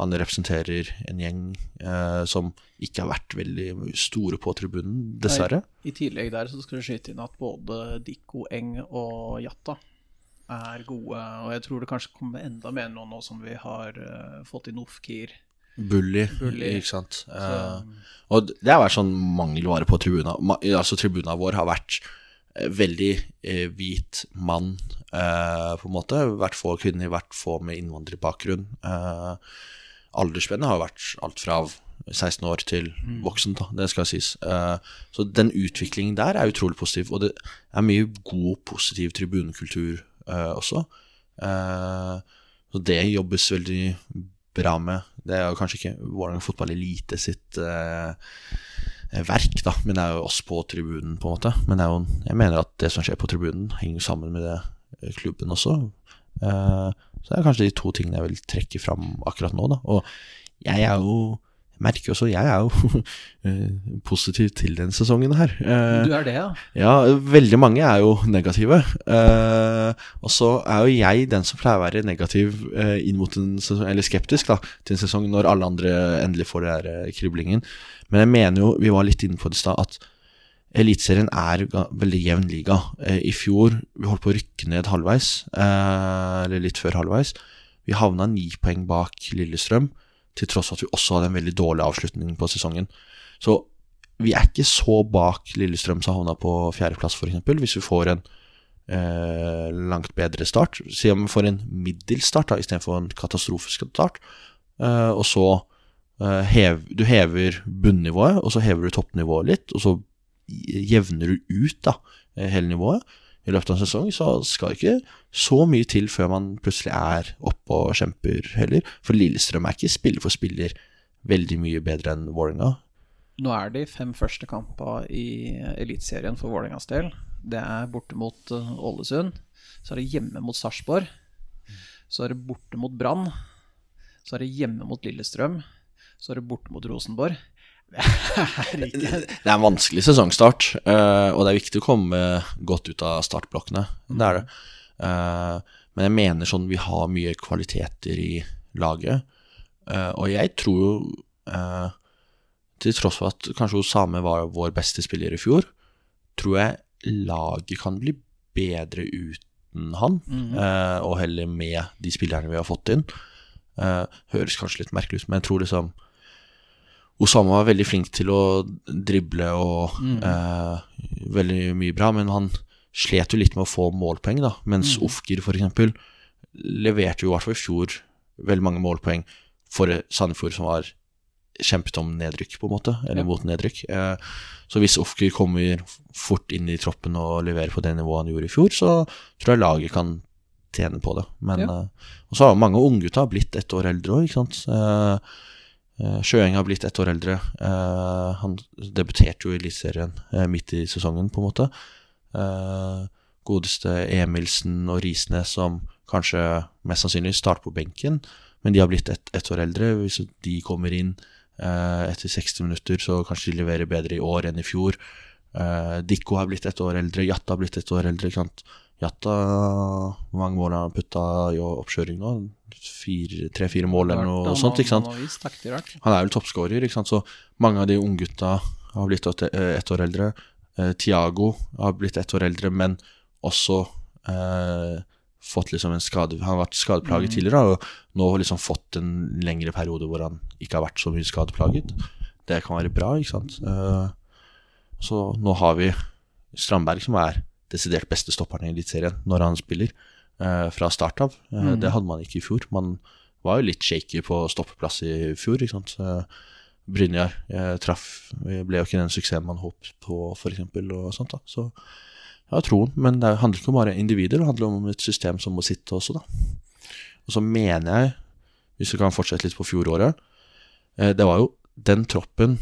han representerer en gjeng eh, som ikke har vært veldig store på tribunen, dessverre. I tillegg der så skal du skyte inn at både Dikko Eng og Jatta er gode. Og jeg tror det kanskje kommer enda mer nå, nå som vi har uh, fått inn Ofkir. Bully, Bully. ikke sant. Eh, og det har vært sånn mangelvare på tribuna. Ma, altså Tribuna vår har vært veldig eh, hvit mann, eh, på en måte. Vært få kvinner, vært få med innvandrerbakgrunn. Eh, aldersspennet har vært alt fra 16 år til voksen, da, det skal sies. Eh, så den utviklingen der er utrolig positiv, og det er mye god, positiv tribunekultur eh, også. Eh, så det jobbes veldig bra med. Det er kanskje ikke Vålerenga fotballelite sitt eh, verk, da, men det er jo oss på tribunen, på en måte. Men jo, jeg mener at det som skjer på tribunen, henger sammen med det eh, klubben også. Eh, så det er kanskje de to tingene jeg vil trekke fram akkurat nå, da. Og jeg er jo merker også, jeg er jo *laughs* eh, positiv til denne sesongen her. Eh, Du er det, ja? ja, veldig mange er jo negative. Eh, og så er jo jeg den som pleier å være negativ inn mot en sesong, eller skeptisk da, til en sesong når alle andre endelig får den der kriblingen. Men jeg mener jo, vi var litt inne på det i stad, at Eliteserien er veldig jevn liga. I fjor vi holdt på å rykke ned halvveis, eller litt før halvveis. Vi havna ni poeng bak Lillestrøm, til tross for at vi også hadde en veldig dårlig avslutning på sesongen. Så vi er ikke så bak Lillestrøm som havna på fjerdeplass, f.eks. Hvis vi får en eh, langt bedre start. Si om vi får en middels start istedenfor en katastrofestart. Eh, og så eh, hev, Du hever bunnivået, og så hever du toppnivået litt, og så jevner du ut da, eh, hele nivået i løpet av en sesong, så skal ikke så mye til før man plutselig er oppe og kjemper heller. For Lillestrøm er ikke spiller for spiller veldig mye bedre enn Vålerenga. Nå er de fem første kampene i Eliteserien for Vålerengas del. Det er borte mot eh, Ålesund. Så er det hjemme mot Sarpsborg. Så er det borte mot Brann. Så er det hjemme mot Lillestrøm. Så er det borte mot Rosenborg. Det er en vanskelig sesongstart, eh, og det er viktig å komme godt ut av startblokkene. Det er det. Eh, men jeg mener sånn vi har mye kvaliteter i laget. Eh, og jeg tror jo til tross for at kanskje Osame var vår beste spiller i fjor, tror jeg laget kan bli bedre uten han, eh, og heller med de spillerne vi har fått inn. Høres kanskje litt merkelig ut, men jeg tror liksom Osama var veldig flink til å drible og eh, veldig mye bra, men han slet jo litt med å få målpoeng, da. Mens Ofkir f.eks. leverte jo i hvert fall i fjor veldig mange målpoeng for Sandefjord, som var kjempet om nedrykk, på en måte, eller Ja. mot nedrykk. Eh, så hvis Ofker kommer fort inn i troppen og leverer på det nivået han gjorde i fjor, så tror jeg laget kan tjene på det. Men, Ja. eh, og så har mange unggutter blitt ett år eldre òg, ikke sant. Eh, Sjøeng har blitt ett år eldre. Eh, han debuterte jo i Eliteserien eh, midt i sesongen, på en måte. Eh, godeste Emilsen og Risnes, som kanskje mest sannsynlig starter på benken, men de har blitt ett et år eldre. Hvis de kommer inn eh, etter 60 minutter, så kanskje de leverer bedre i år enn i fjor. Eh, Dikko har blitt ett år eldre, Jatta har blitt ett år eldre. Jatta, hvor mange mål har han putta i oppkjøring nå? Tre-fire mål eller noe sånt. ikke sant? Han har er vel toppskårer, ikke sant. Så mange av de unggutta har blitt ett ett år eldre. Eh, Tiago har blitt ett år eldre, men også eh, fått liksom en skade Han har vært skadeplaget tidligere, og nå liksom fått en lengre periode hvor han ikke har vært så mye skadeplaget. Det kan være bra, ikke sant. Eh, så nå har vi Strandberg, som er desidert beste stopperen i Eliteserien når han spiller, eh, fra start av. Eh, Det hadde man ikke i fjor. Man var jo litt shaky på stoppeplass i fjor, ikke sant. Så Brynjar eh, traff Ble jo ikke den suksessen man håpet på, f.eks., og sånt, da. Så jeg har troen, men det handler ikke om bare individer, det handler om et system som må sitte også, da. Og så mener jeg, hvis vi kan fortsette litt på fjoråret eh, Det var jo den troppen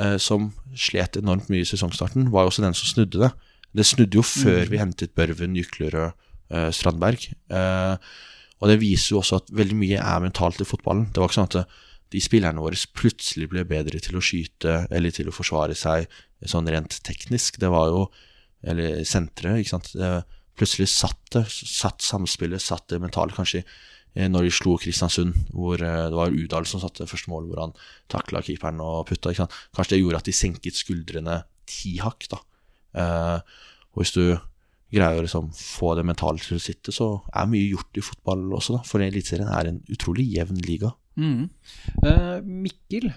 eh, som slet enormt mye i sesongstarten, var jo også den som snudde det. Det snudde jo før vi hentet Børven, Jyklerød, eh, Strandberg. Eh, og det viser jo også at veldig mye er mentalt i fotballen. Det var ikke sånn at eh, de spillerne våre plutselig ble bedre til å skyte eller til å forsvare seg sånn rent teknisk. Det var jo Eller sentre, ikke sant. Plutselig satt det. Satt samspillet, satt det mentale. Kanskje når de slo Kristiansund, hvor det var Udal som satte første mål, hvor han takla keeperen og putta. Kanskje det gjorde at de senket skuldrene ti hakk. Eh, og hvis du greier å liksom få det mentale til å sitte, så er mye gjort i fotball også, da. For Eliteserien er en utrolig jevn liga. Mm. Uh, Mikkel,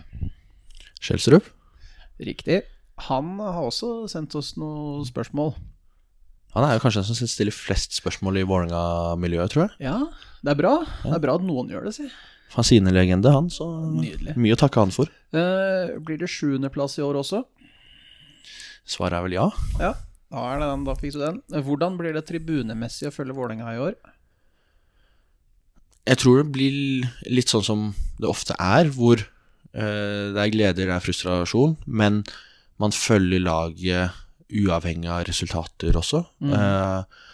Skjelsrup? riktig. Han har også sendt oss noen spørsmål. Han er jo kanskje den som stiller flest spørsmål i Vålerenga-miljøet, tror jeg. Ja, det er bra. Det er bra at noen gjør det, si. Fanzine-legende, han, så Nydelig. mye å takke han for. Uh, blir det sjuendeplass i år også? Svaret er vel ja. Ja, da er det den. Da fikk du den. Hvordan blir det tribunemessig å følge Vålerenga i år? Jeg tror det blir litt sånn som det ofte er, hvor eh, det er gleder, det er frustrasjon, men man følger laget uavhengig av resultater også. Eh,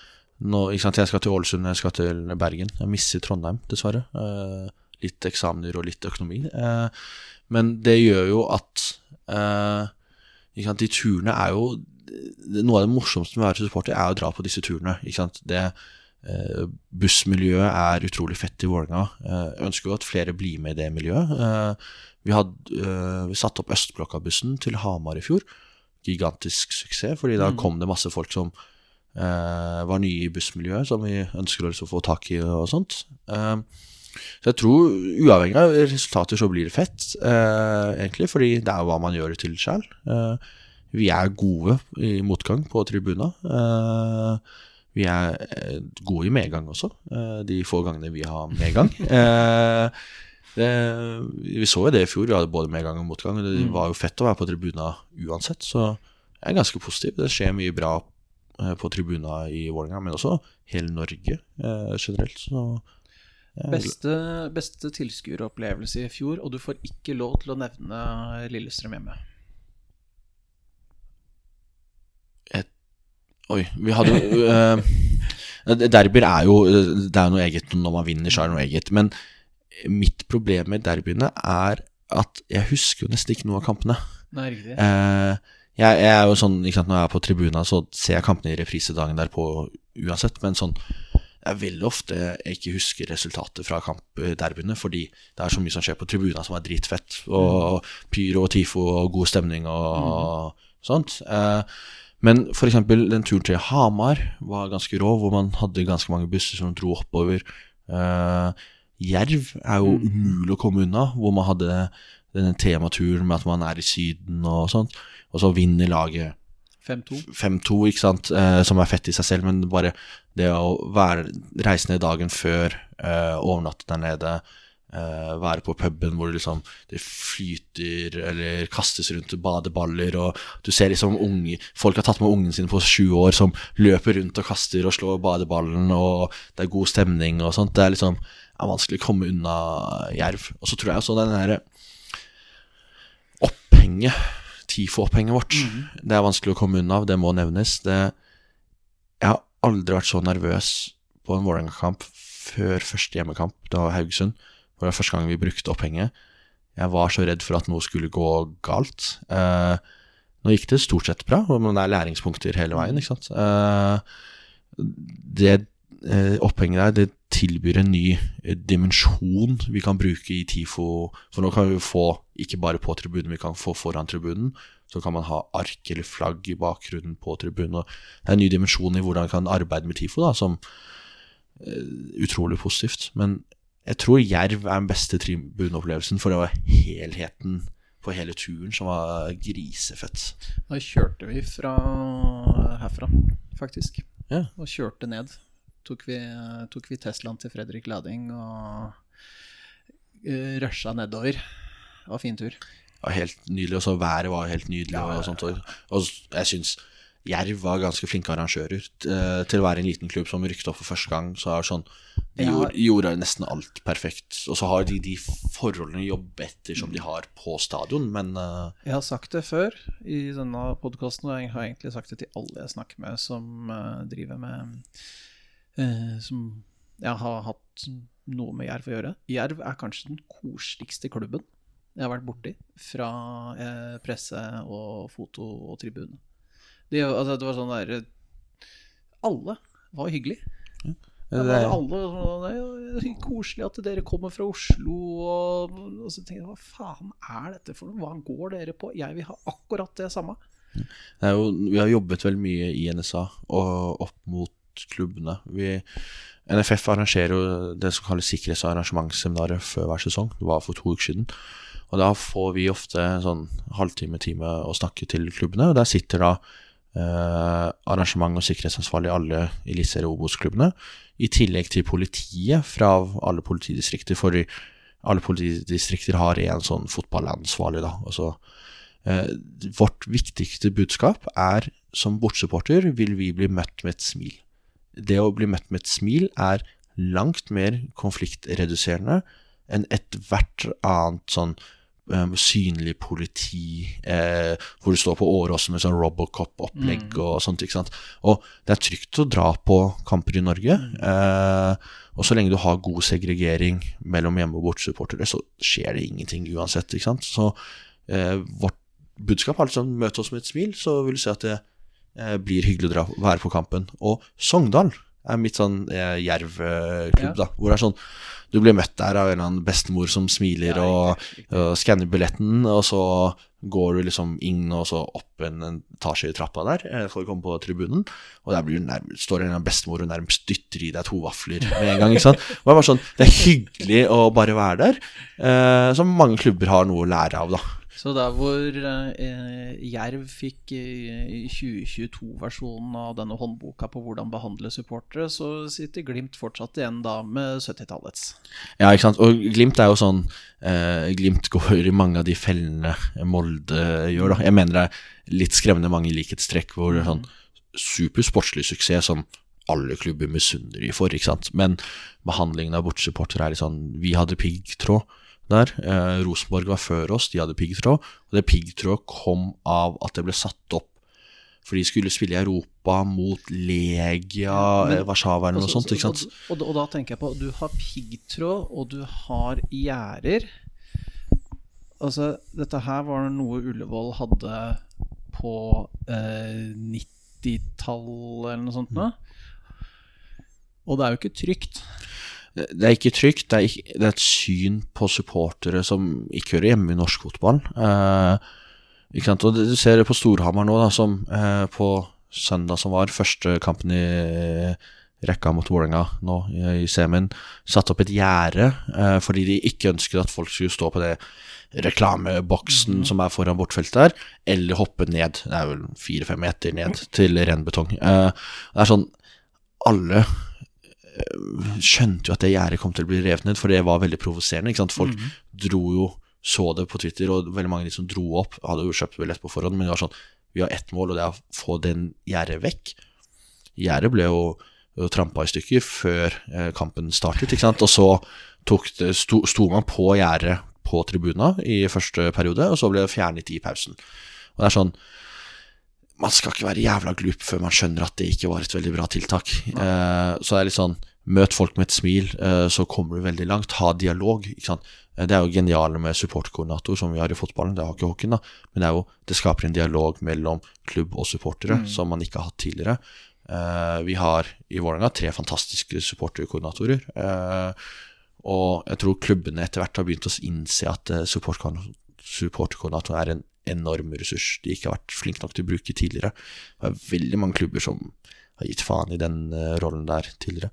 nå, sant, Jeg skal til Ålesund, jeg skal til Bergen. Jeg misser Trondheim, dessverre. Eh, litt eksamener og litt økonomi. Eh, men det gjør jo at eh, sant, De turene er jo Noe av det morsomste med å være supporter er å dra på disse turene. Ikke sant? Det Eh, bussmiljøet er utrolig fett i Vålerenga. Eh, ønsker jo at flere blir med i det miljøet. Eh, vi, hadde, eh, vi satte opp Østblokka-bussen til Hamar i fjor. Gigantisk suksess, fordi da kom det masse folk som eh, var nye i bussmiljøet, som vi ønsker å liksom få tak i og sånt. Eh, så jeg tror, uavhengig av resultater, så blir det fett, eh, egentlig, fordi det er hva man gjør det til sjøl. Eh, vi er gode i motgang på tribuna. Eh, vi er eh, gode i medgang også, eh, de få gangene vi har medgang. *laughs* Eh, det, vi så jo det i fjor, vi hadde både medgang og motgang. og Det var jo fett å være på tribuna uansett, så jeg er ganske positiv. Det skjer mye bra på tribuna i Vålerenga, men også hele Norge eh, generelt. Så Beste, beste tilskueropplevelse i fjor, og du får ikke lov til å nevne Lillestrøm hjemme. Oi, vi hadde jo uh, Derbyer er jo Det er jo noe eget når man vinner, så er det noe eget. Men mitt problem med derbyene er at jeg husker jo nesten ikke noe av kampene. Nei, riktig. Eh, jeg, jeg er jo sånn, ikke sant, Når jeg er på tribuna, så ser jeg kampene i reprisedagen derpå uansett. Men sånn det er veldig ofte jeg ikke husker resultatet fra kampderbyene, fordi det er så mye som skjer på tribuna som er dritfett. Og pyro og tifo og god stemning og sånt. Eh, men f.eks. den turen til Hamar var ganske rå, hvor man hadde ganske mange busser som dro oppover. Uh, Jerv er jo umulig å komme unna, hvor man hadde denne tematuren med at man er i Syden og sånt. Og så vinner laget 5-2. 5-2, ikke sant, uh, som er fett i seg selv, men bare det å være, reise ned dagen før, uh, overnatte der nede, eh, være på puben hvor det liksom det flyter eller kastes rundt badeballer, og du ser liksom unge, folk har tatt med ungen sin på sju år som løper rundt og kaster og slår badeballen, og det er god stemning og sånt. Det er liksom er vanskelig å komme unna Jerv. Og så tror jeg også den derre opphenget, TIFO-opphenget vårt, det er vanskelig å komme unna, det må nevnes. Det, jeg har aldri vært så nervøs på en Vålerenga-kamp før første hjemmekamp, det var Haugesund. Det var første gang vi brukte opphenget. Jeg var så redd for at noe skulle gå galt. Eh, nå gikk det stort sett bra, men det er læringspunkter hele veien. ikke sant? Eh, det eh, opphenget der, det tilbyr en ny eh, dimensjon vi kan bruke i TIFO. For nå kan vi få, ikke bare på tribunen, vi kan få foran tribunen. Så kan man ha ark eller flagg i bakgrunnen på tribunen. Det er en ny dimensjon i hvordan vi kan arbeide med TIFO, da, som eh, utrolig positivt. Men jeg tror Jerv er den beste tribuneopplevelsen, for det var helheten på hele turen som var grisefett. Da kjørte vi fra herfra, faktisk. Ja. Og kjørte ned. Tok vi, tok vi Teslaen til Fredrik Lading og uh, rusha nedover. Det var fin tur. Det var helt nydelig, og så været var helt nydelig. Og, sånt, og, og jeg syns Jerv var ganske flinke arrangører. Eh, Til å være en liten klubb som rykte opp for første gang, så er det sånn De Ja. gjorde, gjorde nesten alt perfekt. Og så har de de forholdene å jobbe etter som de har på stadion, men uh... Jeg har sagt det før i denne podkasten, og jeg har egentlig sagt det til alle jeg snakker med som uh, driver med uh, Som jeg har hatt noe med Jerv å gjøre. Jerv er kanskje den koseligste klubben jeg har vært borti, fra presse og foto og tribune. Det, altså, det var sånn der Alle var hyggelige. Det det alle sånn, «Det er Koselig at dere kommer fra Oslo. Og, og så tenker jeg hva faen er dette for noe? Hva går dere på? Jeg vil ha akkurat det samme. Det jo, vi har jobbet veldig mye i NSA og opp mot klubbene. Vi, NFF arrangerer jo det som kalles sikkerhets- og arrangementsseminaret før hver sesong. Det var for to uker siden. Og da får vi ofte sånn halvtime, time å snakke til klubbene. Og der sitter da eh, arrangement- og sikkerhetsansvarlig i alle Eliteserie Obos-klubbene. I tillegg til politiet fra alle politidistrikter. For alle politidistrikter har en sånn fotballansvarlig, da. Altså, Eh, vårt viktigste budskap er som bortsupporter vil vi bli møtt med et smil. Det å bli møtt med et smil er langt mer konfliktreduserende enn ethvert annet sånn eh, synlig politi, eh, hvor du står på Åråsen med sånn Robocop-opplegg og sånt. ikke sant? Og det er trygt å dra på kamper i Norge. Eh, og så lenge du har god segregering mellom hjemme- og bortsupportere, så skjer det ingenting uansett. ikke sant? Så eh, vårt budskap er liksom møte oss med et smil, så vil du se at det eh, blir hyggelig å dra, være på kampen. Og Sogndal er mitt sånn eh, jervklubb, Ja. da. Hvor det er sånn du blir møtt der av en eller annen bestemor som smiler Ja, og, og skanner billetten, og så går du liksom inn og så opp en, en etasje i trappa der, eh, for å komme på tribunen, og der blir du nærmest, står en bestemor og nærmest dytter i deg to vafler med en gang. ikke sant? Og det, er bare sånn, det er hyggelig å bare være der, eh, som mange klubber har noe å lære av, da. Så der hvor eh, Jerv fikk eh, 2022-versjonen av denne håndboka på hvordan behandle supportere, så sitter Glimt fortsatt igjen da med 70-tallets. Ja, ikke sant. Og Glimt er jo sånn eh, Glimt går i mange av de fellene Molde gjør, da. Jeg mener det er litt skremmende mange likhetstrekk hvor sånn supersportslig suksess som alle klubber misunner de for, ikke sant. Men behandlingen av bortsupportere er litt sånn Vi hadde piggtråd der. Eh, Rosenborg var før oss, de hadde piggtråd. Og det piggtrådet kom av at det ble satt opp for de skulle spille i Europa mot Legia, men- eh, Warszawa eller noe Altså, sånt, ikke sant. Og, og, og da tenker jeg på Du har piggtråd, og du har gjerder. Altså, dette her var noe Ullevål hadde på eh, 90-tallet eller noe sånt. Nå. Og det er jo ikke trygt. Det er ikke trygt. Det er, ikke, det er et syn på supportere som ikke hører hjemme i norsk fotball. Eh? Og Du ser det på Storhamar nå, da, som eh, på søndag som var, første kampen i rekka mot Vålerenga nå i, i semien, satte opp et gjerde eh, fordi de ikke ønsket at folk skulle stå på det reklameboksen som er foran bortfeltet der, eller hoppe ned. Det er vel fire-fem meter ned til ren betong. Eh, det er sånn Alle skjønte jo at det gjerdet kom til å bli revet ned, for det var veldig provoserende. Folk dro jo, så det på Twitter, og veldig mange de som dro opp, hadde jo kjøpt billett på forhånd, men det var sånn Vi har ett mål, og det er å få den gjerdet vekk. Gjerdet ble jo, jo trampa i stykker før eh, kampen startet, ikke sant? og så tok det, sto, sto man på gjerdet på tribuna i første periode, og så ble det fjernet i pausen. Og det er sånn man skal ikke være jævla glup før man skjønner at det ikke var et veldig bra tiltak. Eh, så det er litt sånn Møt folk med et smil, eh, så kommer du veldig langt. Ha dialog. Eh, Det er jo geniale med supportkoordinator, som vi har i fotballen. Det har ikke hockeyen, da. Men det jo, det skaper en dialog mellom klubb og supportere, som man ikke har hatt tidligere. Eh, vi har i Vålerenga tre fantastiske supporterkoordinatorer. Eh, og jeg tror klubbene etter hvert har begynt å innse at supportkoordinatorer supportkoordinator supporterkoordinator er en enorm ressurs de ikke har vært flinke nok til å bruke tidligere. Det er veldig mange klubber som har gitt faen i den eh, rollen der tidligere.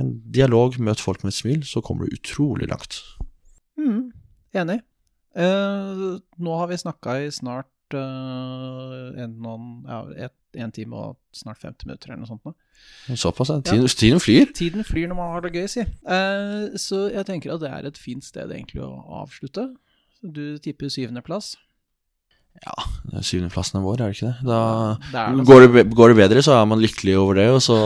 Men dialog, møt folk med et smil, så kommer du utrolig langt. Mm, enig. Eh, nå har vi snakka i snart eh, en, og ja, et, en time og snart 50 minutter eller noe sånt. nå. Såpass, ja. Tiden, tiden flyr. Tiden flyr når man har det gøy, si. Eh, så jeg tenker at det er et fint sted egentlig å avslutte. Du tipper syvendeplass. Ja, syvendeplassen er vår, er det ikke det? Da Det det. går det, går det bedre, så er man lykkelig over det, og så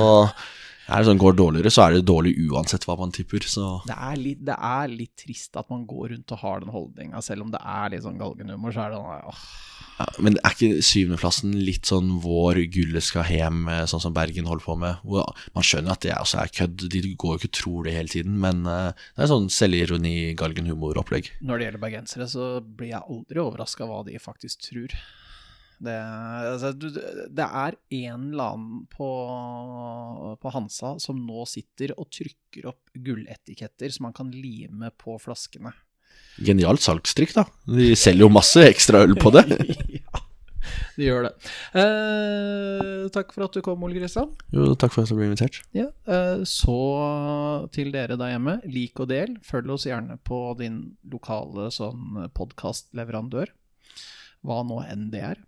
er det sånn, går dårligere, så er det dårlig uansett hva man tipper, så Det er, litt, det er litt trist at man går rundt og har den holdninga, selv om det er litt sånn galgenhumor. Så er det sånn åh, ja, Men er ikke syvendeplassen litt sånn vår gullet skal hjem, eh, sånn som Bergen holder på med? Man skjønner at det også er kødd, de går jo ikke og tror det hele tiden, men eh, det er sånn selvironi, galgenhumor-opplegg. Når det gjelder bergensere, så blir jeg aldri overraska hva de faktisk tror. Det, altså, det er en eller annen på, på Hansa som nå sitter og trykker opp gulletiketter som man kan lime på flaskene. Genialt salgstrykk, da. De selger jo masse ekstra øl på det. *laughs* ja, de gjør det. Eh, takk for at du kom, Ole Kristian. Jo, takk for at jeg ble invitert. Ja, eh, så til dere der hjemme, lik og del. Følg oss gjerne på din lokale sånn podkastleverandør. Hva nå enn det er.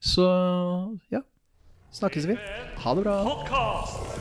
Så ja, snakkes vi. Ha det bra. Podcast.